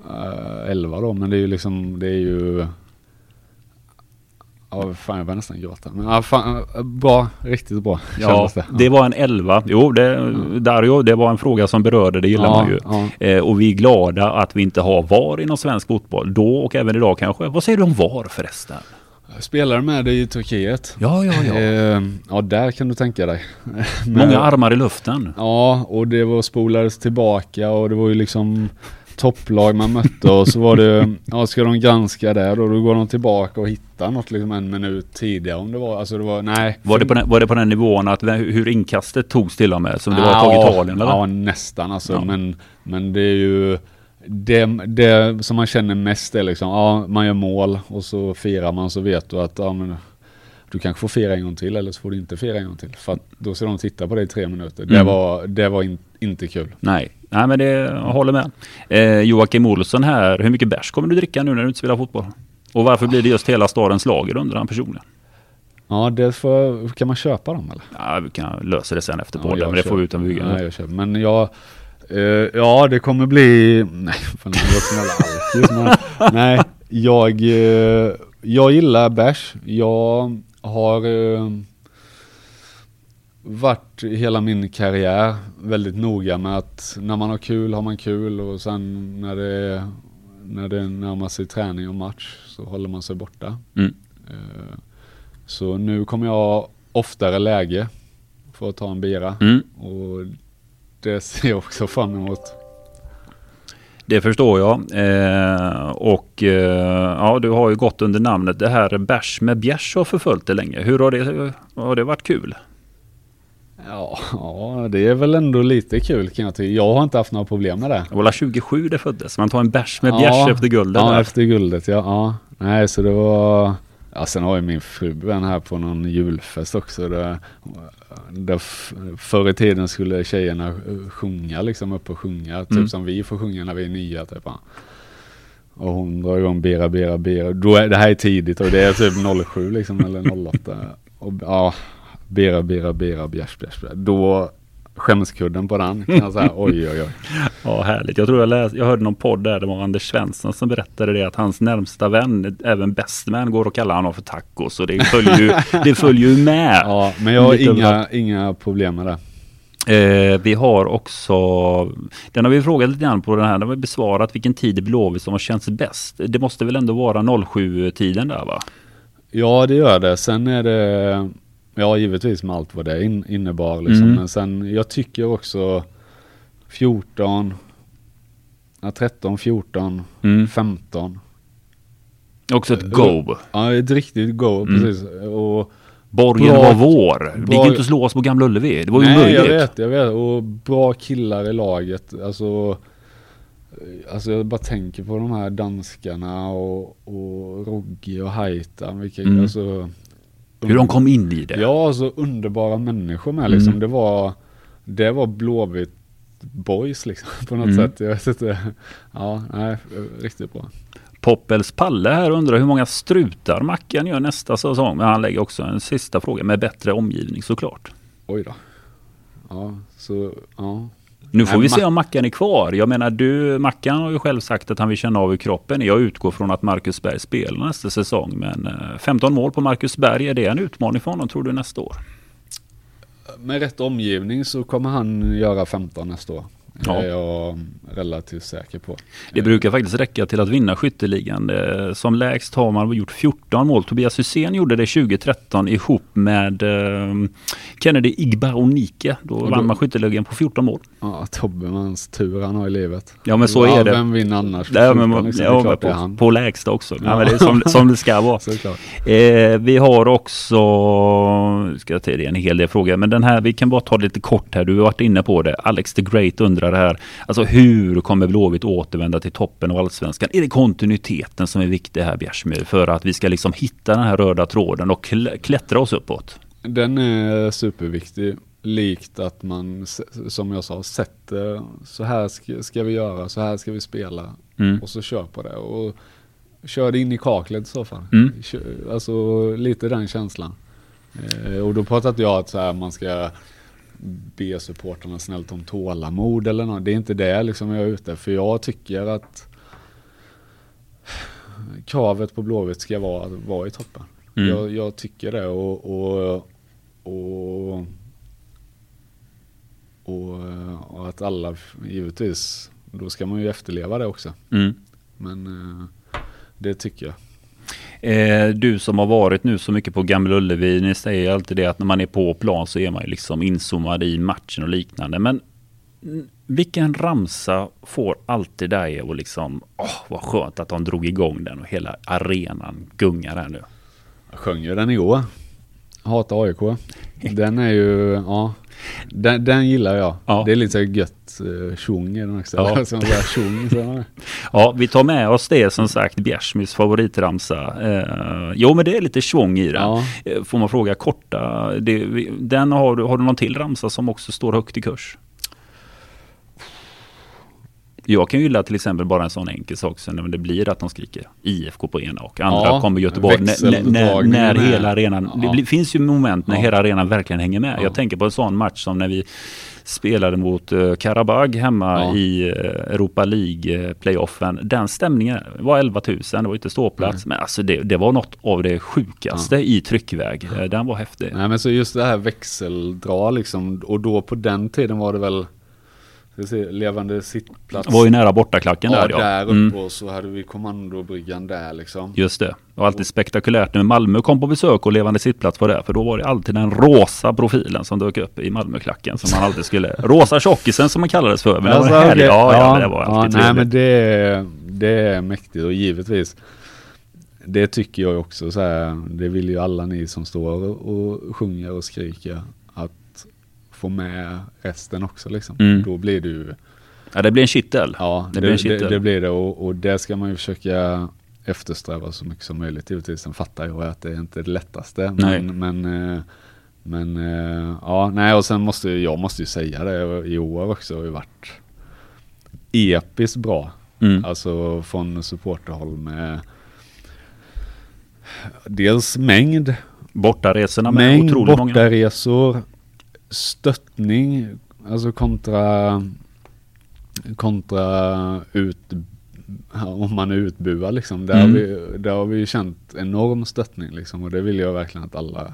Uh, 11 då, men det är ju liksom, det är ju Ja, fan jag börjar nästan gråta. Men ja, fan, bra, riktigt bra. Ja, det. det var en 11. Jo, det, mm. Dario, det var en fråga som berörde, det gillar ja, man ju. Ja. Eh, och vi är glada att vi inte har VAR inom svensk fotboll. Då och även idag kanske. Vad säger du om VAR förresten? Spelade med det i Turkiet. Ja, ja, ja. Eh, ja, där kan du tänka dig. Men, Många armar i luften. Ja, och det var spolades tillbaka och det var ju liksom topplag man mötte och så var det, ja ska de granska där och då går de tillbaka och hittar något liksom en minut tidigare om det var, alltså det var, nej. Var det på den, var det på den nivån att hur inkastet togs till och med som det ja, var tag Italien eller? Ja nästan alltså ja. men, men det är ju det, det som man känner mest är liksom, ja man gör mål och så firar man så vet du att ja, men, du kanske får fira en gång till eller så får du inte fira en gång till. För att då ska de titta på dig i tre minuter. Mm. Det var, det var in, inte kul. Nej, Nej men det, jag håller med. Eh, Joakim Olsson här, hur mycket bärs kommer du dricka nu när du inte spelar fotboll? Och varför blir det just hela stadens lager undrar han personligen. Ja, det får, kan man köpa dem eller? Ja, vi kan lösa det sen efter ja, podden, men det får vi utan bygga. Ja, jag köper. Men jag, eh, ja det kommer bli, nej, fan det låter som jävla alkis, men nej, jag, eh, jag gillar bärs. Jag har eh, varit hela min karriär väldigt noga med att när man har kul har man kul och sen när det, när det närmar sig träning och match så håller man sig borta. Mm. Så nu kommer jag oftare läge för att ta en bira mm. och det ser jag också fram emot. Det förstår jag. Eh, och eh, ja, du har ju gått under namnet det här bärs med bjärs har förföljt det länge. Hur har det, har det varit kul? Ja, ja, det är väl ändå lite kul kan jag tycka. Jag har inte haft några problem med det. Det var 27 det föddes. Man tar en bärs med bjärs ja, efter guldet. Ja, där. efter guldet ja. ja. Nej, så det var... Ja, sen har ju min fru en här på någon julfest också. Där, där förr i tiden skulle tjejerna sjunga liksom upp och sjunga. Typ mm. som vi får sjunga när vi är nya. Typ. Och hon drar igång Bera, Bera, Bera. Då är, det här är tidigt och det är typ 07 liksom eller 08. Och, ja, Bera, Bera, Bera, Bjärs, Bjärs. Då skämskudden på den kan jag säga. Oj, oj, oj. Ja, härligt. Jag tror jag, läste, jag hörde någon podd där det var Anders Svensson som berättade det att hans närmsta vän, även bestman, går och kallar honom för tacos. Och det följer ju, det följer ju med. Ja, men jag har inga, inga problem med det. Eh, vi har också, den har vi frågat lite grann på den här, den har vi besvarat vilken tid i Blåvitt som har känts bäst. Det måste väl ändå vara 07-tiden där va? Ja det gör det. Sen är det Ja, givetvis med allt vad det in, innebar liksom. Mm. Men sen, jag tycker också 14, ja, 13, 14, mm. 15. Också ett go. Ja, ett riktigt go, mm. precis. Och Borgen bra, var vår. Det gick inte att slå oss på Gamla Ullevi. Det var ju nej, möjligt. jag vet, jag vet. Och bra killar i laget. Alltså, alltså jag bara tänker på de här danskarna och, och Rogge och Haitam. Vilka, mm. alltså, hur de kom in i det. Ja, så underbara människor med liksom. Mm. Det var, det var Blåvitt boys liksom på något mm. sätt. Jag vet inte. Ja, nej, riktigt bra. Poppels Palle här undrar hur många strutar Mackan gör nästa säsong. Men han lägger också en sista fråga med bättre omgivning såklart. Oj då. Ja, så ja. Nu får Nej, vi se om Mackan är kvar. Jag menar, du, Mackan har ju själv sagt att han vill känna av hur kroppen är. Jag utgår från att Marcus Berg spelar nästa säsong. Men 15 eh, mål på Marcus Berg, är det en utmaning för honom tror du nästa år? Med rätt omgivning så kommer han göra 15 nästa år. Ja. Det är jag relativt säker på. Det brukar faktiskt räcka till att vinna skytteligan. Som lägst har man gjort 14 mål. Tobias Hysén gjorde det 2013 ihop med eh, Kennedy Igbaronike. Då, då vann man skytteligan på 14 mål. Ja, Tobbemans tur han har i livet. Ja men så ja, är det. Vem vinner annars? Ja, men, liksom, ja, men på, på lägsta också. Ja. men det är som, som det ska vara. eh, vi har också, ska jag ta det en hel del frågor, men den här, vi kan bara ta det lite kort här. Du har varit inne på det. Alex the Great undrar det här. Alltså hur kommer Blåvitt återvända till toppen av allsvenskan? Är det kontinuiteten som är viktig här Bjärsmyr för att vi ska liksom hitta den här röda tråden och klättra oss uppåt? Den är superviktig likt att man, som jag sa, sätter så här ska, ska vi göra, så här ska vi spela Mm. och så kör på det. Och kör det in i kaklet i så fall. Mm. Kör- Alltså lite den känslan. Eh, och då pratar inte jag att så här, man ska be supportrarna snällt om tålamod eller något. Det är inte det liksom jag är ute För jag tycker att kravet på Blåvitt ska vara, vara i toppen. Mm. Jag, jag tycker det och, och, och, och, och att alla givetvis, då ska man ju efterleva det också. Mm. Men eh, det tycker jag. Eh, du som har varit nu så mycket på Gamla Ullevi, ni säger alltid det att när man är på plan så är man ju liksom inzoomad i matchen och liknande. Men vilken ramsa får alltid dig att liksom, åh vad skönt att de drog igång den och hela arenan gungar här nu. Jag sjöng ju den igår. Hata AIK. Den är ju, ja. Den, den gillar jag. Ja. Det är lite gött uh, tjong i den också. Ja. Som tjong. Ja, vi tar med oss det som sagt, Bjärsmys favoritramsa. Eh, jo, men det är lite tjong i den. Ja. Eh, får man fråga korta, det, den har, du- har du någon till ramsa som också står högt i kurs? Jag kan ju gilla till exempel bara en sån enkel sak som när det blir att de skriker IFK på ena och andra Ja, kommer Göteborg. När, när, när, hela arenan, Ja. det finns ju moment när Ja. hela arenan verkligen hänger med. Ja. Jag tänker på en sån match som när vi spelade mot uh, Karabag hemma i eh, Europa League-playoffen. Den stämningen var 11 000, det var inte ståplats. Men alltså det, det var något av det sjukaste i tryckväg. Eh, Den var häftig. Nej men så just det här växeldra liksom. Och då på den tiden var det väl ska vi se, levande sittplats. Var ju nära bortaklacken ja, där ja. där uppe Mm. och så hade vi kommandobryggan där liksom. Just det. Det var alltid spektakulärt när Malmö kom på besök och levande sittplats var där. För då var det alltid den rosa profilen som dök upp i Malmöklacken. Som man alltid skulle... Rosa tjockisen som man kallades för. Men det var Alltså, okej. Ja, ja, men det var alltid nej, trevligt. men det, är- det är mäktigt och givetvis. Det tycker jag också så här. Det vill ju alla ni som står och, och sjunger och skriker. Få med resten också liksom. Mm. Då blir det ju Ja, det blir en kittel. Ja, Det det, blir en det, kittel. det, blir det och, och det ska man ju försöka eftersträva så mycket som möjligt. Givetvis, sen fattar jag att det är inte är det lättaste. Nej. Men, men, eh, men eh, ja, nej och sen måste jag måste ju säga det i år också har ju varit episkt bra. Mm. Alltså från supporterhåll med dels mängd, Bortaresorna med mängd otroligt många. Stöttning, alltså kontra kontra ut, om man är utbuad liksom. Där, Mm. har vi, där har vi känt enorm stöttning liksom och det vill jag verkligen att alla,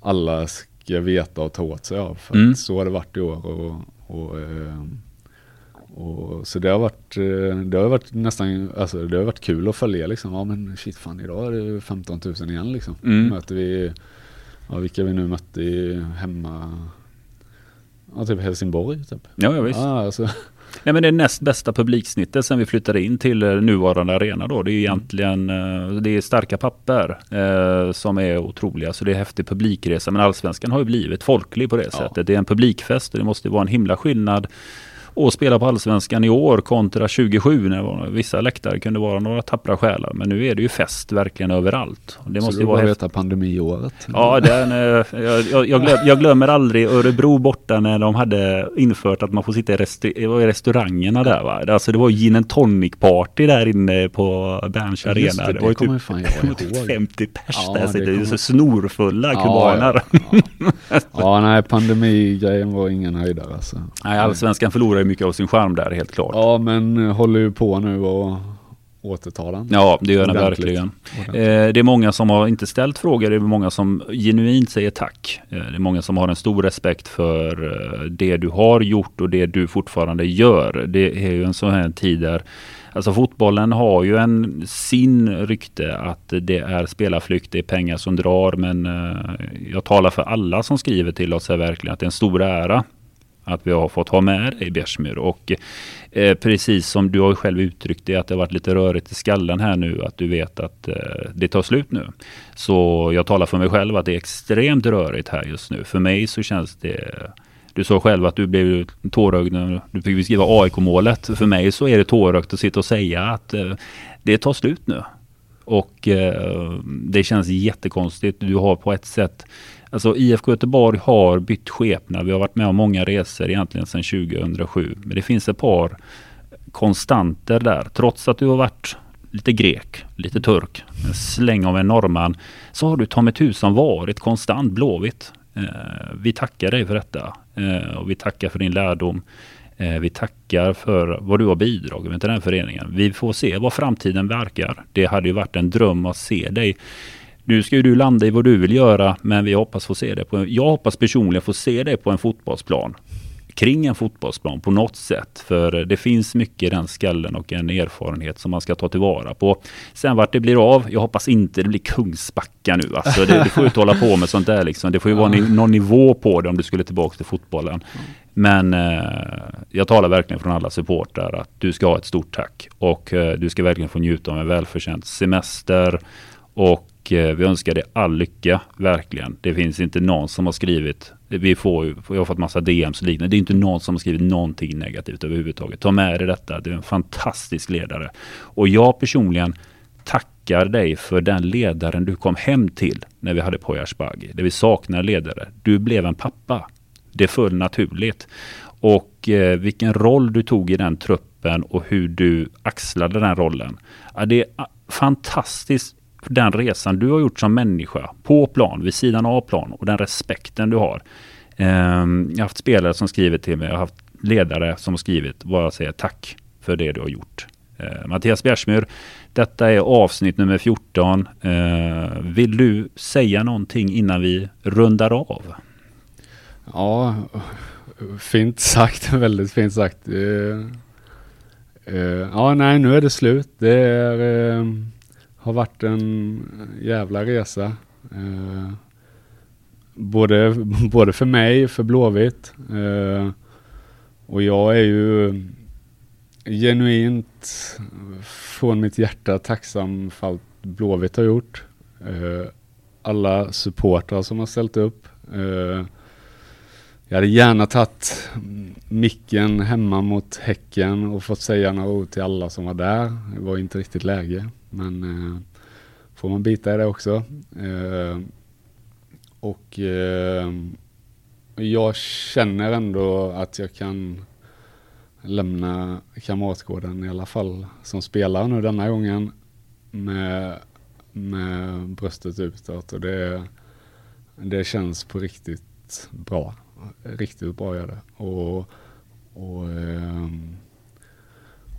alla ska veta och ta åt sig av. För Mm. så har det varit i år och, och, eh, och så det har varit, eh, det har varit nästan, alltså det har varit kul att följa liksom. Ja men shit fan idag är det 15 000 igen liksom. Mm. Möter vi, ja vilka vi nu mötte i hemma, ja typ Helsingborg typ. Ja, ja, visst. Ja, alltså, Nej, men det är näst bästa publiksnittet sen vi flyttade in till eh, nuvarande arena då. Det är ju egentligen eh, det är starka papper eh, som är otroliga. Så det är häftig publikresa. Men allsvenskan har ju blivit folklig på det Ja. sättet. Det är en publikfest och det måste vara en himla skillnad att spela på allsvenskan i år kontra 2007 när var, vissa läktare kunde vara några tappra själar. Men nu är det ju fest verkligen överallt. Och det så måste du vara veta pandemiåret. Ja, den, eh, jag, jag, glöm, jag glömmer aldrig Örebro borta när de hade infört att man får sitta i, restau i restaurangerna där va. Alltså det var gin and tonic party där inne på Berns Just arena. det, Det, det var ju typ, fan jag typ ihåg. 50 pers Ja, där. det Så det är så snorfulla Ja, kubaner. Ja, ja. ja, nej pandemigrejen var ingen höjdare alltså. Nej, allsvenskan förlorar ju mycket av sin charm där helt klart. Ja, men eh, håller ju på nu och återtar den. Ja, det gör den verkligen. Eh, det är många som har inte ställt frågor, det är många som genuint säger tack. Eh, det är många som har en stor respekt för eh, det du har gjort och det du fortfarande gör. Det är ju en sån här tid där Alltså fotbollen har ju en sin rykte att det är spelarflykt, det är pengar som drar men eh, jag talar för alla som skriver till oss här verkligen att det är en stor ära att vi har fått ha med dig Bjärsmyr och eh, precis som du har själv uttryckt det att det har varit lite rörigt i skallen här nu att du vet att eh, det tar slut nu. Så jag talar för mig själv att det är extremt rörigt här just nu. För mig så känns det du sa själv att du blev tårögd när du fick skriva AIK-målet. För mig så är det tårögt att sitta och säga att eh, det tar slut nu. Och eh, det känns jättekonstigt. Du har på ett sätt Alltså IFK Göteborg har bytt skepnad. Vi har varit med om många resor egentligen sedan 2007. Men det finns ett par konstanter där. Trots att du har varit lite grek, lite turk, en släng av en norrman. Så har du ta mig tusan varit konstant Blåvitt. Eh, vi tackar dig för detta. Eh, och vi tackar för din lärdom. Eh, vi tackar för vad du har bidragit med till den föreningen. Vi får se vad framtiden verkar. Det hade ju varit en dröm att se dig nu ska ju du landa i vad du vill göra, men vi hoppas få se det på, jag hoppas personligen få se det på en fotbollsplan. Kring en fotbollsplan på något sätt. För det finns mycket i den skallen och en erfarenhet som man ska ta tillvara på. Sen vart det blir av, jag hoppas inte det blir Kungsbacka nu. Alltså det, du får ju inte hålla på med sånt där liksom. Det får ju vara någon nivå på det om du skulle tillbaka till fotbollen. Men eh, jag talar verkligen från alla supportrar att du ska ha ett stort tack. Och eh, du ska verkligen få njuta av en välförtjänt semester. Och Eh, vi önskar dig all lycka, verkligen. Det finns inte någon som har skrivit, vi får jag har fått massa DMs och liknande. Det är inte någon som har skrivit någonting negativt överhuvudtaget. Ta med dig detta, du är en fantastisk ledare. Och jag personligen tackar dig för den ledaren du kom hem till när vi hade Poyashbagi. Där vi saknar ledare. Du blev en pappa. Det föll naturligt. Och eh, vilken roll du tog i den truppen och hur du axlade den rollen. Ja, det är fantastiskt den resan du har gjort som människa på plan, vid sidan av plan och den respekten du har. Ehm, jag har haft spelare som skrivit till mig, jag har haft ledare som har skrivit vad jag säger tack för det du har gjort. Ehm, Mattias Bjärsmyr, detta är avsnitt nummer 14. Ehm, vill du säga någonting innan vi rundar av? Ja, fint sagt, väldigt fint sagt. Ja, nej, nu är det slut. Det är har varit en jävla resa. Eh, både, både för mig, för Blåvitt. Eh, och jag är ju genuint från mitt hjärta tacksam för allt Blåvitt har gjort. Eh, alla supportrar som har ställt upp. Eh, jag hade gärna tagit micken hemma mot Häcken och fått säga några ord till alla som var där. Det var inte riktigt läge. Men eh, får man bita i det också. Eh, och eh, jag känner ändå att jag kan lämna Kamratgården i alla fall som spelare nu denna gången med, med bröstet utåt och det, det känns på riktigt bra. Riktigt bra gör det. Och, och, eh,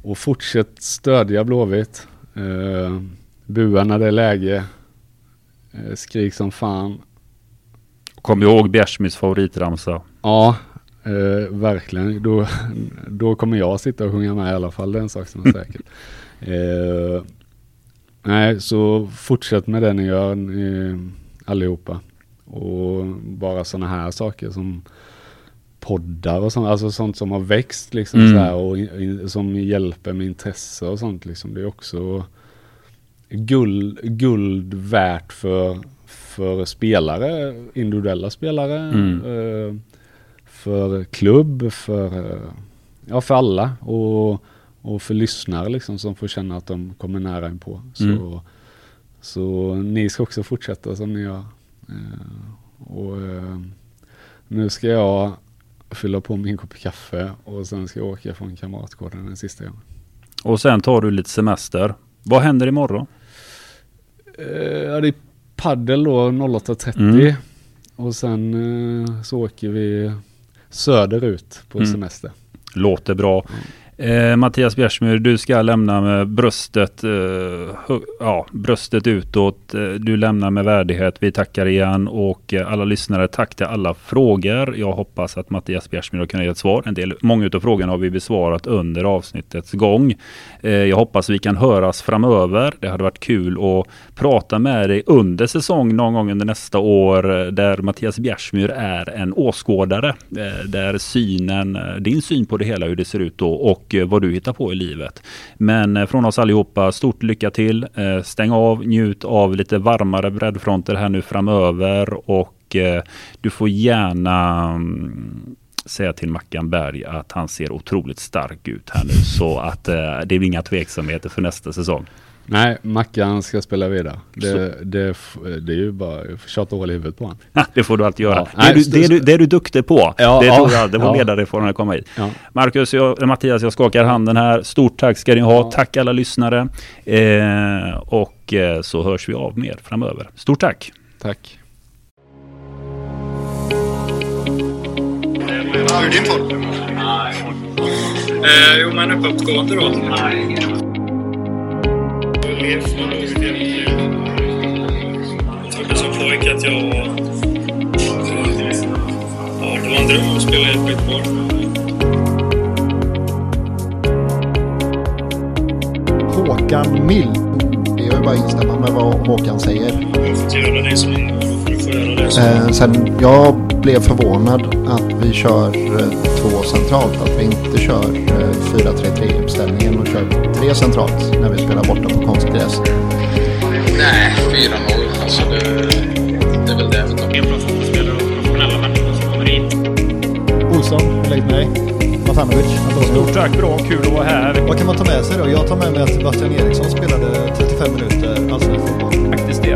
och fortsätt stödja Blåvitt. Uh, bua när det är läge. Uh, skrik som fan. Kom ihåg Bjärsmys favoritramsa. Ja, uh, verkligen. Då, då kommer jag sitta och sjunga med i alla fall. Det är en sak som är säker. Uh, nej, så fortsätt med det ni gör ni, allihopa. Och bara sådana här saker som poddar och sånt, alltså sånt som har växt liksom mm. så här och in, som hjälper med intresse och sånt liksom. Det är också guld, guld värt för, för spelare, individuella spelare, mm. eh, för klubb, för, eh, ja för alla och, och för lyssnare liksom som får känna att de kommer nära in på. Så, mm. så ni ska också fortsätta som ni gör. Eh, och eh, nu ska jag fylla på min kopp kaffe och sen ska jag åka från Kamratgården den sista gången. Och sen tar du lite semester. Vad händer imorgon? Eh, ja, det är paddel då 08.30 mm. och sen så åker vi söderut på mm. semester. Låter bra. Eh, Mattias Bjärsmyr, du ska lämna med bröstet, eh, ja, bröstet utåt. Eh, du lämnar med värdighet. Vi tackar igen och eh, alla lyssnare, tack till alla frågor. Jag hoppas att Mattias Bjärsmyr har kunnat ge ett svar. En del, många av frågorna har vi besvarat under avsnittets gång. Eh, jag hoppas vi kan höras framöver. Det hade varit kul att prata med dig under säsong någon gång under nästa år eh, där Mattias Bjärsmyr är en åskådare. där synen, din syn på det hela, hur det ser ut då och och eh, vad du hittar på i livet. Men eh, från oss allihopa, stort lycka till. Eh, stäng av, njut av lite varmare breddfronter här nu framöver och du får gärna mm, säga till Mackan Berg att han ser otroligt stark ut här nu. Så att det är inga tveksamheter för nästa säsong. Nej, Mackan ska spela vidare. Det, det, det är ju bara tjata hål i huvudet på honom. det får du alltid göra. Ja. Det, är Nej, du, det, är du, det är du duktig på. Ja, det tror jag. Det var ja. ledarreformen att komma hit. Ja. Marcus, jag, Mattias, jag skakar handen här. Stort tack ska ni ha. Ja. Tack alla lyssnare. Eh, och eh, så hörs vi av mer framöver. Stort tack! Tack. Hur är din form? Eh, jo, men uppåtgående då. Jag trodde som pojke att jag var... Ja, det var en dröm att spela i ett skitboll. Håkan Mild. Det är ju bara att instämma med vad Håkan säger. Jag får göra det som... Eh, sen jag blev förvånad att vi kör eh, två centralt. Att vi inte kör eh, 4-3-3 uppställningen och kör tre centralt när vi spelar borta på konstgräs. Nej, 4-0. Alltså det, det är väl det. Helt bra fotbollsspelare och professionella människor som kommer in. Olsson, lägg mig. Matanovic. Stort tack, bra, kul att vara här. Vad kan man ta med sig då? Jag tar med mig att Sebastian Eriksson spelade 35 minuter allsvensk fotboll.